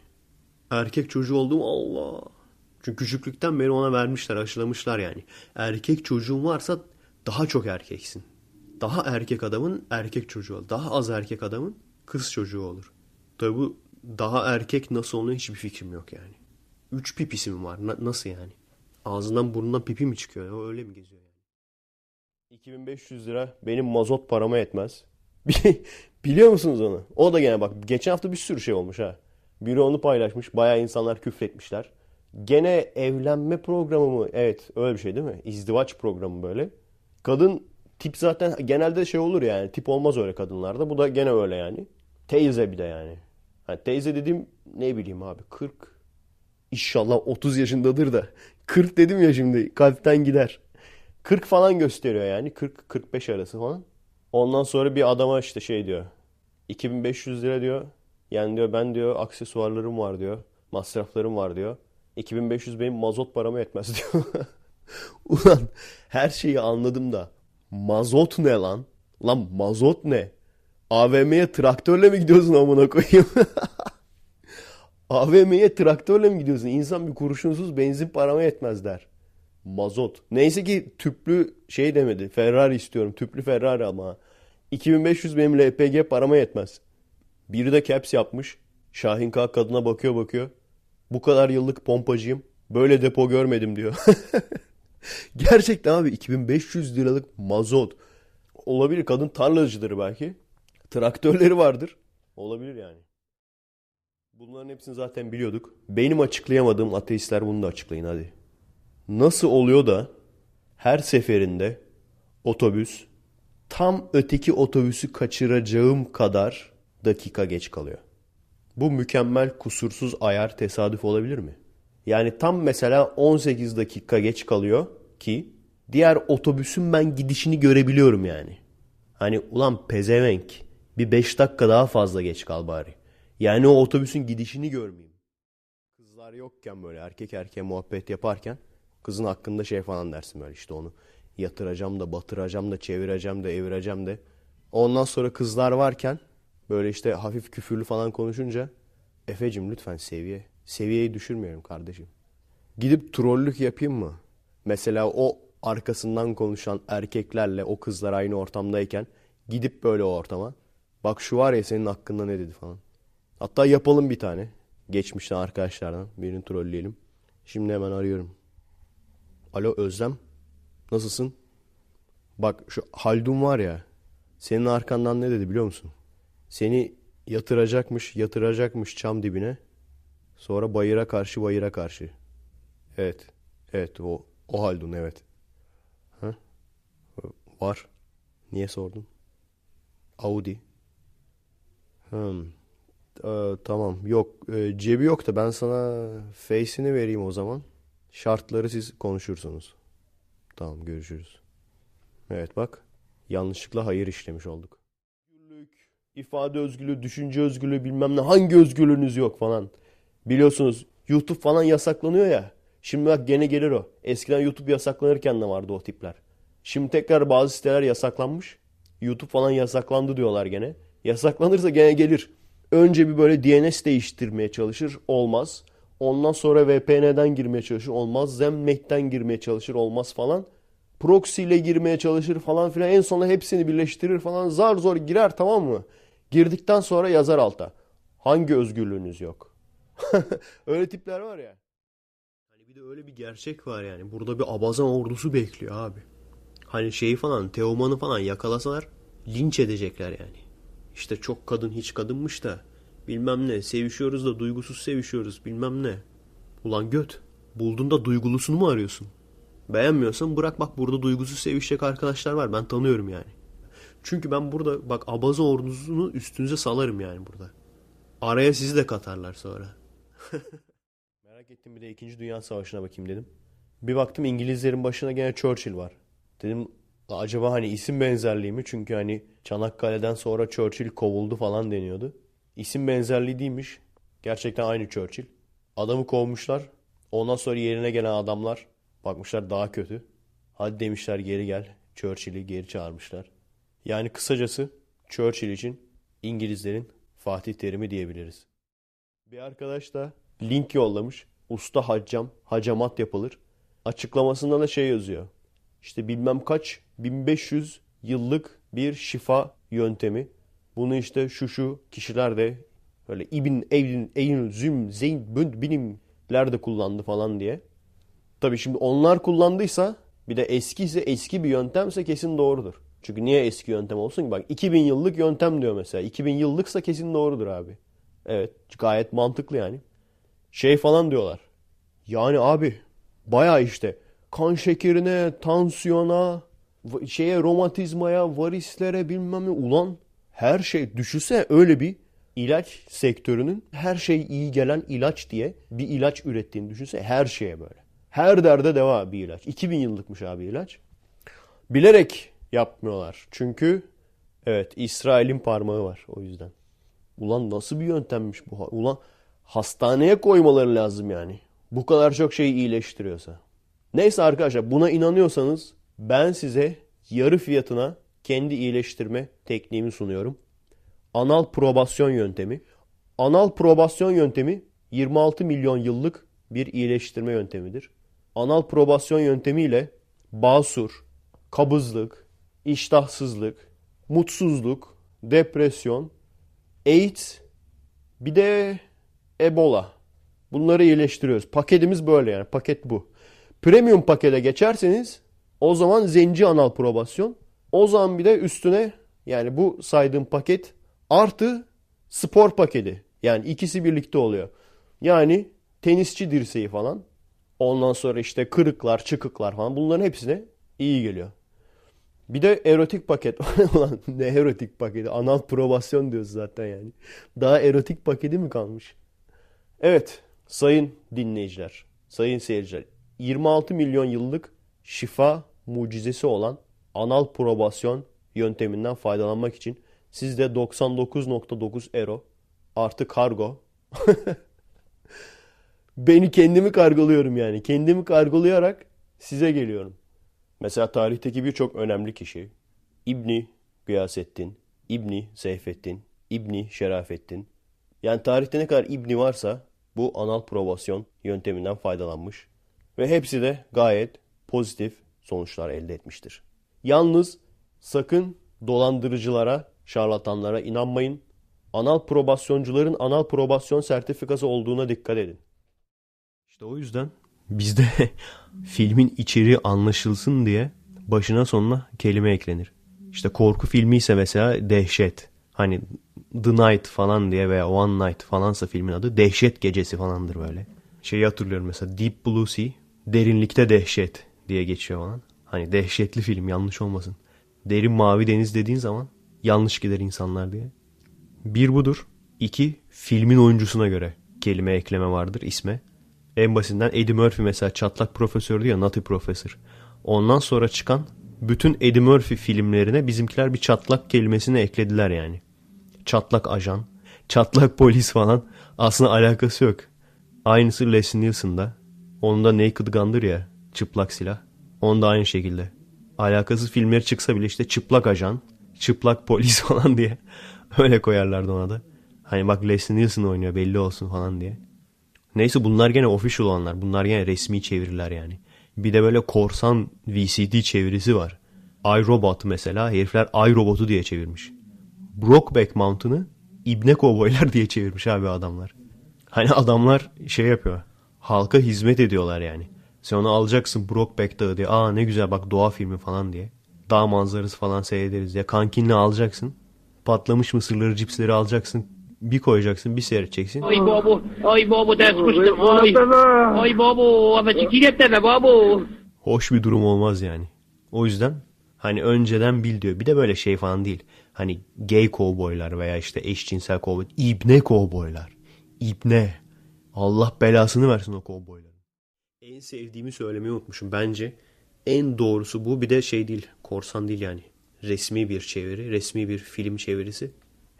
[SPEAKER 2] Erkek çocuğu oldum Allah. Çünkü küçüklükten beri ona vermişler, aşılamışlar yani. Erkek çocuğun varsa daha çok erkeksin. Daha erkek adamın erkek çocuğu olur. Daha az erkek adamın kız çocuğu olur. Tabi bu daha erkek nasıl oluyor hiçbir fikrim yok yani. Üç pipisi mi var? Na- nasıl yani? Ağzından burnundan pipi mi çıkıyor? O öyle mi geziyor yani? 2500 lira benim mazot parama yetmez. [laughs] Biliyor musunuz onu? O da gene bak geçen hafta bir sürü şey olmuş ha. Biri onu paylaşmış. Bayağı insanlar küfretmişler. Gene evlenme programı mı? Evet öyle bir şey değil mi? İzdivaç programı böyle. Kadın tip zaten genelde şey olur yani. Tip olmaz öyle kadınlarda. Bu da gene öyle yani. Teyze bir de yani. Ha, teyze dediğim ne bileyim abi 40. İnşallah 30 yaşındadır da. 40 dedim ya şimdi kalpten gider. 40 falan gösteriyor yani. 40-45 arası falan. Ondan sonra bir adama işte şey diyor. 2500 lira diyor. Yani diyor ben diyor aksesuarlarım var diyor. Masraflarım var diyor. 2500 benim mazot paramı yetmez [laughs] diyor. Ulan her şeyi anladım da mazot ne lan? Lan mazot ne? AVM'ye traktörle mi gidiyorsun amına koyayım? [laughs] AVM'ye traktörle mi gidiyorsun? İnsan bir kurşunsuz benzin parama yetmez der. Mazot. Neyse ki tüplü şey demedi. Ferrari istiyorum. Tüplü Ferrari ama. 2500 benim LPG parama yetmez. Biri de caps yapmış. Şahin K kadına bakıyor bakıyor. Bu kadar yıllık pompacıyım. Böyle depo görmedim diyor. [laughs] Gerçekten abi 2500 liralık mazot. Olabilir kadın tarlacıdır belki. Traktörleri vardır. Olabilir yani. Bunların hepsini zaten biliyorduk. Benim açıklayamadığım ateistler bunu da açıklayın hadi. Nasıl oluyor da her seferinde otobüs tam öteki otobüsü kaçıracağım kadar dakika geç kalıyor? Bu mükemmel kusursuz ayar tesadüf olabilir mi? Yani tam mesela 18 dakika geç kalıyor ki diğer otobüsün ben gidişini görebiliyorum yani. Hani ulan pezevenk bir 5 dakika daha fazla geç kal bari. Yani o otobüsün gidişini görmeyeyim. Kızlar yokken böyle erkek erkeğe muhabbet yaparken kızın hakkında şey falan dersin böyle işte onu yatıracağım da batıracağım da çevireceğim de evireceğim de. Ondan sonra kızlar varken böyle işte hafif küfürlü falan konuşunca Efecim lütfen seviye. Seviyeyi düşürmeyelim kardeşim. Gidip trollük yapayım mı? Mesela o arkasından konuşan erkeklerle o kızlar aynı ortamdayken gidip böyle o ortama. Bak şu var ya senin hakkında ne dedi falan. Hatta yapalım bir tane. Geçmişten arkadaşlardan birini trolleyelim. Şimdi hemen arıyorum. Alo Özlem. Nasılsın? Bak şu Haldun var ya. Senin arkandan ne dedi biliyor musun? Seni yatıracakmış, yatıracakmış çam dibine. Sonra bayıra karşı bayıra karşı. Evet. Evet o o Haldun evet. Ha? Var. Niye sordun? Audi. Hmm. Ee, tamam. Yok. e, cebi yok da ben sana face'ini vereyim o zaman. Şartları siz konuşursunuz. Tamam görüşürüz. Evet bak. Yanlışlıkla hayır işlemiş olduk. İfade özgürlüğü, düşünce özgürlüğü bilmem ne. Hangi özgürlüğünüz yok falan. Biliyorsunuz YouTube falan yasaklanıyor ya. Şimdi bak gene gelir o. Eskiden YouTube yasaklanırken de vardı o tipler. Şimdi tekrar bazı siteler yasaklanmış. YouTube falan yasaklandı diyorlar gene. Yasaklanırsa gene gelir. Önce bir böyle DNS değiştirmeye çalışır. Olmaz. Ondan sonra VPN'den girmeye çalışır. Olmaz. Zemmet'ten girmeye çalışır. Olmaz falan. Proxy ile girmeye çalışır falan filan. En sonunda hepsini birleştirir falan. Zar zor girer tamam mı? Girdikten sonra yazar alta. Hangi özgürlüğünüz yok? [laughs] öyle tipler var ya. Hani bir de öyle bir gerçek var yani. Burada bir abazan ordusu bekliyor abi. Hani şeyi falan Teoman'ı falan yakalasalar linç edecekler yani. İşte çok kadın hiç kadınmış da bilmem ne sevişiyoruz da duygusuz sevişiyoruz bilmem ne. Ulan göt buldun da duygulusunu mu arıyorsun? Beğenmiyorsan bırak bak burada duygusuz sevişecek arkadaşlar var ben tanıyorum yani. Çünkü ben burada bak abaza ordusunu üstünüze salarım yani burada. Araya sizi de katarlar sonra. [laughs] Merak ettim bir de 2. Dünya Savaşı'na bakayım dedim. Bir baktım İngilizlerin başına gene Churchill var. Dedim "La acaba hani isim benzerliği mi? Çünkü hani Çanakkale'den sonra Churchill kovuldu falan deniyordu. İsim benzerliği değilmiş. Gerçekten aynı Churchill. Adamı kovmuşlar. Ondan sonra yerine gelen adamlar bakmışlar daha kötü. Hadi demişler geri gel. Churchill'i geri çağırmışlar. Yani kısacası Churchill için İngilizlerin Fatih Terim'i diyebiliriz. Bir arkadaş da link yollamış. Usta haccam, hacamat yapılır. Açıklamasında da şey yazıyor. İşte bilmem kaç 1500 yıllık bir şifa yöntemi. Bunu işte şu şu kişiler de böyle İbn Eylül, Eylül, Züm, Zeyn, Bünd, Binimler de kullandı falan diye. Tabii şimdi onlar kullandıysa bir de eski ise eski bir yöntemse kesin doğrudur. Çünkü niye eski yöntem olsun ki? Bak 2000 yıllık yöntem diyor mesela. 2000 yıllıksa kesin doğrudur abi. Evet gayet mantıklı yani. Şey falan diyorlar. Yani abi baya işte kan şekerine, tansiyona, şeye romatizmaya, varislere bilmem ne ulan her şey düşüse öyle bir ilaç sektörünün her şey iyi gelen ilaç diye bir ilaç ürettiğini düşünse her şeye böyle. Her derde deva bir ilaç. 2000 yıllıkmış abi ilaç. Bilerek yapmıyorlar. Çünkü evet İsrail'in parmağı var o yüzden. Ulan nasıl bir yöntemmiş bu? Ulan hastaneye koymaları lazım yani. Bu kadar çok şeyi iyileştiriyorsa. Neyse arkadaşlar buna inanıyorsanız ben size yarı fiyatına kendi iyileştirme tekniğimi sunuyorum. Anal probasyon yöntemi. Anal probasyon yöntemi 26 milyon yıllık bir iyileştirme yöntemidir. Anal probasyon yöntemiyle basur, kabızlık, iştahsızlık, mutsuzluk, depresyon, AIDS, bir de Ebola. Bunları iyileştiriyoruz. Paketimiz böyle yani. Paket bu. Premium pakete geçerseniz o zaman zenci anal probasyon. O zaman bir de üstüne yani bu saydığım paket artı spor paketi. Yani ikisi birlikte oluyor. Yani tenisçi dirseği falan. Ondan sonra işte kırıklar, çıkıklar falan bunların hepsine iyi geliyor. Bir de erotik paket. [laughs] Ulan ne erotik paketi? Anal probasyon diyoruz zaten yani. Daha erotik paketi mi kalmış? Evet, sayın dinleyiciler, sayın seyirciler. 26 milyon yıllık şifa mucizesi olan anal probasyon yönteminden faydalanmak için sizde 99.9 euro artı kargo [laughs] beni kendimi kargoluyorum yani. Kendimi kargolayarak size geliyorum. Mesela tarihteki birçok önemli kişi İbni Gıyasettin, İbni Seyfettin, İbni Şerafettin. Yani tarihte ne kadar İbni varsa bu anal probasyon yönteminden faydalanmış. Ve hepsi de gayet pozitif sonuçlar elde etmiştir. Yalnız sakın dolandırıcılara, şarlatanlara inanmayın. Anal probasyoncuların anal probasyon sertifikası olduğuna dikkat edin. İşte o yüzden bizde [laughs] filmin içeriği anlaşılsın diye başına sonuna kelime eklenir. İşte korku filmi ise mesela dehşet. Hani The Night falan diye veya One Night falansa filmin adı dehşet gecesi falandır böyle. Şeyi hatırlıyorum mesela Deep Blue Sea derinlikte dehşet diye geçiyor falan. Hani dehşetli film yanlış olmasın. Derin mavi deniz dediğin zaman yanlış gider insanlar diye. Bir budur. İki filmin oyuncusuna göre kelime ekleme vardır isme. En basitinden Eddie Murphy mesela çatlak profesördü ya Nutty Professor. Ondan sonra çıkan bütün Eddie Murphy filmlerine bizimkiler bir çatlak kelimesini eklediler yani. Çatlak ajan, çatlak polis falan aslında alakası yok. Aynısı Leslie Nielsen'da. Onun da Naked Gun'dır ya çıplak silah. Onda aynı şekilde. Alakasız filmleri çıksa bile işte çıplak ajan, çıplak polis [laughs] falan diye öyle koyarlardı ona da. Hani bak Leslie Nielsen oynuyor belli olsun falan diye. Neyse bunlar gene official olanlar. Bunlar gene resmi çeviriler yani. Bir de böyle korsan VCD çevirisi var. iRobot mesela herifler iRobot'u diye çevirmiş. Brokeback Mountain'ı İbne Kovboylar diye çevirmiş abi adamlar. Hani adamlar şey yapıyor. Halka hizmet ediyorlar yani. Sen onu alacaksın Brokeback Dağı diye. Aa ne güzel bak doğa filmi falan diye. Dağ manzarası falan seyrederiz diye. Kankinle alacaksın. Patlamış mısırları, cipsleri alacaksın. Bir koyacaksın, bir seyredeceksin.
[SPEAKER 5] Ay babu, ay babu ders kuştum. Ay, ay babu, deme babu.
[SPEAKER 2] hoş bir durum olmaz yani. O yüzden hani önceden bil diyor. Bir de böyle şey falan değil. Hani gay kovboylar veya işte eşcinsel kovboy. İbne kovboylar. İbne. Allah belasını versin o kovboyların. En sevdiğimi söylemeyi unutmuşum. Bence en doğrusu bu. Bir de şey değil. Korsan değil yani. Resmi bir çeviri. Resmi bir film çevirisi.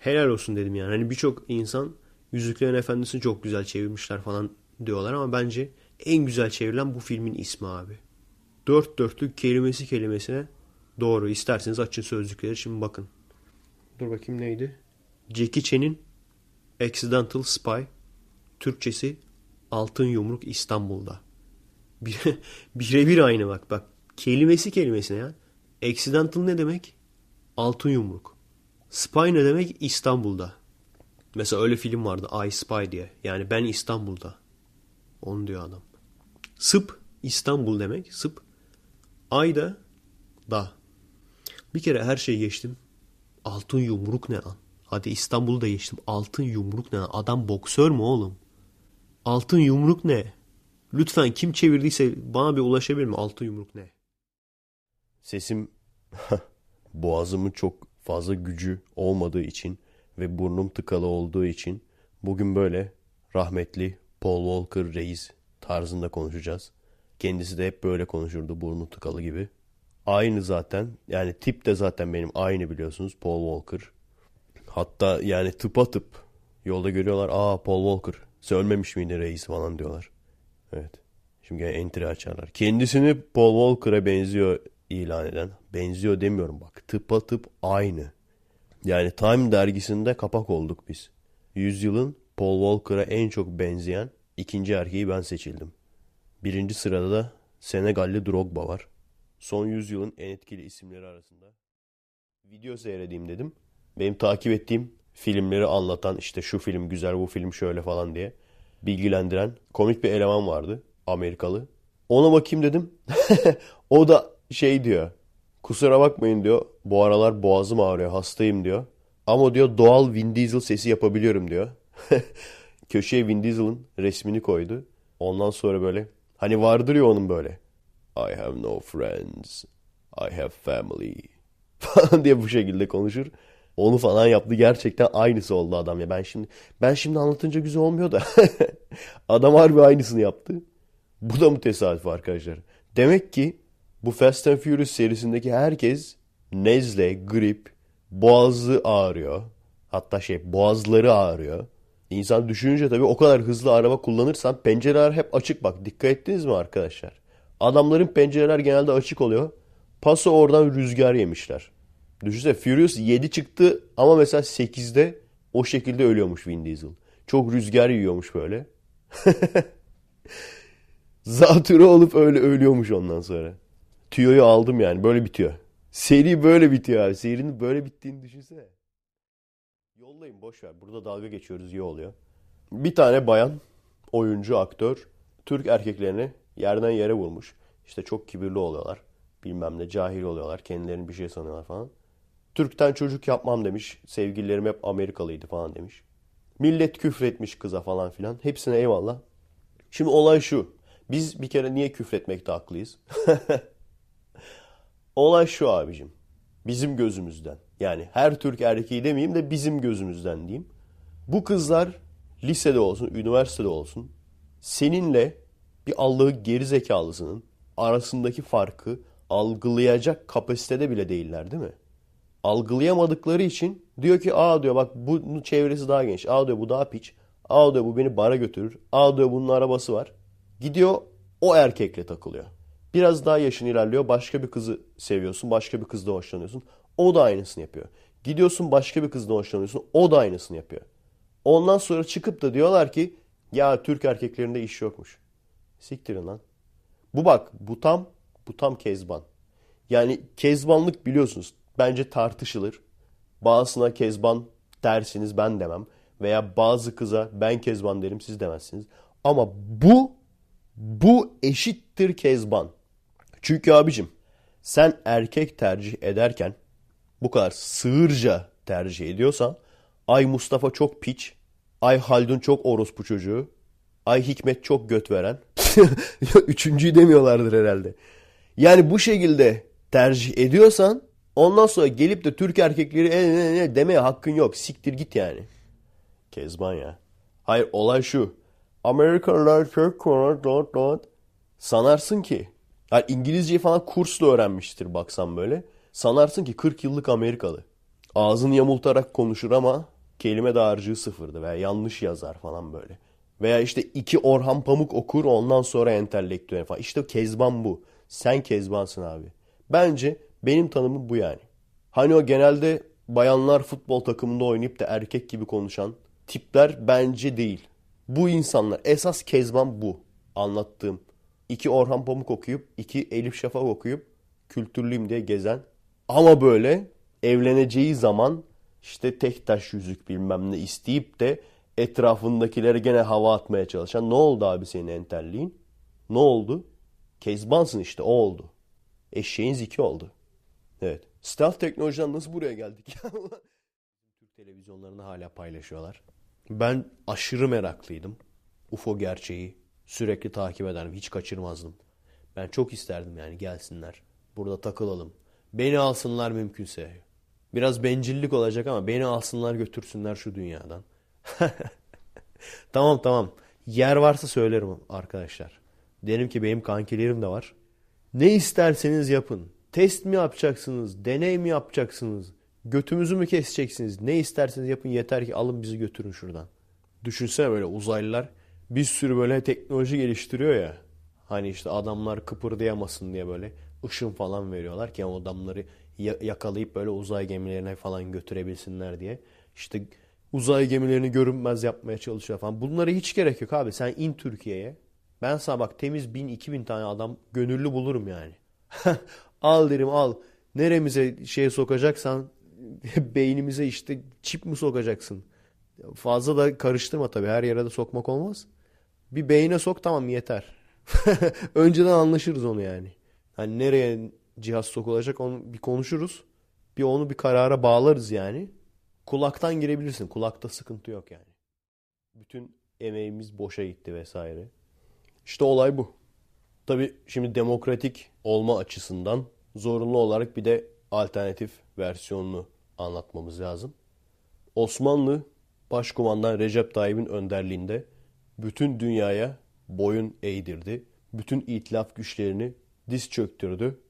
[SPEAKER 2] Helal olsun dedim yani. Hani birçok insan Yüzüklerin Efendisi'ni çok güzel çevirmişler falan diyorlar ama bence en güzel çevrilen bu filmin ismi abi. Dört dörtlük kelimesi kelimesine doğru. İsterseniz açın sözlükleri şimdi bakın. Dur bakayım neydi? Jackie Chan'in Accidental Spy Türkçesi Altın Yumruk İstanbul'da. [laughs] Bir- Birebir aynı bak bak. Kelimesi kelimesine ya. Accidental ne demek? Altın Yumruk. Spy ne demek? İstanbul'da. Mesela öyle film vardı I Spy diye. Yani ben İstanbul'da. Onu diyor adam. Sıp İstanbul demek. Sıp. Ay da da. Bir kere her şeyi geçtim. Altın yumruk ne lan? Hadi İstanbul'u da geçtim. Altın yumruk ne lan? Adam boksör mü oğlum? Altın yumruk ne? Lütfen kim çevirdiyse bana bir ulaşabilir mi? Altın yumruk ne? Sesim [laughs] boğazımın çok fazla gücü olmadığı için ve burnum tıkalı olduğu için bugün böyle rahmetli Paul Walker reis tarzında konuşacağız. Kendisi de hep böyle konuşurdu burnu tıkalı gibi. Aynı zaten yani tip de zaten benim aynı biliyorsunuz Paul Walker. Hatta yani tıpa tıp yolda görüyorlar aa Paul Walker sen ölmemiş miydi reis falan diyorlar. Evet. Şimdi gene entry açarlar. Kendisini Paul Walker'a benziyor ilan eden. Benziyor demiyorum bak. Tıpa tıp aynı. Yani Time dergisinde kapak olduk biz. Yüzyılın Paul Walker'a en çok benzeyen ikinci erkeği ben seçildim. Birinci sırada da Senegalli Drogba var. Son yüzyılın en etkili isimleri arasında. Video seyredeyim dedim. Benim takip ettiğim filmleri anlatan işte şu film güzel bu film şöyle falan diye bilgilendiren komik bir eleman vardı. Amerikalı. Ona bakayım dedim. [laughs] o da şey diyor. Kusura bakmayın diyor. Bu aralar boğazım ağrıyor hastayım diyor. Ama diyor doğal Vin Diesel sesi yapabiliyorum diyor. [laughs] Köşeye Vin Diesel'ın resmini koydu. Ondan sonra böyle hani vardır ya onun böyle. I have no friends. I have family. [laughs] falan diye bu şekilde konuşur. Onu falan yaptı. Gerçekten aynısı oldu adam ya. Ben şimdi ben şimdi anlatınca güzel olmuyor da. [laughs] adam harbi aynısını yaptı. Bu da mı tesadüf arkadaşlar? Demek ki Bu Fast and Furious serisindeki herkes nezle, grip, boğazı ağrıyor. Hatta şey boğazları ağrıyor. İnsan düşününce tabii o kadar hızlı araba kullanırsan pencereler hep açık bak. Dikkat ettiniz mi arkadaşlar? Adamların pencereler genelde açık oluyor. Paso oradan rüzgar yemişler. Düşünsene Furious 7 çıktı ama mesela 8'de o şekilde ölüyormuş Vin Diesel. Çok rüzgar yiyormuş böyle. [laughs] Zatürre olup öyle ölüyormuş ondan sonra. Tüyoyu aldım yani böyle bitiyor. Seri böyle bitiyor abi. Serinin böyle bittiğini düşünsene. Yollayın boş ver. Burada dalga geçiyoruz iyi oluyor. Bir tane bayan oyuncu, aktör Türk erkeklerini yerden yere vurmuş. İşte çok kibirli oluyorlar. Bilmem ne cahil oluyorlar. Kendilerini bir şey sanıyorlar falan. Türk'ten çocuk yapmam demiş. Sevgililerim hep Amerikalıydı falan demiş. Millet küfretmiş kıza falan filan. Hepsine eyvallah. Şimdi olay şu. Biz bir kere niye küfretmekte haklıyız? [laughs] olay şu abicim. Bizim gözümüzden. Yani her Türk erkeği demeyeyim de bizim gözümüzden diyeyim. Bu kızlar lisede olsun, üniversitede olsun seninle bir Allah'ı geri zekalısının arasındaki farkı algılayacak kapasitede bile değiller değil mi? Algılayamadıkları için diyor ki aa diyor bak bunun çevresi daha genç. Aa diyor bu daha piç. Aa diyor bu beni bara götürür. Aa diyor bunun arabası var. Gidiyor o erkekle takılıyor. Biraz daha yaşın ilerliyor. Başka bir kızı seviyorsun. Başka bir kızla hoşlanıyorsun. O da aynısını yapıyor. Gidiyorsun başka bir kızla hoşlanıyorsun. O da aynısını yapıyor. Ondan sonra çıkıp da diyorlar ki ya Türk erkeklerinde iş yokmuş. Siktirin lan. Bu bak bu tam bu tam kezban. Yani kezbanlık biliyorsunuz bence tartışılır. Bazısına kezban dersiniz ben demem. Veya bazı kıza ben kezban derim siz demezsiniz. Ama bu bu eşittir kezban. Çünkü abicim sen erkek tercih ederken bu kadar sığırca tercih ediyorsan ay Mustafa çok piç, ay Haldun çok orospu çocuğu, ay Hikmet çok göt veren. [laughs] Üçüncüyü demiyorlardır herhalde. Yani bu şekilde tercih ediyorsan ondan sonra gelip de Türk erkekleri e, e, e, demeye hakkın yok. Siktir git yani. Kezban ya. Hayır olay şu. Amerikalılar çok. Sanarsın ki yani İngilizceyi falan kursla öğrenmiştir baksan böyle. Sanarsın ki 40 yıllık Amerikalı. Ağzını yamultarak konuşur ama kelime dağarcığı sıfırdı veya yanlış yazar falan böyle. Veya işte iki Orhan Pamuk okur ondan sonra entelektüel falan. İşte kezban bu. Sen kezbansın abi. Bence benim tanımım bu yani. Hani o genelde bayanlar futbol takımında oynayıp da erkek gibi konuşan tipler bence değil. Bu insanlar esas kezban bu. Anlattığım. İki Orhan Pamuk okuyup, iki Elif Şafak okuyup kültürlüyüm diye gezen. Ama böyle evleneceği zaman işte tek taş yüzük bilmem ne isteyip de etrafındakilere gene hava atmaya çalışan. Ne oldu abi senin entelliğin? Ne oldu? Kezbansın işte o oldu. Eşeğin ziki oldu. Evet. Stealth teknolojiden nasıl buraya geldik? [laughs] Türk televizyonlarını hala paylaşıyorlar. Ben aşırı meraklıydım. UFO gerçeği sürekli takip ederdim. Hiç kaçırmazdım. Ben çok isterdim yani gelsinler. Burada takılalım. Beni alsınlar mümkünse. Biraz bencillik olacak ama beni alsınlar götürsünler şu dünyadan. [laughs] tamam tamam. Yer varsa söylerim arkadaşlar. Derim ki benim kankilerim de var. Ne isterseniz yapın. Test mi yapacaksınız? Deney mi yapacaksınız? Götümüzü mü keseceksiniz? Ne isterseniz yapın yeter ki alın bizi götürün şuradan. Düşünsene böyle uzaylılar bir sürü böyle teknoloji geliştiriyor ya. Hani işte adamlar kıpırdayamasın diye böyle ışın falan veriyorlar ki adamları ya- yakalayıp böyle uzay gemilerine falan götürebilsinler diye. İşte uzay gemilerini görünmez yapmaya çalışıyor falan. Bunlara hiç gerek yok abi. Sen in Türkiye'ye. Ben sana bak temiz bin iki bin tane adam gönüllü bulurum yani. [laughs] al derim al. Neremize şey sokacaksan [laughs] beynimize işte çip mi sokacaksın? Fazla da karıştırma tabii. Her yere de sokmak olmaz. Bir beyne sok tamam yeter. [laughs] Önceden anlaşırız onu yani. Hani nereye cihaz sokulacak onu bir konuşuruz. Bir onu bir karara bağlarız yani. Kulaktan girebilirsin. Kulakta sıkıntı yok yani. Bütün emeğimiz boşa gitti vesaire. İşte olay bu. Tabii şimdi demokratik olma açısından zorunlu olarak bir de alternatif versiyonunu anlatmamız lazım. Osmanlı Başkumandan Recep Tayyip'in önderliğinde bütün dünyaya boyun eğdirdi. Bütün itilaf güçlerini diz çöktürdü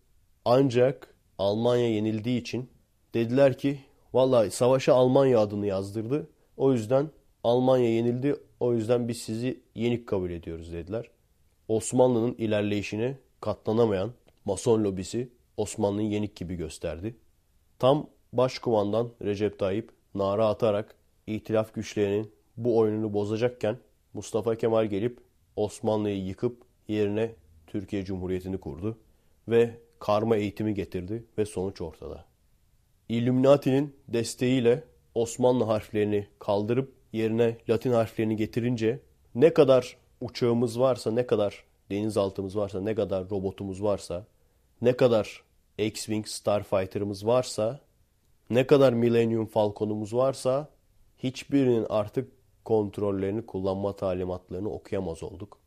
[SPEAKER 2] Ancak Almanya yenildiği için dediler ki vallahi savaşa Almanya adını yazdırdı. O yüzden Almanya yenildi. O yüzden biz sizi yenik kabul ediyoruz dediler. Osmanlı'nın ilerleyişine katlanamayan Mason lobisi Osmanlı'yı yenik gibi gösterdi. Tam başkumandan Recep Tayyip nara atarak itilaf güçlerinin bu oyununu bozacakken Mustafa Kemal gelip Osmanlı'yı yıkıp yerine Türkiye Cumhuriyeti'ni kurdu ve karma eğitimi getirdi ve sonuç ortada. Illuminati'nin desteğiyle Osmanlı harflerini kaldırıp yerine Latin harflerini getirince ne kadar uçağımız varsa, ne kadar denizaltımız varsa, ne kadar robotumuz varsa, ne kadar X-Wing Starfighter'ımız varsa, ne kadar Millennium Falcon'umuz varsa hiçbirinin artık kontrollerini, kullanma talimatlarını okuyamaz olduk.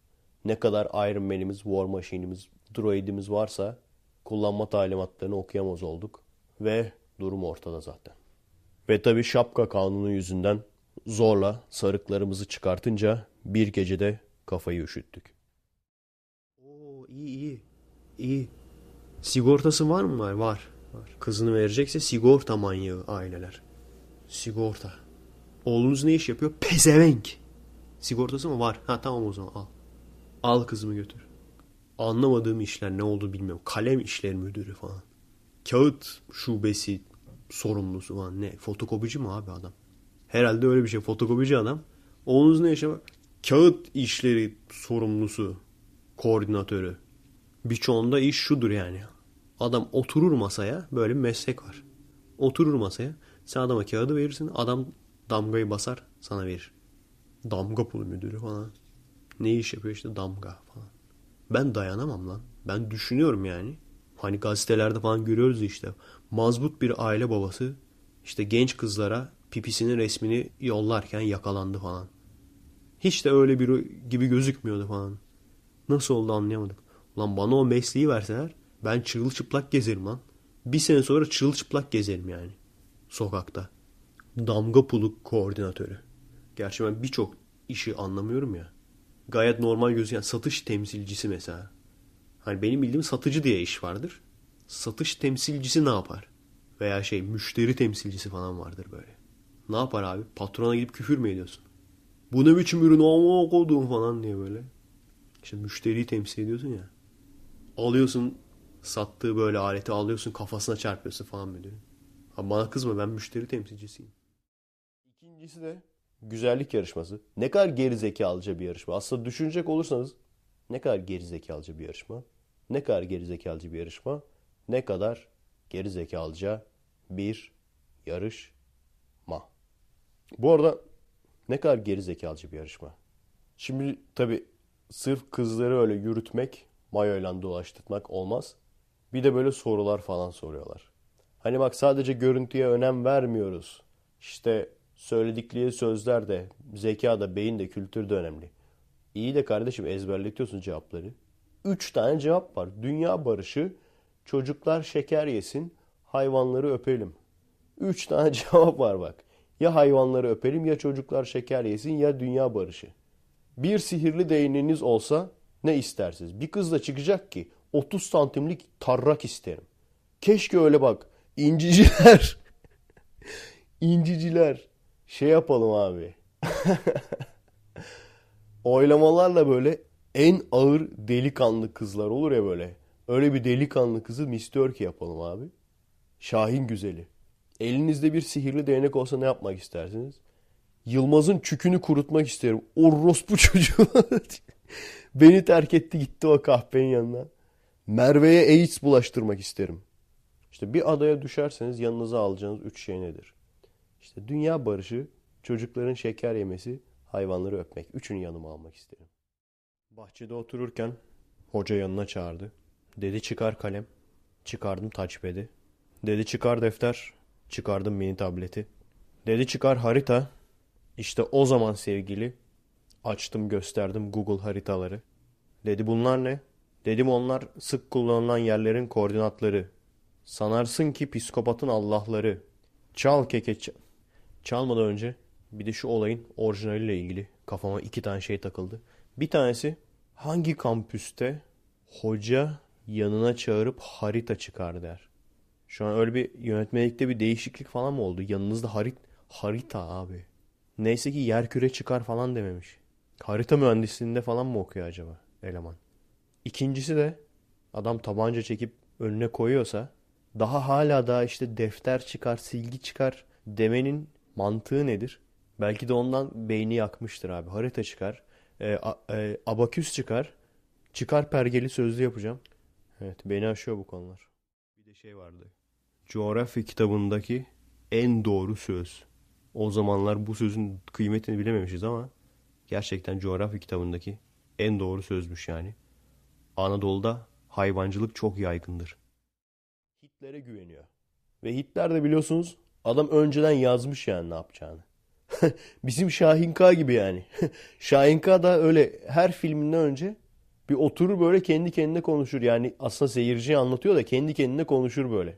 [SPEAKER 2] Ne kadar Iron Man'imiz, War Machine'imiz, droidimiz varsa kullanma talimatlarını okuyamaz olduk. Ve durum ortada zaten. Ve tabii şapka kanunu yüzünden zorla sarıklarımızı çıkartınca bir gecede kafayı üşüttük.
[SPEAKER 6] Oo iyi iyi. İyi. Sigortası var mı? Var. Var. var. Kızını verecekse sigorta manyağı aileler. Sigorta. Oğlunuz ne iş yapıyor? Pezevenk. Sigortası mı? Var. Ha tamam o zaman al. Al kızımı götür. Anlamadığım işler ne oldu bilmiyorum. Kalem işleri müdürü falan. Kağıt şubesi sorumlusu falan. Ne? Fotokopici mi abi adam? Herhalde öyle bir şey. Fotokopici adam. Oğlunuz ne var? Kağıt işleri sorumlusu. Koordinatörü. Birçoğunda iş şudur yani. Adam oturur masaya. Böyle bir meslek var. Oturur masaya. Sen adama kağıdı verirsin. Adam damgayı basar sana verir. Damga pulu müdürü falan. Ne iş yapıyor işte damga falan. Ben dayanamam lan. Ben düşünüyorum yani. Hani gazetelerde falan görüyoruz işte. Mazbut bir aile babası işte genç kızlara pipisinin resmini yollarken yakalandı falan. Hiç de öyle biri gibi gözükmüyordu falan. Nasıl oldu anlayamadık. Lan bana o mesleği verseler ben çırılçıplak gezerim lan. Bir sene sonra çırılçıplak gezerim yani. Sokakta. Damga pulu koordinatörü. Gerçi ben birçok işi anlamıyorum ya. Gayet normal gözüken satış temsilcisi mesela. Hani benim bildiğim satıcı diye iş vardır. Satış temsilcisi ne yapar? Veya şey müşteri temsilcisi falan vardır böyle. Ne yapar abi? Patrona gidip küfür mü ediyorsun? Bu ne biçim ürün ama koduğum falan diye böyle. İşte müşteriyi temsil ediyorsun ya. Alıyorsun sattığı böyle aleti alıyorsun kafasına çarpıyorsun falan müdürün. Ha bana kızma ben müşteri temsilcisiyim.
[SPEAKER 2] İkincisi de güzellik yarışması. Ne kadar geri zekalıca bir yarışma. Aslında düşünecek olursanız ne kadar geri zekalıca bir yarışma. Ne kadar geri zekalıca bir yarışma. Ne kadar geri zekalıca bir yarışma. Bu arada ne kadar geri zekalıca bir yarışma. Şimdi tabii sırf kızları öyle yürütmek, mayoyla dolaştırmak olmaz. Bir de böyle sorular falan soruyorlar. Hani bak sadece görüntüye önem vermiyoruz. İşte söyledikleri sözler de, zeka da, beyin de, kültür de önemli. İyi de kardeşim ezberletiyorsun cevapları. Üç tane cevap var. Dünya barışı, çocuklar şeker yesin, hayvanları öpelim. Üç tane [laughs] cevap var bak. Ya hayvanları öpelim ya çocuklar şeker yesin ya dünya barışı. Bir sihirli değneğiniz olsa ne istersiniz? Bir kız da çıkacak ki 30 santimlik tarrak isterim. Keşke öyle bak. İnciciler. [laughs] İnciciler. Şey yapalım abi. Oylamalarla böyle en ağır delikanlı kızlar olur ya böyle. Öyle bir delikanlı kızı Miss Turkey yapalım abi. Şahin güzeli. Elinizde bir sihirli değnek olsa ne yapmak istersiniz? Yılmaz'ın çükünü kurutmak isterim. Orospu çocuğu. [laughs] Beni terk etti gitti o kahpenin yanına. Merve'ye AIDS bulaştırmak isterim. İşte bir adaya düşerseniz yanınıza alacağınız üç şey nedir? İşte dünya barışı, çocukların şeker yemesi, hayvanları öpmek. Üçünü yanıma almak isterim. Bahçede otururken hoca yanına çağırdı. Dedi çıkar kalem. Çıkardım touchpad'i. Dedi çıkar defter. Çıkardım mini tableti. Dedi çıkar harita. İşte o zaman sevgili açtım gösterdim Google haritaları. Dedi bunlar ne? Dedim onlar sık kullanılan yerlerin koordinatları. Sanarsın ki psikopatın Allah'ları. Çal keke ç- Çalmadan önce bir de şu olayın orijinaliyle ilgili kafama iki tane şey takıldı. Bir tanesi hangi kampüste hoca yanına çağırıp harita çıkar der. Şu an öyle bir yönetmelikte bir değişiklik falan mı oldu? Yanınızda harit harita abi. Neyse ki yer küre çıkar falan dememiş. Harita mühendisliğinde falan mı okuyor acaba eleman? İkincisi de adam tabanca çekip önüne koyuyorsa daha hala daha işte defter çıkar, silgi çıkar demenin mantığı nedir? Belki de ondan beyni yakmıştır abi. Harita çıkar, e, a- e, abaküs çıkar, çıkar pergeli sözlü yapacağım. Evet beni aşıyor bu konular. Bir de şey vardı. Coğrafya kitabındaki en doğru söz. O zamanlar bu sözün kıymetini bilememişiz ama gerçekten coğrafya kitabındaki en doğru sözmüş yani. Anadolu'da hayvancılık çok yaygındır. Hitler'e güveniyor. Ve Hitler de biliyorsunuz adam önceden yazmış yani ne yapacağını. [laughs] Bizim Şahinka gibi yani. [laughs] Şahinka da öyle her filminden önce bir oturur böyle kendi kendine konuşur. Yani aslında seyirciye anlatıyor da kendi kendine konuşur böyle.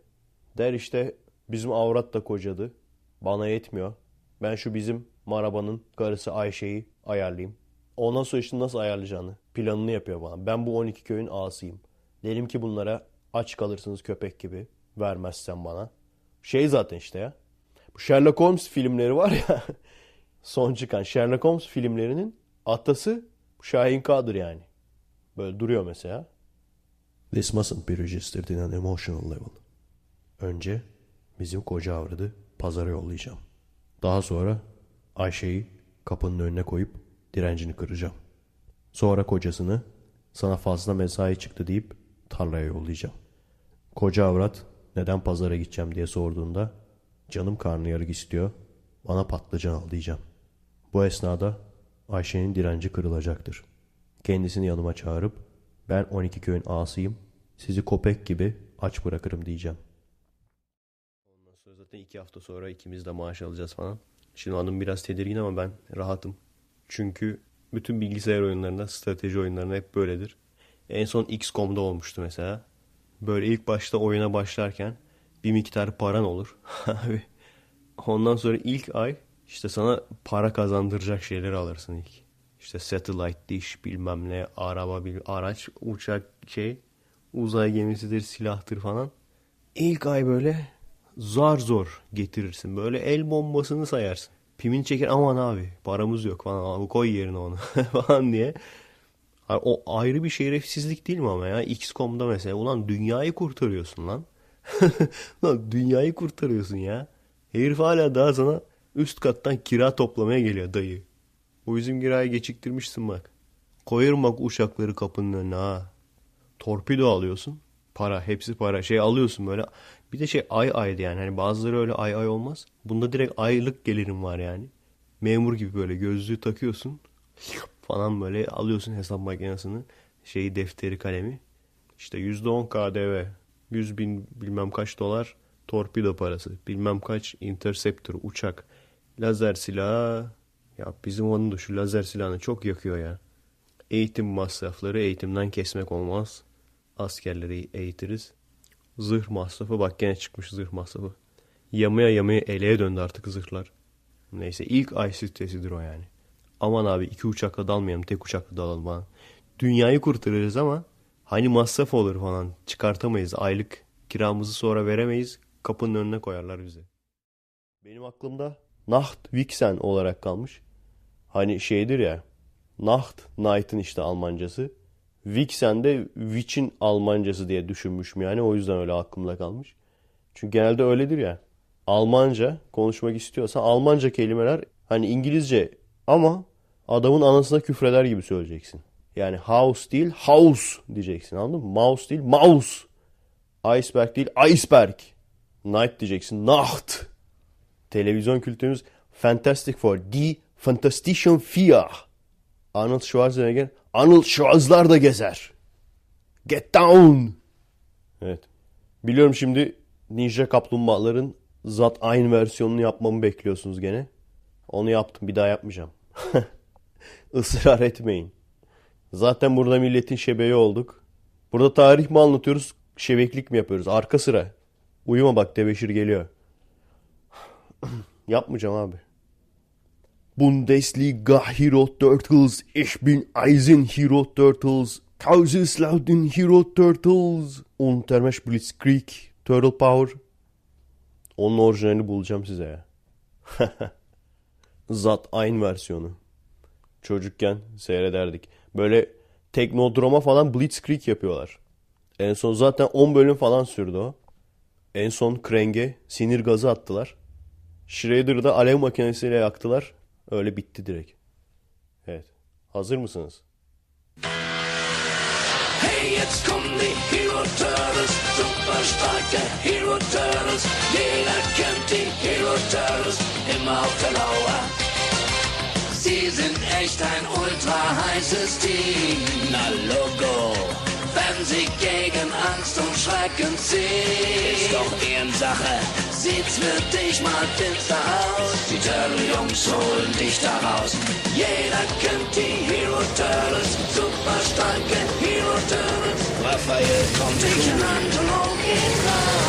[SPEAKER 2] Der işte bizim avrat da kocadı. Bana yetmiyor. Ben şu bizim Maraba'nın karısı Ayşe'yi ayarlayayım. Ondan sonra işte nasıl ayarlayacağını planını yapıyor bana. Ben bu 12 köyün ağasıyım. Derim ki bunlara aç kalırsınız köpek gibi vermezsen bana. Şey zaten işte ya. Bu Sherlock Holmes filmleri var ya. [laughs] son çıkan Sherlock Holmes filmlerinin atası Şahin K'dır yani. Böyle duruyor mesela. This mustn't be registered in an emotional level. Önce bizim koca avradı pazara yollayacağım. Daha sonra Ayşe'yi kapının önüne koyup direncini kıracağım. Sonra kocasını sana fazla mesai çıktı deyip tarlaya yollayacağım. Koca avrat neden pazara gideceğim diye sorduğunda canım karnıyarık istiyor bana patlıcan al diyeceğim. Bu esnada Ayşe'nin direnci kırılacaktır. Kendisini yanıma çağırıp ben 12 köyün ağasıyım sizi köpek gibi aç bırakırım diyeceğim. Ondan sonra zaten iki hafta sonra ikimiz de maaş alacağız falan. Şimdi hanım biraz tedirgin ama ben rahatım. Çünkü bütün bilgisayar oyunlarında, strateji oyunlarında hep böyledir. En son XCOM'da olmuştu mesela. Böyle ilk başta oyuna başlarken bir miktar paran olur. [laughs] Ondan sonra ilk ay işte sana para kazandıracak şeyleri alırsın ilk. İşte satellite dish bilmem ne araba bil araç uçak şey uzay gemisidir silahtır falan. İlk ay böyle zar zor getirirsin. Böyle el bombasını sayarsın. Pimin çeker aman abi paramız yok falan abi koy yerine onu [laughs] falan diye. Ay, O ayrı bir şerefsizlik değil mi ama ya? XCOM'da mesela ulan dünyayı kurtarıyorsun lan. [laughs] Lan dünyayı kurtarıyorsun ya. Herif hala daha sana üst kattan kira toplamaya geliyor dayı. Bu bizim kirayı geçiktirmişsin bak. Koyarım bak uçakları kapının önüne ha. Torpido alıyorsun. Para hepsi para. Şey alıyorsun böyle. Bir de şey ay aydı yani. Hani bazıları öyle ay ay olmaz. Bunda direkt aylık gelirim var yani. Memur gibi böyle gözlüğü takıyorsun. Falan böyle alıyorsun hesap makinesini. Şeyi defteri kalemi. İşte %10 KDV. 100 bin bilmem kaç dolar torpido parası. Bilmem kaç interceptor uçak. Lazer silahı. Ya bizim onun da şu lazer silahını çok yakıyor ya. Eğitim masrafları eğitimden kesmek olmaz. Askerleri eğitiriz. Zırh masrafı bak gene çıkmış zırh masrafı. Yamaya yamaya eleğe döndü artık zırhlar. Neyse ilk ay stresidir o yani. Aman abi iki uçakla dalmayalım tek uçakla dalalım falan. Dünyayı kurtarırız ama hani masraf olur falan çıkartamayız. Aylık kiramızı sonra veremeyiz. Kapının önüne koyarlar bizi. Benim aklımda Nacht Vixen olarak kalmış. Hani şeydir ya. Nacht, Night'ın işte Almancası. Vixen de Witch'in Almancası diye düşünmüşüm yani. O yüzden öyle aklımda kalmış. Çünkü genelde öyledir ya. Almanca konuşmak istiyorsan Almanca kelimeler hani İngilizce ama adamın anasına küfreder gibi söyleyeceksin. Yani house değil house diyeceksin anladın mı? Mouse değil mouse. Iceberg değil iceberg. Night diyeceksin Nacht. Televizyon kültürümüz Fantastic Four. Die Fantastischen Vier. Arnold Schwarzenegger. Arnold Schwarzenegger da gezer. Get down. Evet. Biliyorum şimdi Ninja Kaplumbağaların zat aynı versiyonunu yapmamı bekliyorsunuz gene. Onu yaptım bir daha yapmayacağım. [laughs] Israr etmeyin. Zaten burada milletin şebeği olduk. Burada tarih mi anlatıyoruz, şebeklik mi yapıyoruz? Arka sıra. Uyuma bak Tebeşir geliyor. [clears throat] Yapmayacağım abi. Bundesliga Hero Turtles, ich bin Eisen Hero Turtles, Kaiserslautern Hero Turtles. Untermesh Blitzkrieg Turtle Power. Onun orijinalini bulacağım size ya. [laughs] Zat aynı versiyonu. Çocukken seyrederdik. Böyle Teknodrom'a falan Blitzkrieg yapıyorlar. En son zaten 10 bölüm falan sürdü o. En son Krang'e sinir gazı attılar. Shredder'da alev makinesiyle yaktılar. Öyle bitti direkt. Evet. Hazır mısınız?
[SPEAKER 7] Hey, jetzt kommen die Hero Turtles, super starke Hero Turtles. Jeder kennt die Hero Turtles, immer auf der. Sie sind echt ein ultra heißes Team. Na Logo. Wenn sie gegen Angst und Schrecken ziehen. Ist doch Ehrensache. Sieht's für dich mal finster aus. Die Turtle-Jungs holen dich da raus. Jeder kennt die Hero Turtles. Super starke Hero Turtles. Raphael kommt Michelangelo geht ran.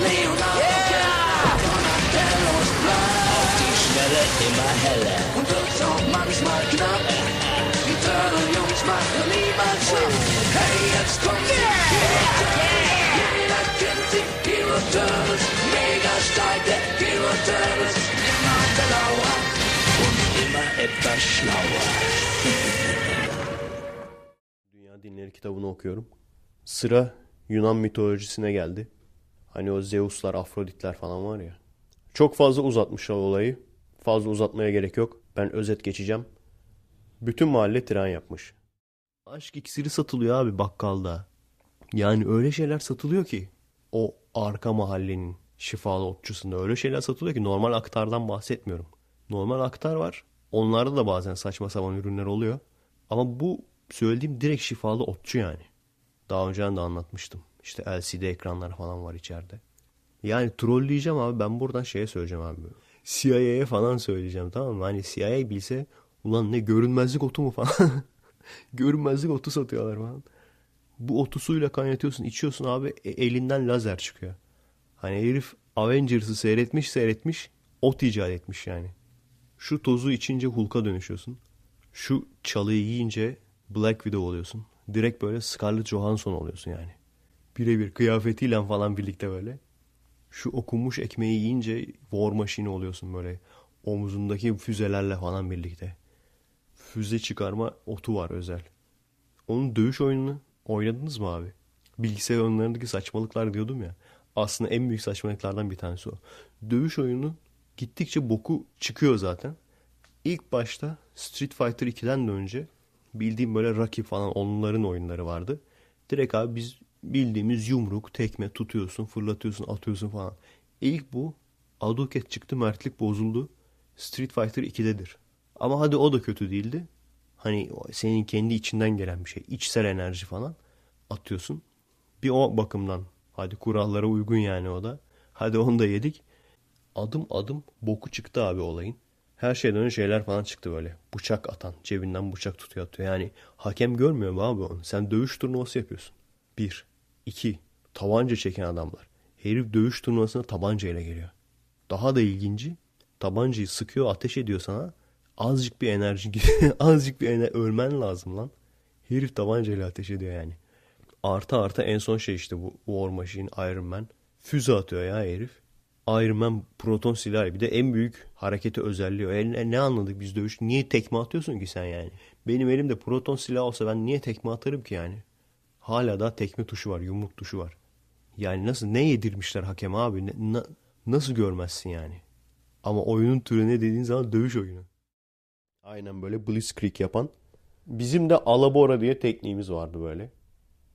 [SPEAKER 7] Leonardo yeah! Donatello's Plan. Schnelle immer heller. Und wird's auch manchmal knapp. Die Turtle-Jungs machen niemals schlapp. Hey, jetzt kommt die Hero Turtles. Jeder kennt sie, Hero Turtles. Mega starke Hero Turtles. Immer auf der Lauer. Und immer etwas schlauer.
[SPEAKER 2] Dünya Dinleri kitabını okuyorum. Sıra Yunan mitolojisine geldi. Hani o Zeus'lar, Afroditler falan var ya. Çok fazla uzatmışlar olayı. Fazla uzatmaya gerek yok. Ben özet geçeceğim. Bütün mahalle tren yapmış. Aşk iksiri satılıyor abi bakkalda. Yani öyle şeyler satılıyor ki. O arka mahallenin şifalı otçusunda öyle şeyler satılıyor ki normal aktardan bahsetmiyorum. Normal aktar var. Onlarda da bazen saçma sapan ürünler oluyor. Ama bu söylediğim direkt şifalı otçu yani. Daha önceden de anlatmıştım. İşte LCD ekranlar falan var içeride. Yani trolleyeceğim abi ben buradan şeye söyleyeceğim abi. CIA'ya falan söyleyeceğim tamam mı? Hani CIA bilse ulan ne görünmezlik otu mu falan. [laughs] görünmezlik otu satıyorlar falan. Bu otu suyla kaynatıyorsun içiyorsun abi e- elinden lazer çıkıyor. Hani herif Avengers'ı seyretmiş seyretmiş ot icat etmiş yani. Şu tozu içince Hulk'a dönüşüyorsun. Şu çalıyı yiyince Black Widow oluyorsun. Direkt böyle Scarlett Johansson oluyorsun yani. Birebir kıyafetiyle falan birlikte böyle. Şu okunmuş ekmeği yiyince War Machine oluyorsun böyle. Omuzundaki füzelerle falan birlikte. Füze çıkarma otu var özel. Onun dövüş oyununu oynadınız mı abi? Bilgisayar oyunlarındaki saçmalıklar diyordum ya. Aslında en büyük saçmalıklardan bir tanesi o. Dövüş oyunu gittikçe boku çıkıyor zaten. İlk başta Street Fighter 2'den de önce bildiğim böyle Rocky falan onların oyunları vardı. Direkt abi biz bildiğimiz yumruk, tekme tutuyorsun, fırlatıyorsun, atıyorsun falan. İlk bu Aduket çıktı, mertlik bozuldu. Street Fighter 2'dedir. Ama hadi o da kötü değildi. Hani senin kendi içinden gelen bir şey. İçsel enerji falan atıyorsun. Bir o bakımdan. Hadi kurallara uygun yani o da. Hadi onu da yedik. Adım adım boku çıktı abi olayın. Her şeyden önce şeyler falan çıktı böyle. Bıçak atan. Cebinden bıçak tutuyor atıyor. Yani hakem görmüyor mu abi onu? Sen dövüş turnuvası yapıyorsun. Bir. İki Tabanca çeken adamlar. Herif dövüş turnuvasına tabancayla geliyor. Daha da ilginci tabancayı sıkıyor ateş ediyor sana. Azıcık bir enerji [laughs] azıcık bir ener ölmen lazım lan. Herif tabancayla ateş ediyor yani. Artı artı en son şey işte bu War Machine, Iron Man. Füze atıyor ya herif. Iron Man proton silahı. Bir de en büyük hareketi özelliği. o. E, ne anladık biz dövüş? Niye tekme atıyorsun ki sen yani? Benim elimde proton silahı olsa ben niye tekme atarım ki yani? Hala da tekme tuşu var, yumruk tuşu var. Yani nasıl ne yedirmişler hakem abi? Ne- na- nasıl görmezsin yani? Ama oyunun türü ne dediğin zaman dövüş oyunu. Aynen böyle Blitzkrieg yapan. Bizim de Alabora diye tekniğimiz vardı böyle.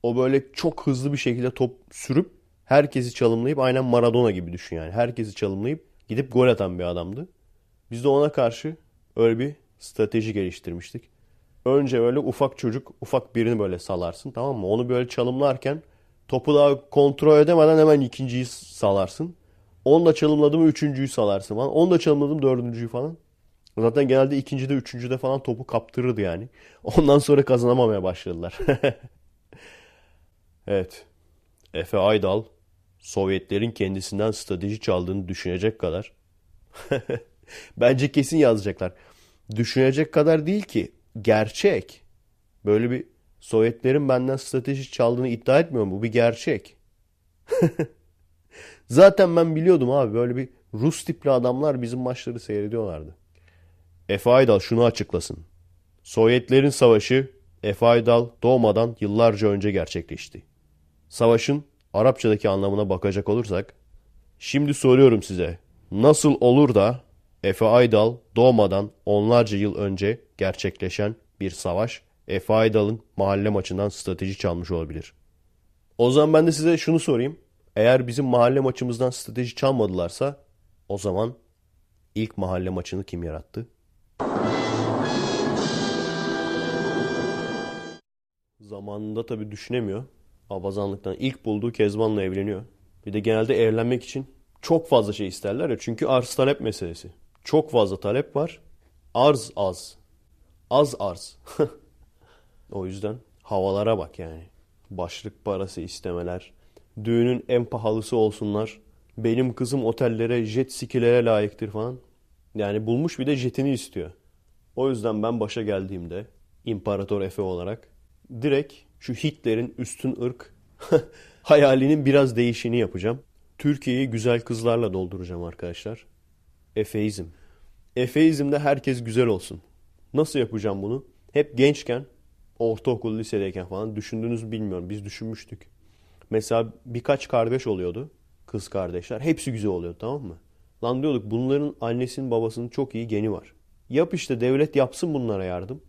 [SPEAKER 2] O böyle çok hızlı bir şekilde top sürüp herkesi çalımlayıp aynen Maradona gibi düşün yani. Herkesi çalımlayıp gidip gol atan bir adamdı. Biz de ona karşı öyle bir strateji geliştirmiştik. Önce böyle ufak çocuk ufak birini böyle salarsın tamam mı? Onu böyle çalımlarken topu daha kontrol edemeden hemen ikinciyi salarsın. Onu da çalımladım üçüncüyü salarsın falan. Onu da çalımladım dördüncüyü falan. Zaten genelde ikincide üçüncüde falan topu kaptırırdı yani. [laughs] Ondan sonra kazanamamaya başladılar. [laughs] evet. Efe Aydal Sovyetlerin kendisinden strateji çaldığını düşünecek kadar. [laughs] Bence kesin yazacaklar. Düşünecek kadar değil ki gerçek. Böyle bir Sovyetlerin benden strateji çaldığını iddia etmiyorum. Bu bir gerçek. [laughs] Zaten ben biliyordum abi böyle bir Rus tipli adamlar bizim maçları seyrediyorlardı. Efe Aydal şunu açıklasın. Sovyetlerin savaşı Efe Aydal doğmadan yıllarca önce gerçekleşti. Savaşın Arapçadaki anlamına bakacak olursak, şimdi soruyorum size, nasıl olur da Efe Aydal doğmadan onlarca yıl önce gerçekleşen bir savaş Efe Aydal'ın mahalle maçından strateji çalmış olabilir? O zaman ben de size şunu sorayım. Eğer bizim mahalle maçımızdan strateji çalmadılarsa o zaman ilk mahalle maçını kim yarattı? Zamanında tabii düşünemiyor. Abazanlıktan ilk bulduğu Kezban'la evleniyor. Bir de genelde evlenmek için çok fazla şey isterler ya. Çünkü arz talep meselesi. Çok fazla talep var. Arz az. Az arz. [laughs] o yüzden havalara bak yani. Başlık parası istemeler. Düğünün en pahalısı olsunlar. Benim kızım otellere, jet skilere layıktır falan. Yani bulmuş bir de jetini istiyor. O yüzden ben başa geldiğimde İmparator Efe olarak direkt şu Hitler'in üstün ırk [laughs] hayalinin biraz değişini yapacağım. Türkiye'yi güzel kızlarla dolduracağım arkadaşlar. Efeizm. Efeizmde herkes güzel olsun. Nasıl yapacağım bunu? Hep gençken, ortaokul, lisedeyken falan düşündüğünüzü bilmiyorum. Biz düşünmüştük. Mesela birkaç kardeş oluyordu. Kız kardeşler. Hepsi güzel oluyordu tamam mı? Lan diyorduk bunların annesinin babasının çok iyi geni var. Yap işte devlet yapsın bunlara yardım.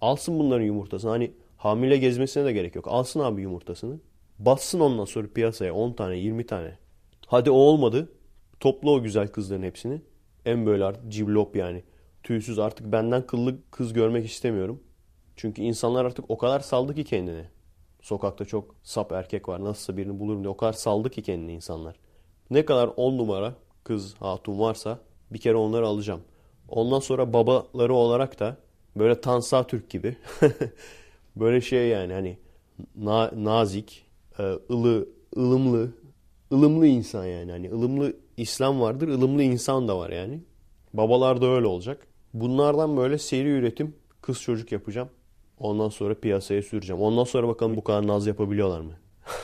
[SPEAKER 2] Alsın bunların yumurtasını. Hani hamile gezmesine de gerek yok. Alsın abi yumurtasını. Bassın ondan sonra piyasaya 10 tane 20 tane. Hadi o olmadı. Topla o güzel kızların hepsini. En böyle artık civlop yani. Tüysüz artık benden kıllı kız görmek istemiyorum. Çünkü insanlar artık o kadar saldı ki kendini. Sokakta çok sap erkek var. Nasılsa birini bulurum diye o kadar saldı ki kendini insanlar. Ne kadar on numara kız hatun varsa bir kere onları alacağım. Ondan sonra babaları olarak da böyle Tansa Türk gibi [laughs] böyle şey yani hani na- nazik, e, ılı, ılımlı, ılımlı insan yani. Hani ılımlı İslam vardır, ılımlı insan da var yani. Babalar da öyle olacak. Bunlardan böyle seri üretim kız çocuk yapacağım. Ondan sonra piyasaya süreceğim. Ondan sonra bakalım bu kadar naz yapabiliyorlar mı?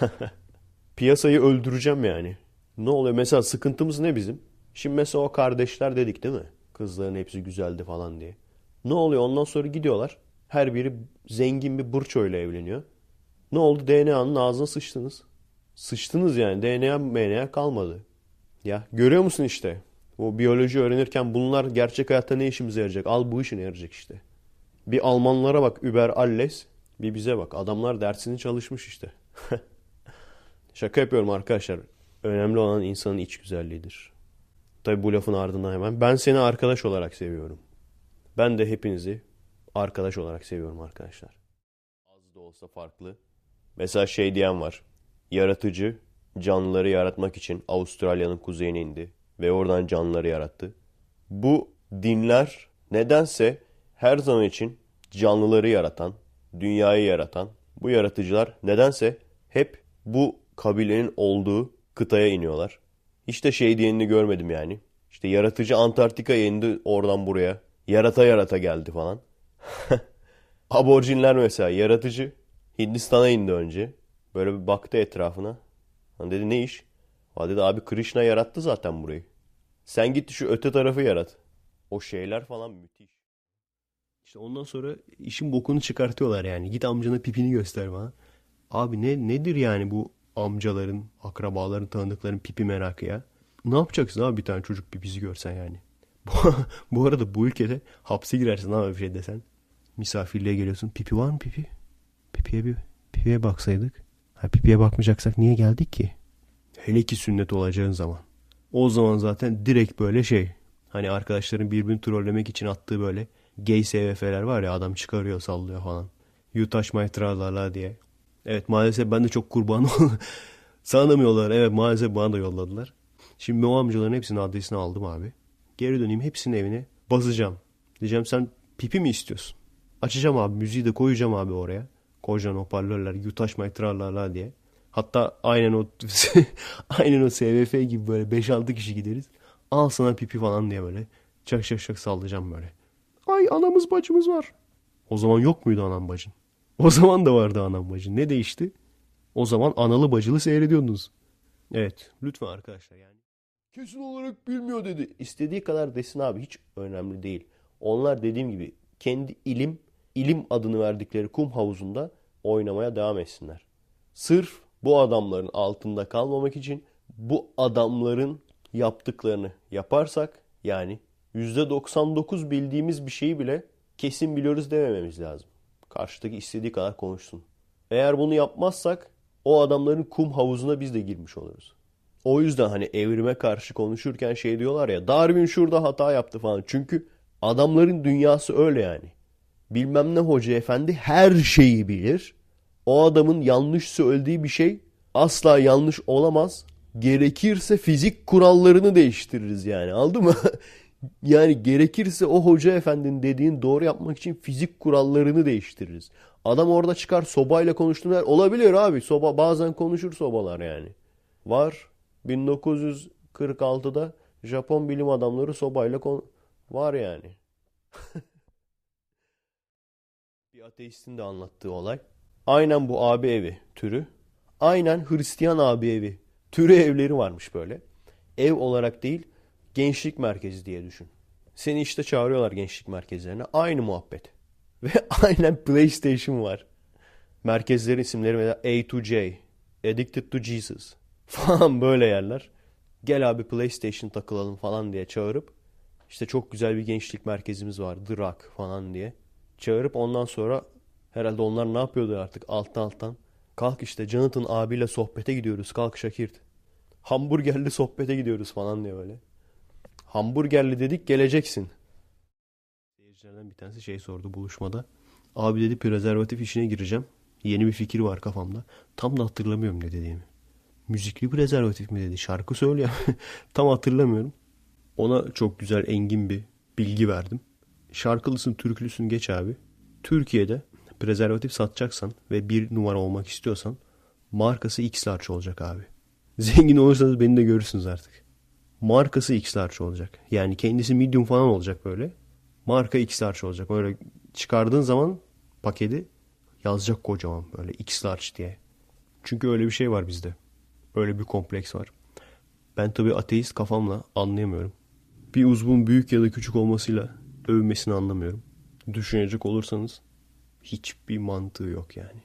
[SPEAKER 2] [laughs] Piyasayı öldüreceğim yani. Ne oluyor? Mesela sıkıntımız ne bizim? Şimdi mesela o kardeşler dedik değil mi? Kızların hepsi güzeldi falan diye. Ne oluyor? Ondan sonra gidiyorlar. Her biri zengin bir burçoyla evleniyor. Ne oldu? DNA'nın ağzına sıçtınız. Sıçtınız yani. DNA MNA kalmadı. Ya görüyor musun işte? O biyoloji öğrenirken bunlar gerçek hayatta ne işimize yarayacak? Al bu işine yarayacak işte. Bir Almanlara bak Über Alles. Bir bize bak. Adamlar dersini çalışmış işte. [laughs] Şaka yapıyorum arkadaşlar. Önemli olan insanın iç güzelliğidir. Tabi bu lafın ardından hemen. Ben seni arkadaş olarak seviyorum. Ben de hepinizi arkadaş olarak seviyorum arkadaşlar. Az da olsa farklı. Mesela şey diyen var. Yaratıcı canlıları yaratmak için Avustralya'nın kuzeyine indi ve oradan canlıları yarattı. Bu dinler nedense her zaman için canlıları yaratan, dünyayı yaratan bu yaratıcılar nedense hep bu kabilenin olduğu kıtaya iniyorlar. Hiç de şey diyenini görmedim yani. İşte yaratıcı Antarktika'ya indi oradan buraya. Yarata yarata geldi falan. [laughs] Aborjinler mesela yaratıcı Hindistan'a indi önce. Böyle bir baktı etrafına. Hani dedi ne iş? Ha dedi abi Krishna yarattı zaten burayı. Sen git şu öte tarafı yarat. O şeyler falan müthiş. İşte ondan sonra işin bokunu çıkartıyorlar yani. Git amcana pipini göster bana. Abi ne nedir yani bu amcaların, akrabaların, tanıdıkların pipi merakı ya? Ne yapacaksın abi bir tane çocuk pipisi görsen yani? [laughs] bu arada bu ülkede hapse girersin abi bir şey desen. Misafirliğe geliyorsun. Pipi var mı pipi? Pipiye bir pipiye baksaydık. Ha pipiye bakmayacaksak niye geldik ki? Hele ki sünnet olacağın zaman. O zaman zaten direkt böyle şey. Hani arkadaşların birbirini trollemek için attığı böyle gay SVF'ler var ya adam çıkarıyor sallıyor falan. You touch my diye. Evet maalesef ben de çok kurban oldum. [laughs] Sanamıyorlar. Evet maalesef bana da yolladılar. Şimdi o amcaların hepsinin adresini aldım abi. Geri döneyim hepsinin evine basacağım. Diyeceğim sen pipi mi istiyorsun? Açacağım abi müziği de koyacağım abi oraya. Koyacaksın hoparlörler my tralala diye. Hatta aynen o [laughs] aynen o SVF gibi böyle 5-6 kişi gideriz. Al sana pipi falan diye böyle. Çak çak çak sallayacağım böyle. Ay anamız bacımız var. O zaman yok muydu anam bacın? O zaman da vardı anam bacı. Ne değişti? O zaman analı bacılı seyrediyordunuz. Evet. Lütfen arkadaşlar yani. Kesin olarak bilmiyor dedi. İstediği kadar desin abi. Hiç önemli değil. Onlar dediğim gibi kendi ilim, ilim adını verdikleri kum havuzunda oynamaya devam etsinler. Sırf bu adamların altında kalmamak için bu adamların yaptıklarını yaparsak yani %99 bildiğimiz bir şeyi bile kesin biliyoruz demememiz lazım. Karşıdaki istediği kadar konuşsun. Eğer bunu yapmazsak o adamların kum havuzuna biz de girmiş oluruz. O yüzden hani evrime karşı konuşurken şey diyorlar ya Darwin şurada hata yaptı falan. Çünkü adamların dünyası öyle yani. Bilmem ne hoca efendi her şeyi bilir. O adamın yanlış söylediği bir şey asla yanlış olamaz. Gerekirse fizik kurallarını değiştiririz yani anladın mı? [laughs] yani gerekirse o hoca efendinin dediğin doğru yapmak için fizik kurallarını değiştiririz. Adam orada çıkar sobayla konuştuğunda olabilir abi. Soba bazen konuşur sobalar yani. Var 1946'da Japon bilim adamları sobayla kon var yani. [laughs] bir ateistin de anlattığı olay. Aynen bu abi evi türü. Aynen Hristiyan abi evi türü evleri varmış böyle. Ev olarak değil gençlik merkezi diye düşün. Seni işte çağırıyorlar gençlik merkezlerine. Aynı muhabbet. [laughs] Ve aynen PlayStation var. Merkezlerin isimleri mesela A to J, Addicted to Jesus falan [laughs] böyle yerler. Gel abi PlayStation takılalım falan diye çağırıp işte çok güzel bir gençlik merkezimiz var The Rock falan diye. Çağırıp ondan sonra herhalde onlar ne yapıyordu artık alttan alttan. Kalk işte Jonathan abiyle sohbete gidiyoruz kalk Şakirt. Hamburgerli sohbete gidiyoruz falan diye böyle. Hamburgerli dedik geleceksin. Seyircilerden bir tanesi şey sordu buluşmada. Abi dedi prezervatif işine gireceğim. Yeni bir fikir var kafamda. Tam da hatırlamıyorum ne dediğimi. Müzikli prezervatif mi dedi. Şarkı söylüyor. [laughs] Tam hatırlamıyorum. Ona çok güzel engin bir bilgi verdim. Şarkılısın, türkülüsün geç abi. Türkiye'de prezervatif satacaksan ve bir numara olmak istiyorsan markası X-Large olacak abi. [laughs] Zengin olursanız beni de görürsünüz artık. Markası X-Large olacak. Yani kendisi medium falan olacak böyle. Marka X-Large olacak. Öyle çıkardığın zaman paketi yazacak kocaman böyle X-Large diye. Çünkü öyle bir şey var bizde. Öyle bir kompleks var. Ben tabii ateist kafamla anlayamıyorum. Bir uzvun büyük ya da küçük olmasıyla övmesini anlamıyorum. Düşünecek olursanız hiçbir mantığı yok yani.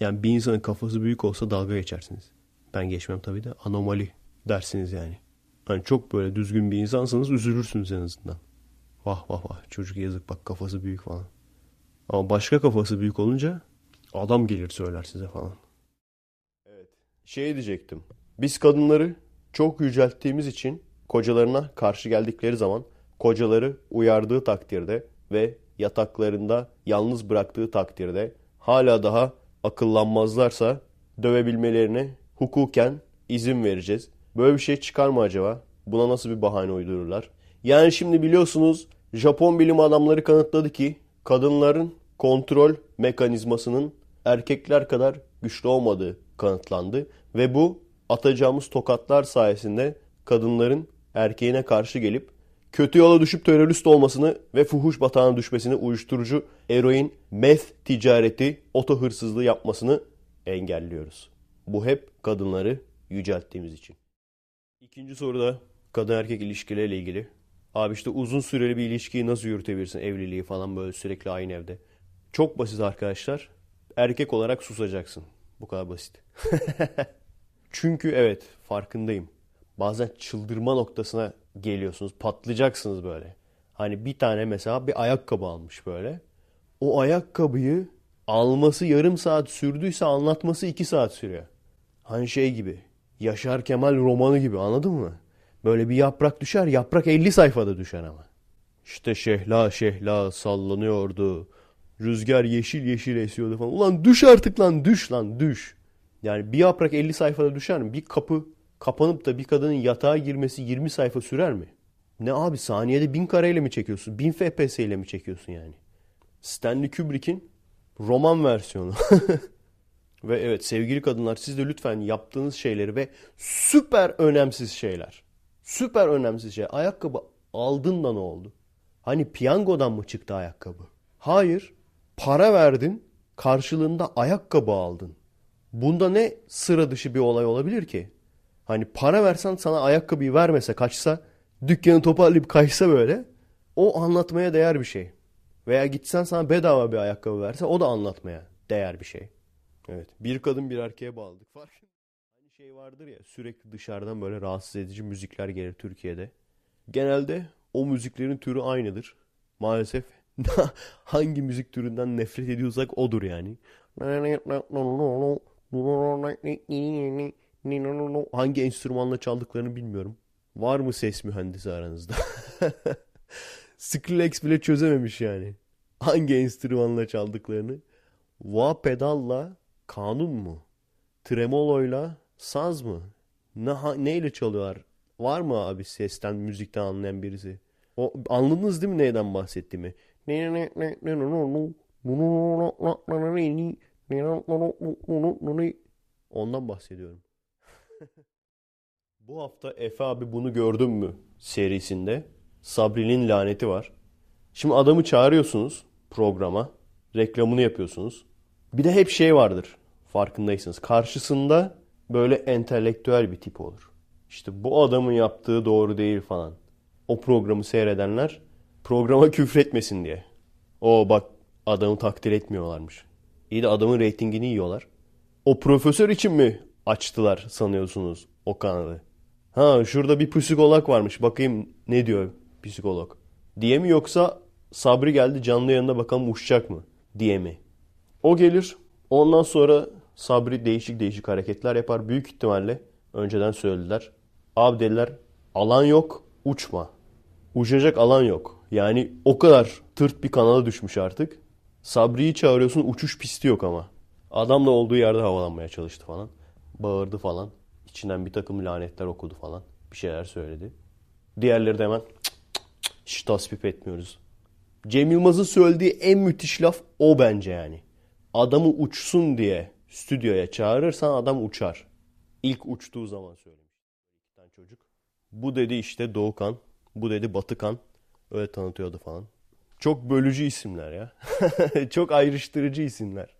[SPEAKER 2] Yani bir insanın kafası büyük olsa dalga geçersiniz. Ben geçmem tabii de anomali dersiniz yani. Hani çok böyle düzgün bir insansanız üzülürsünüz en azından. Vah vah vah çocuk yazık bak kafası büyük falan. Ama başka kafası büyük olunca adam gelir söyler size falan. Evet. Şey diyecektim. Biz kadınları çok yücelttiğimiz için kocalarına karşı geldikleri zaman kocaları uyardığı takdirde ve yataklarında yalnız bıraktığı takdirde hala daha akıllanmazlarsa dövebilmelerine hukuken izin vereceğiz. Böyle bir şey çıkar mı acaba? Buna nasıl bir bahane uydururlar? Yani şimdi biliyorsunuz Japon bilim adamları kanıtladı ki kadınların kontrol mekanizmasının erkekler kadar güçlü olmadığı kanıtlandı. Ve bu atacağımız tokatlar sayesinde kadınların erkeğine karşı gelip kötü yola düşüp terörist olmasını ve fuhuş batağına düşmesini, uyuşturucu, eroin, meth ticareti, oto hırsızlığı yapmasını engelliyoruz. Bu hep kadınları yücelttiğimiz için. İkinci soruda kadın erkek ilişkileriyle ilgili. Abi işte uzun süreli bir ilişkiyi nasıl yürütebilirsin evliliği falan böyle sürekli aynı evde. Çok basit arkadaşlar. Erkek olarak susacaksın. Bu kadar basit. [laughs] Çünkü evet farkındayım. Bazen çıldırma noktasına geliyorsunuz. Patlayacaksınız böyle. Hani bir tane mesela bir ayakkabı almış böyle. O ayakkabıyı alması yarım saat sürdüyse anlatması iki saat sürüyor. Hani şey gibi. Yaşar Kemal romanı gibi anladın mı? Böyle bir yaprak düşer yaprak 50 sayfada düşer ama. İşte şehla şehla sallanıyordu. Rüzgar yeşil yeşil esiyordu falan. Ulan düş artık lan düş lan düş. Yani bir yaprak 50 sayfada düşer mi? Bir kapı kapanıp da bir kadının yatağa girmesi 20 sayfa sürer mi? Ne abi saniyede 1000 kareyle mi çekiyorsun? 1000 FPS ile mi çekiyorsun yani? Stanley Kubrick'in roman versiyonu. [laughs] ve evet sevgili kadınlar siz de lütfen yaptığınız şeyleri ve süper önemsiz şeyler. Süper önemsiz şey. Ayakkabı aldın da ne oldu? Hani piyangodan mı çıktı ayakkabı? Hayır. Para verdin. karşılığında ayakkabı aldın. Bunda ne sıra dışı bir olay olabilir ki? Hani para versen sana ayakkabıyı vermese kaçsa dükkanı toparlayıp kaçsa böyle o anlatmaya değer bir şey. Veya gitsen sana bedava bir ayakkabı verse o da anlatmaya değer bir şey. Evet bir kadın bir erkeğe bağladık. Farkında. Hani şey vardır ya sürekli dışarıdan böyle rahatsız edici müzikler gelir Türkiye'de. Genelde o müziklerin türü aynıdır. Maalesef [laughs] hangi müzik türünden nefret ediyorsak odur yani. Hangi enstrümanla çaldıklarını bilmiyorum. Var mı ses mühendisi aranızda? Skrillex bile çözememiş yani. Hangi enstrümanla çaldıklarını. Wah pedalla kanun mu? Tremoloyla saz mı? Ne, neyle çalıyorlar? Var mı abi sesten, müzikten anlayan birisi? O, anladınız değil mi neyden bahsettiğimi? Ondan bahsediyorum. [laughs] Bu hafta Efe abi bunu gördün mü serisinde Sabri'nin laneti var. Şimdi adamı çağırıyorsunuz programa. Reklamını yapıyorsunuz. Bir de hep şey vardır farkındaysanız. Karşısında böyle entelektüel bir tip olur. İşte bu adamın yaptığı doğru değil falan. O programı seyredenler programa [laughs] küfretmesin diye. O bak adamı takdir etmiyorlarmış. İyi de adamın reytingini yiyorlar. O profesör için mi açtılar sanıyorsunuz o kanalı? Ha şurada bir psikolog varmış bakayım ne diyor psikolog. Diye mi yoksa Sabri geldi canlı yayında bakalım uçacak mı diye mi? O gelir ondan sonra Sabri değişik değişik hareketler yapar. Büyük ihtimalle önceden söylediler. Abi dediler alan yok uçma. Uçacak alan yok. Yani o kadar tırt bir kanala düşmüş artık. Sabri'yi çağırıyorsun uçuş pisti yok ama. Adam da olduğu yerde havalanmaya çalıştı falan. Bağırdı falan. İçinden bir takım lanetler okudu falan. Bir şeyler söyledi. Diğerleri de hemen cık cık cık, hiç tasvip etmiyoruz. Cem Yılmaz'ın söylediği en müthiş laf o bence yani. Adamı uçsun diye stüdyoya çağırırsan adam uçar. İlk uçtuğu zaman söylemiş. Çocuk. Bu dedi işte Doğukan. Bu dedi Batıkan. Öyle tanıtıyordu falan. Çok bölücü isimler ya. [laughs] Çok ayrıştırıcı isimler.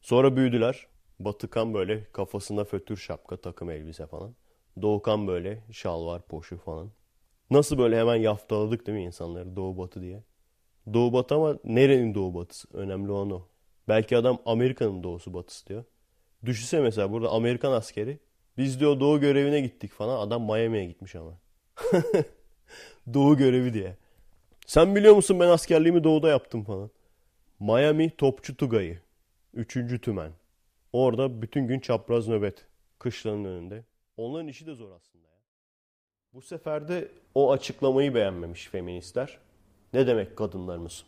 [SPEAKER 2] Sonra büyüdüler. Batıkan böyle kafasında fötür şapka, takım elbise falan. Doğukan böyle şalvar, poşu falan. Nasıl böyle hemen yaftaladık değil mi insanları doğu batı diye. Doğu batı ama nerenin doğu batısı? Önemli olan o. Belki adam Amerika'nın doğusu batısı diyor. Düşünse mesela burada Amerikan askeri. Biz diyor doğu görevine gittik falan. Adam Miami'ye gitmiş ama. [laughs] doğu görevi diye. Sen biliyor musun ben askerliğimi doğuda yaptım falan. Miami Topçu Tugayı. Üçüncü tümen. Orada bütün gün çapraz nöbet. Kışlanın önünde. Onların işi de zor aslında ya. Bu sefer de o açıklamayı beğenmemiş feministler. Ne demek kadınlarımız?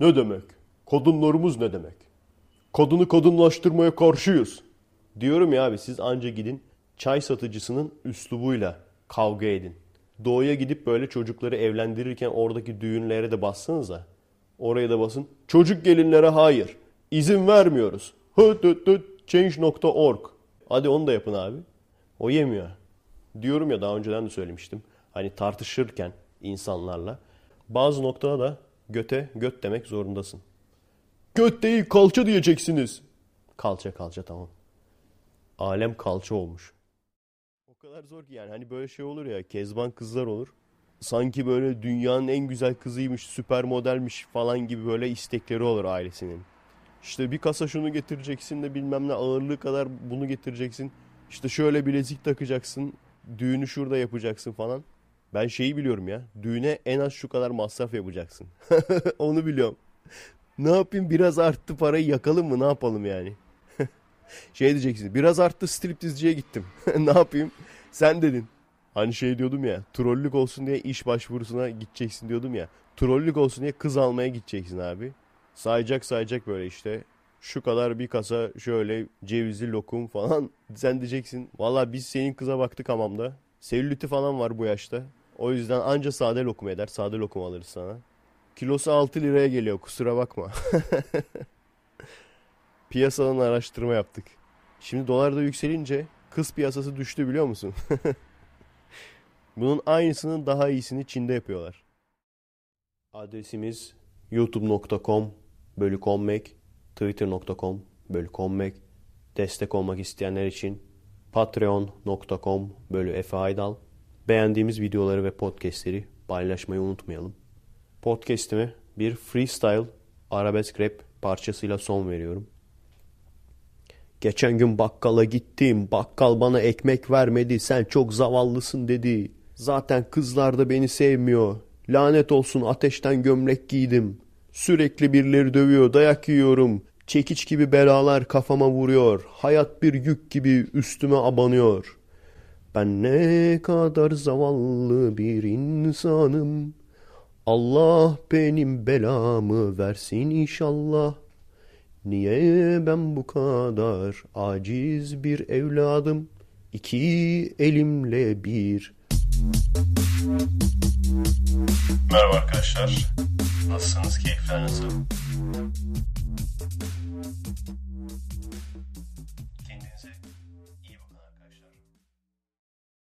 [SPEAKER 2] Ne demek? Kadınlarımız ne demek? Kadını kadınlaştırmaya karşıyız. Diyorum ya abi siz anca gidin çay satıcısının üslubuyla kavga edin. Doğuya gidip böyle çocukları evlendirirken oradaki düğünlere de bassanıza. Oraya da basın. Çocuk gelinlere hayır. İzin vermiyoruz. Höt höt höt change.org. Hadi onu da yapın abi. O yemiyor. Diyorum ya daha önceden de söylemiştim. Hani tartışırken insanlarla bazı noktada da göte göt demek zorundasın. Göt değil kalça diyeceksiniz. Kalça kalça tamam. Alem kalça olmuş. O kadar zor ki yani hani böyle şey olur ya kezban kızlar olur. Sanki böyle dünyanın en güzel kızıymış, süper modelmiş falan gibi böyle istekleri olur ailesinin. İşte bir kasa şunu getireceksin de bilmem ne ağırlığı kadar bunu getireceksin. İşte şöyle bilezik takacaksın. Düğünü şurada yapacaksın falan. Ben şeyi biliyorum ya. Düğüne en az şu kadar masraf yapacaksın. [laughs] Onu biliyorum. Ne yapayım biraz arttı parayı yakalım mı ne yapalım yani. [laughs] şey diyeceksin biraz arttı striptizciye gittim. [laughs] ne yapayım? Sen dedin. Hani şey diyordum ya trollük olsun diye iş başvurusuna gideceksin diyordum ya. Trollük olsun diye kız almaya gideceksin abi. Sayacak sayacak böyle işte. Şu kadar bir kasa şöyle cevizli lokum falan. [laughs] Sen diyeceksin. Valla biz senin kıza baktık hamamda. Selüliti falan var bu yaşta. O yüzden anca sade lokum eder. Sade lokum alırız sana. Kilosu 6 liraya geliyor kusura bakma. [laughs] Piyasadan araştırma yaptık. Şimdi dolar da yükselince kız piyasası düştü biliyor musun? [laughs] Bunun aynısının daha iyisini Çin'de yapıyorlar. Adresimiz youtube.com bölü kommek. twitter.com bölü kommek, destek olmak isteyenler için patreon.com bölü Efe Aydal. Beğendiğimiz videoları ve podcastleri paylaşmayı unutmayalım. Podcast'ime bir freestyle arabesk rap parçasıyla son veriyorum. Geçen gün bakkala gittim. Bakkal bana ekmek vermedi. Sen çok zavallısın dedi. Zaten kızlar da beni sevmiyor. Lanet olsun ateşten gömlek giydim. Sürekli birileri dövüyor. Dayak yiyorum. Çekiç gibi belalar kafama vuruyor. Hayat bir yük gibi üstüme abanıyor. Ben ne kadar zavallı bir insanım. Allah benim belamı versin inşallah. Niye ben bu kadar aciz bir evladım? İki elimle bir.
[SPEAKER 1] Merhaba arkadaşlar. Nasılsınız? Keyifler nasıl?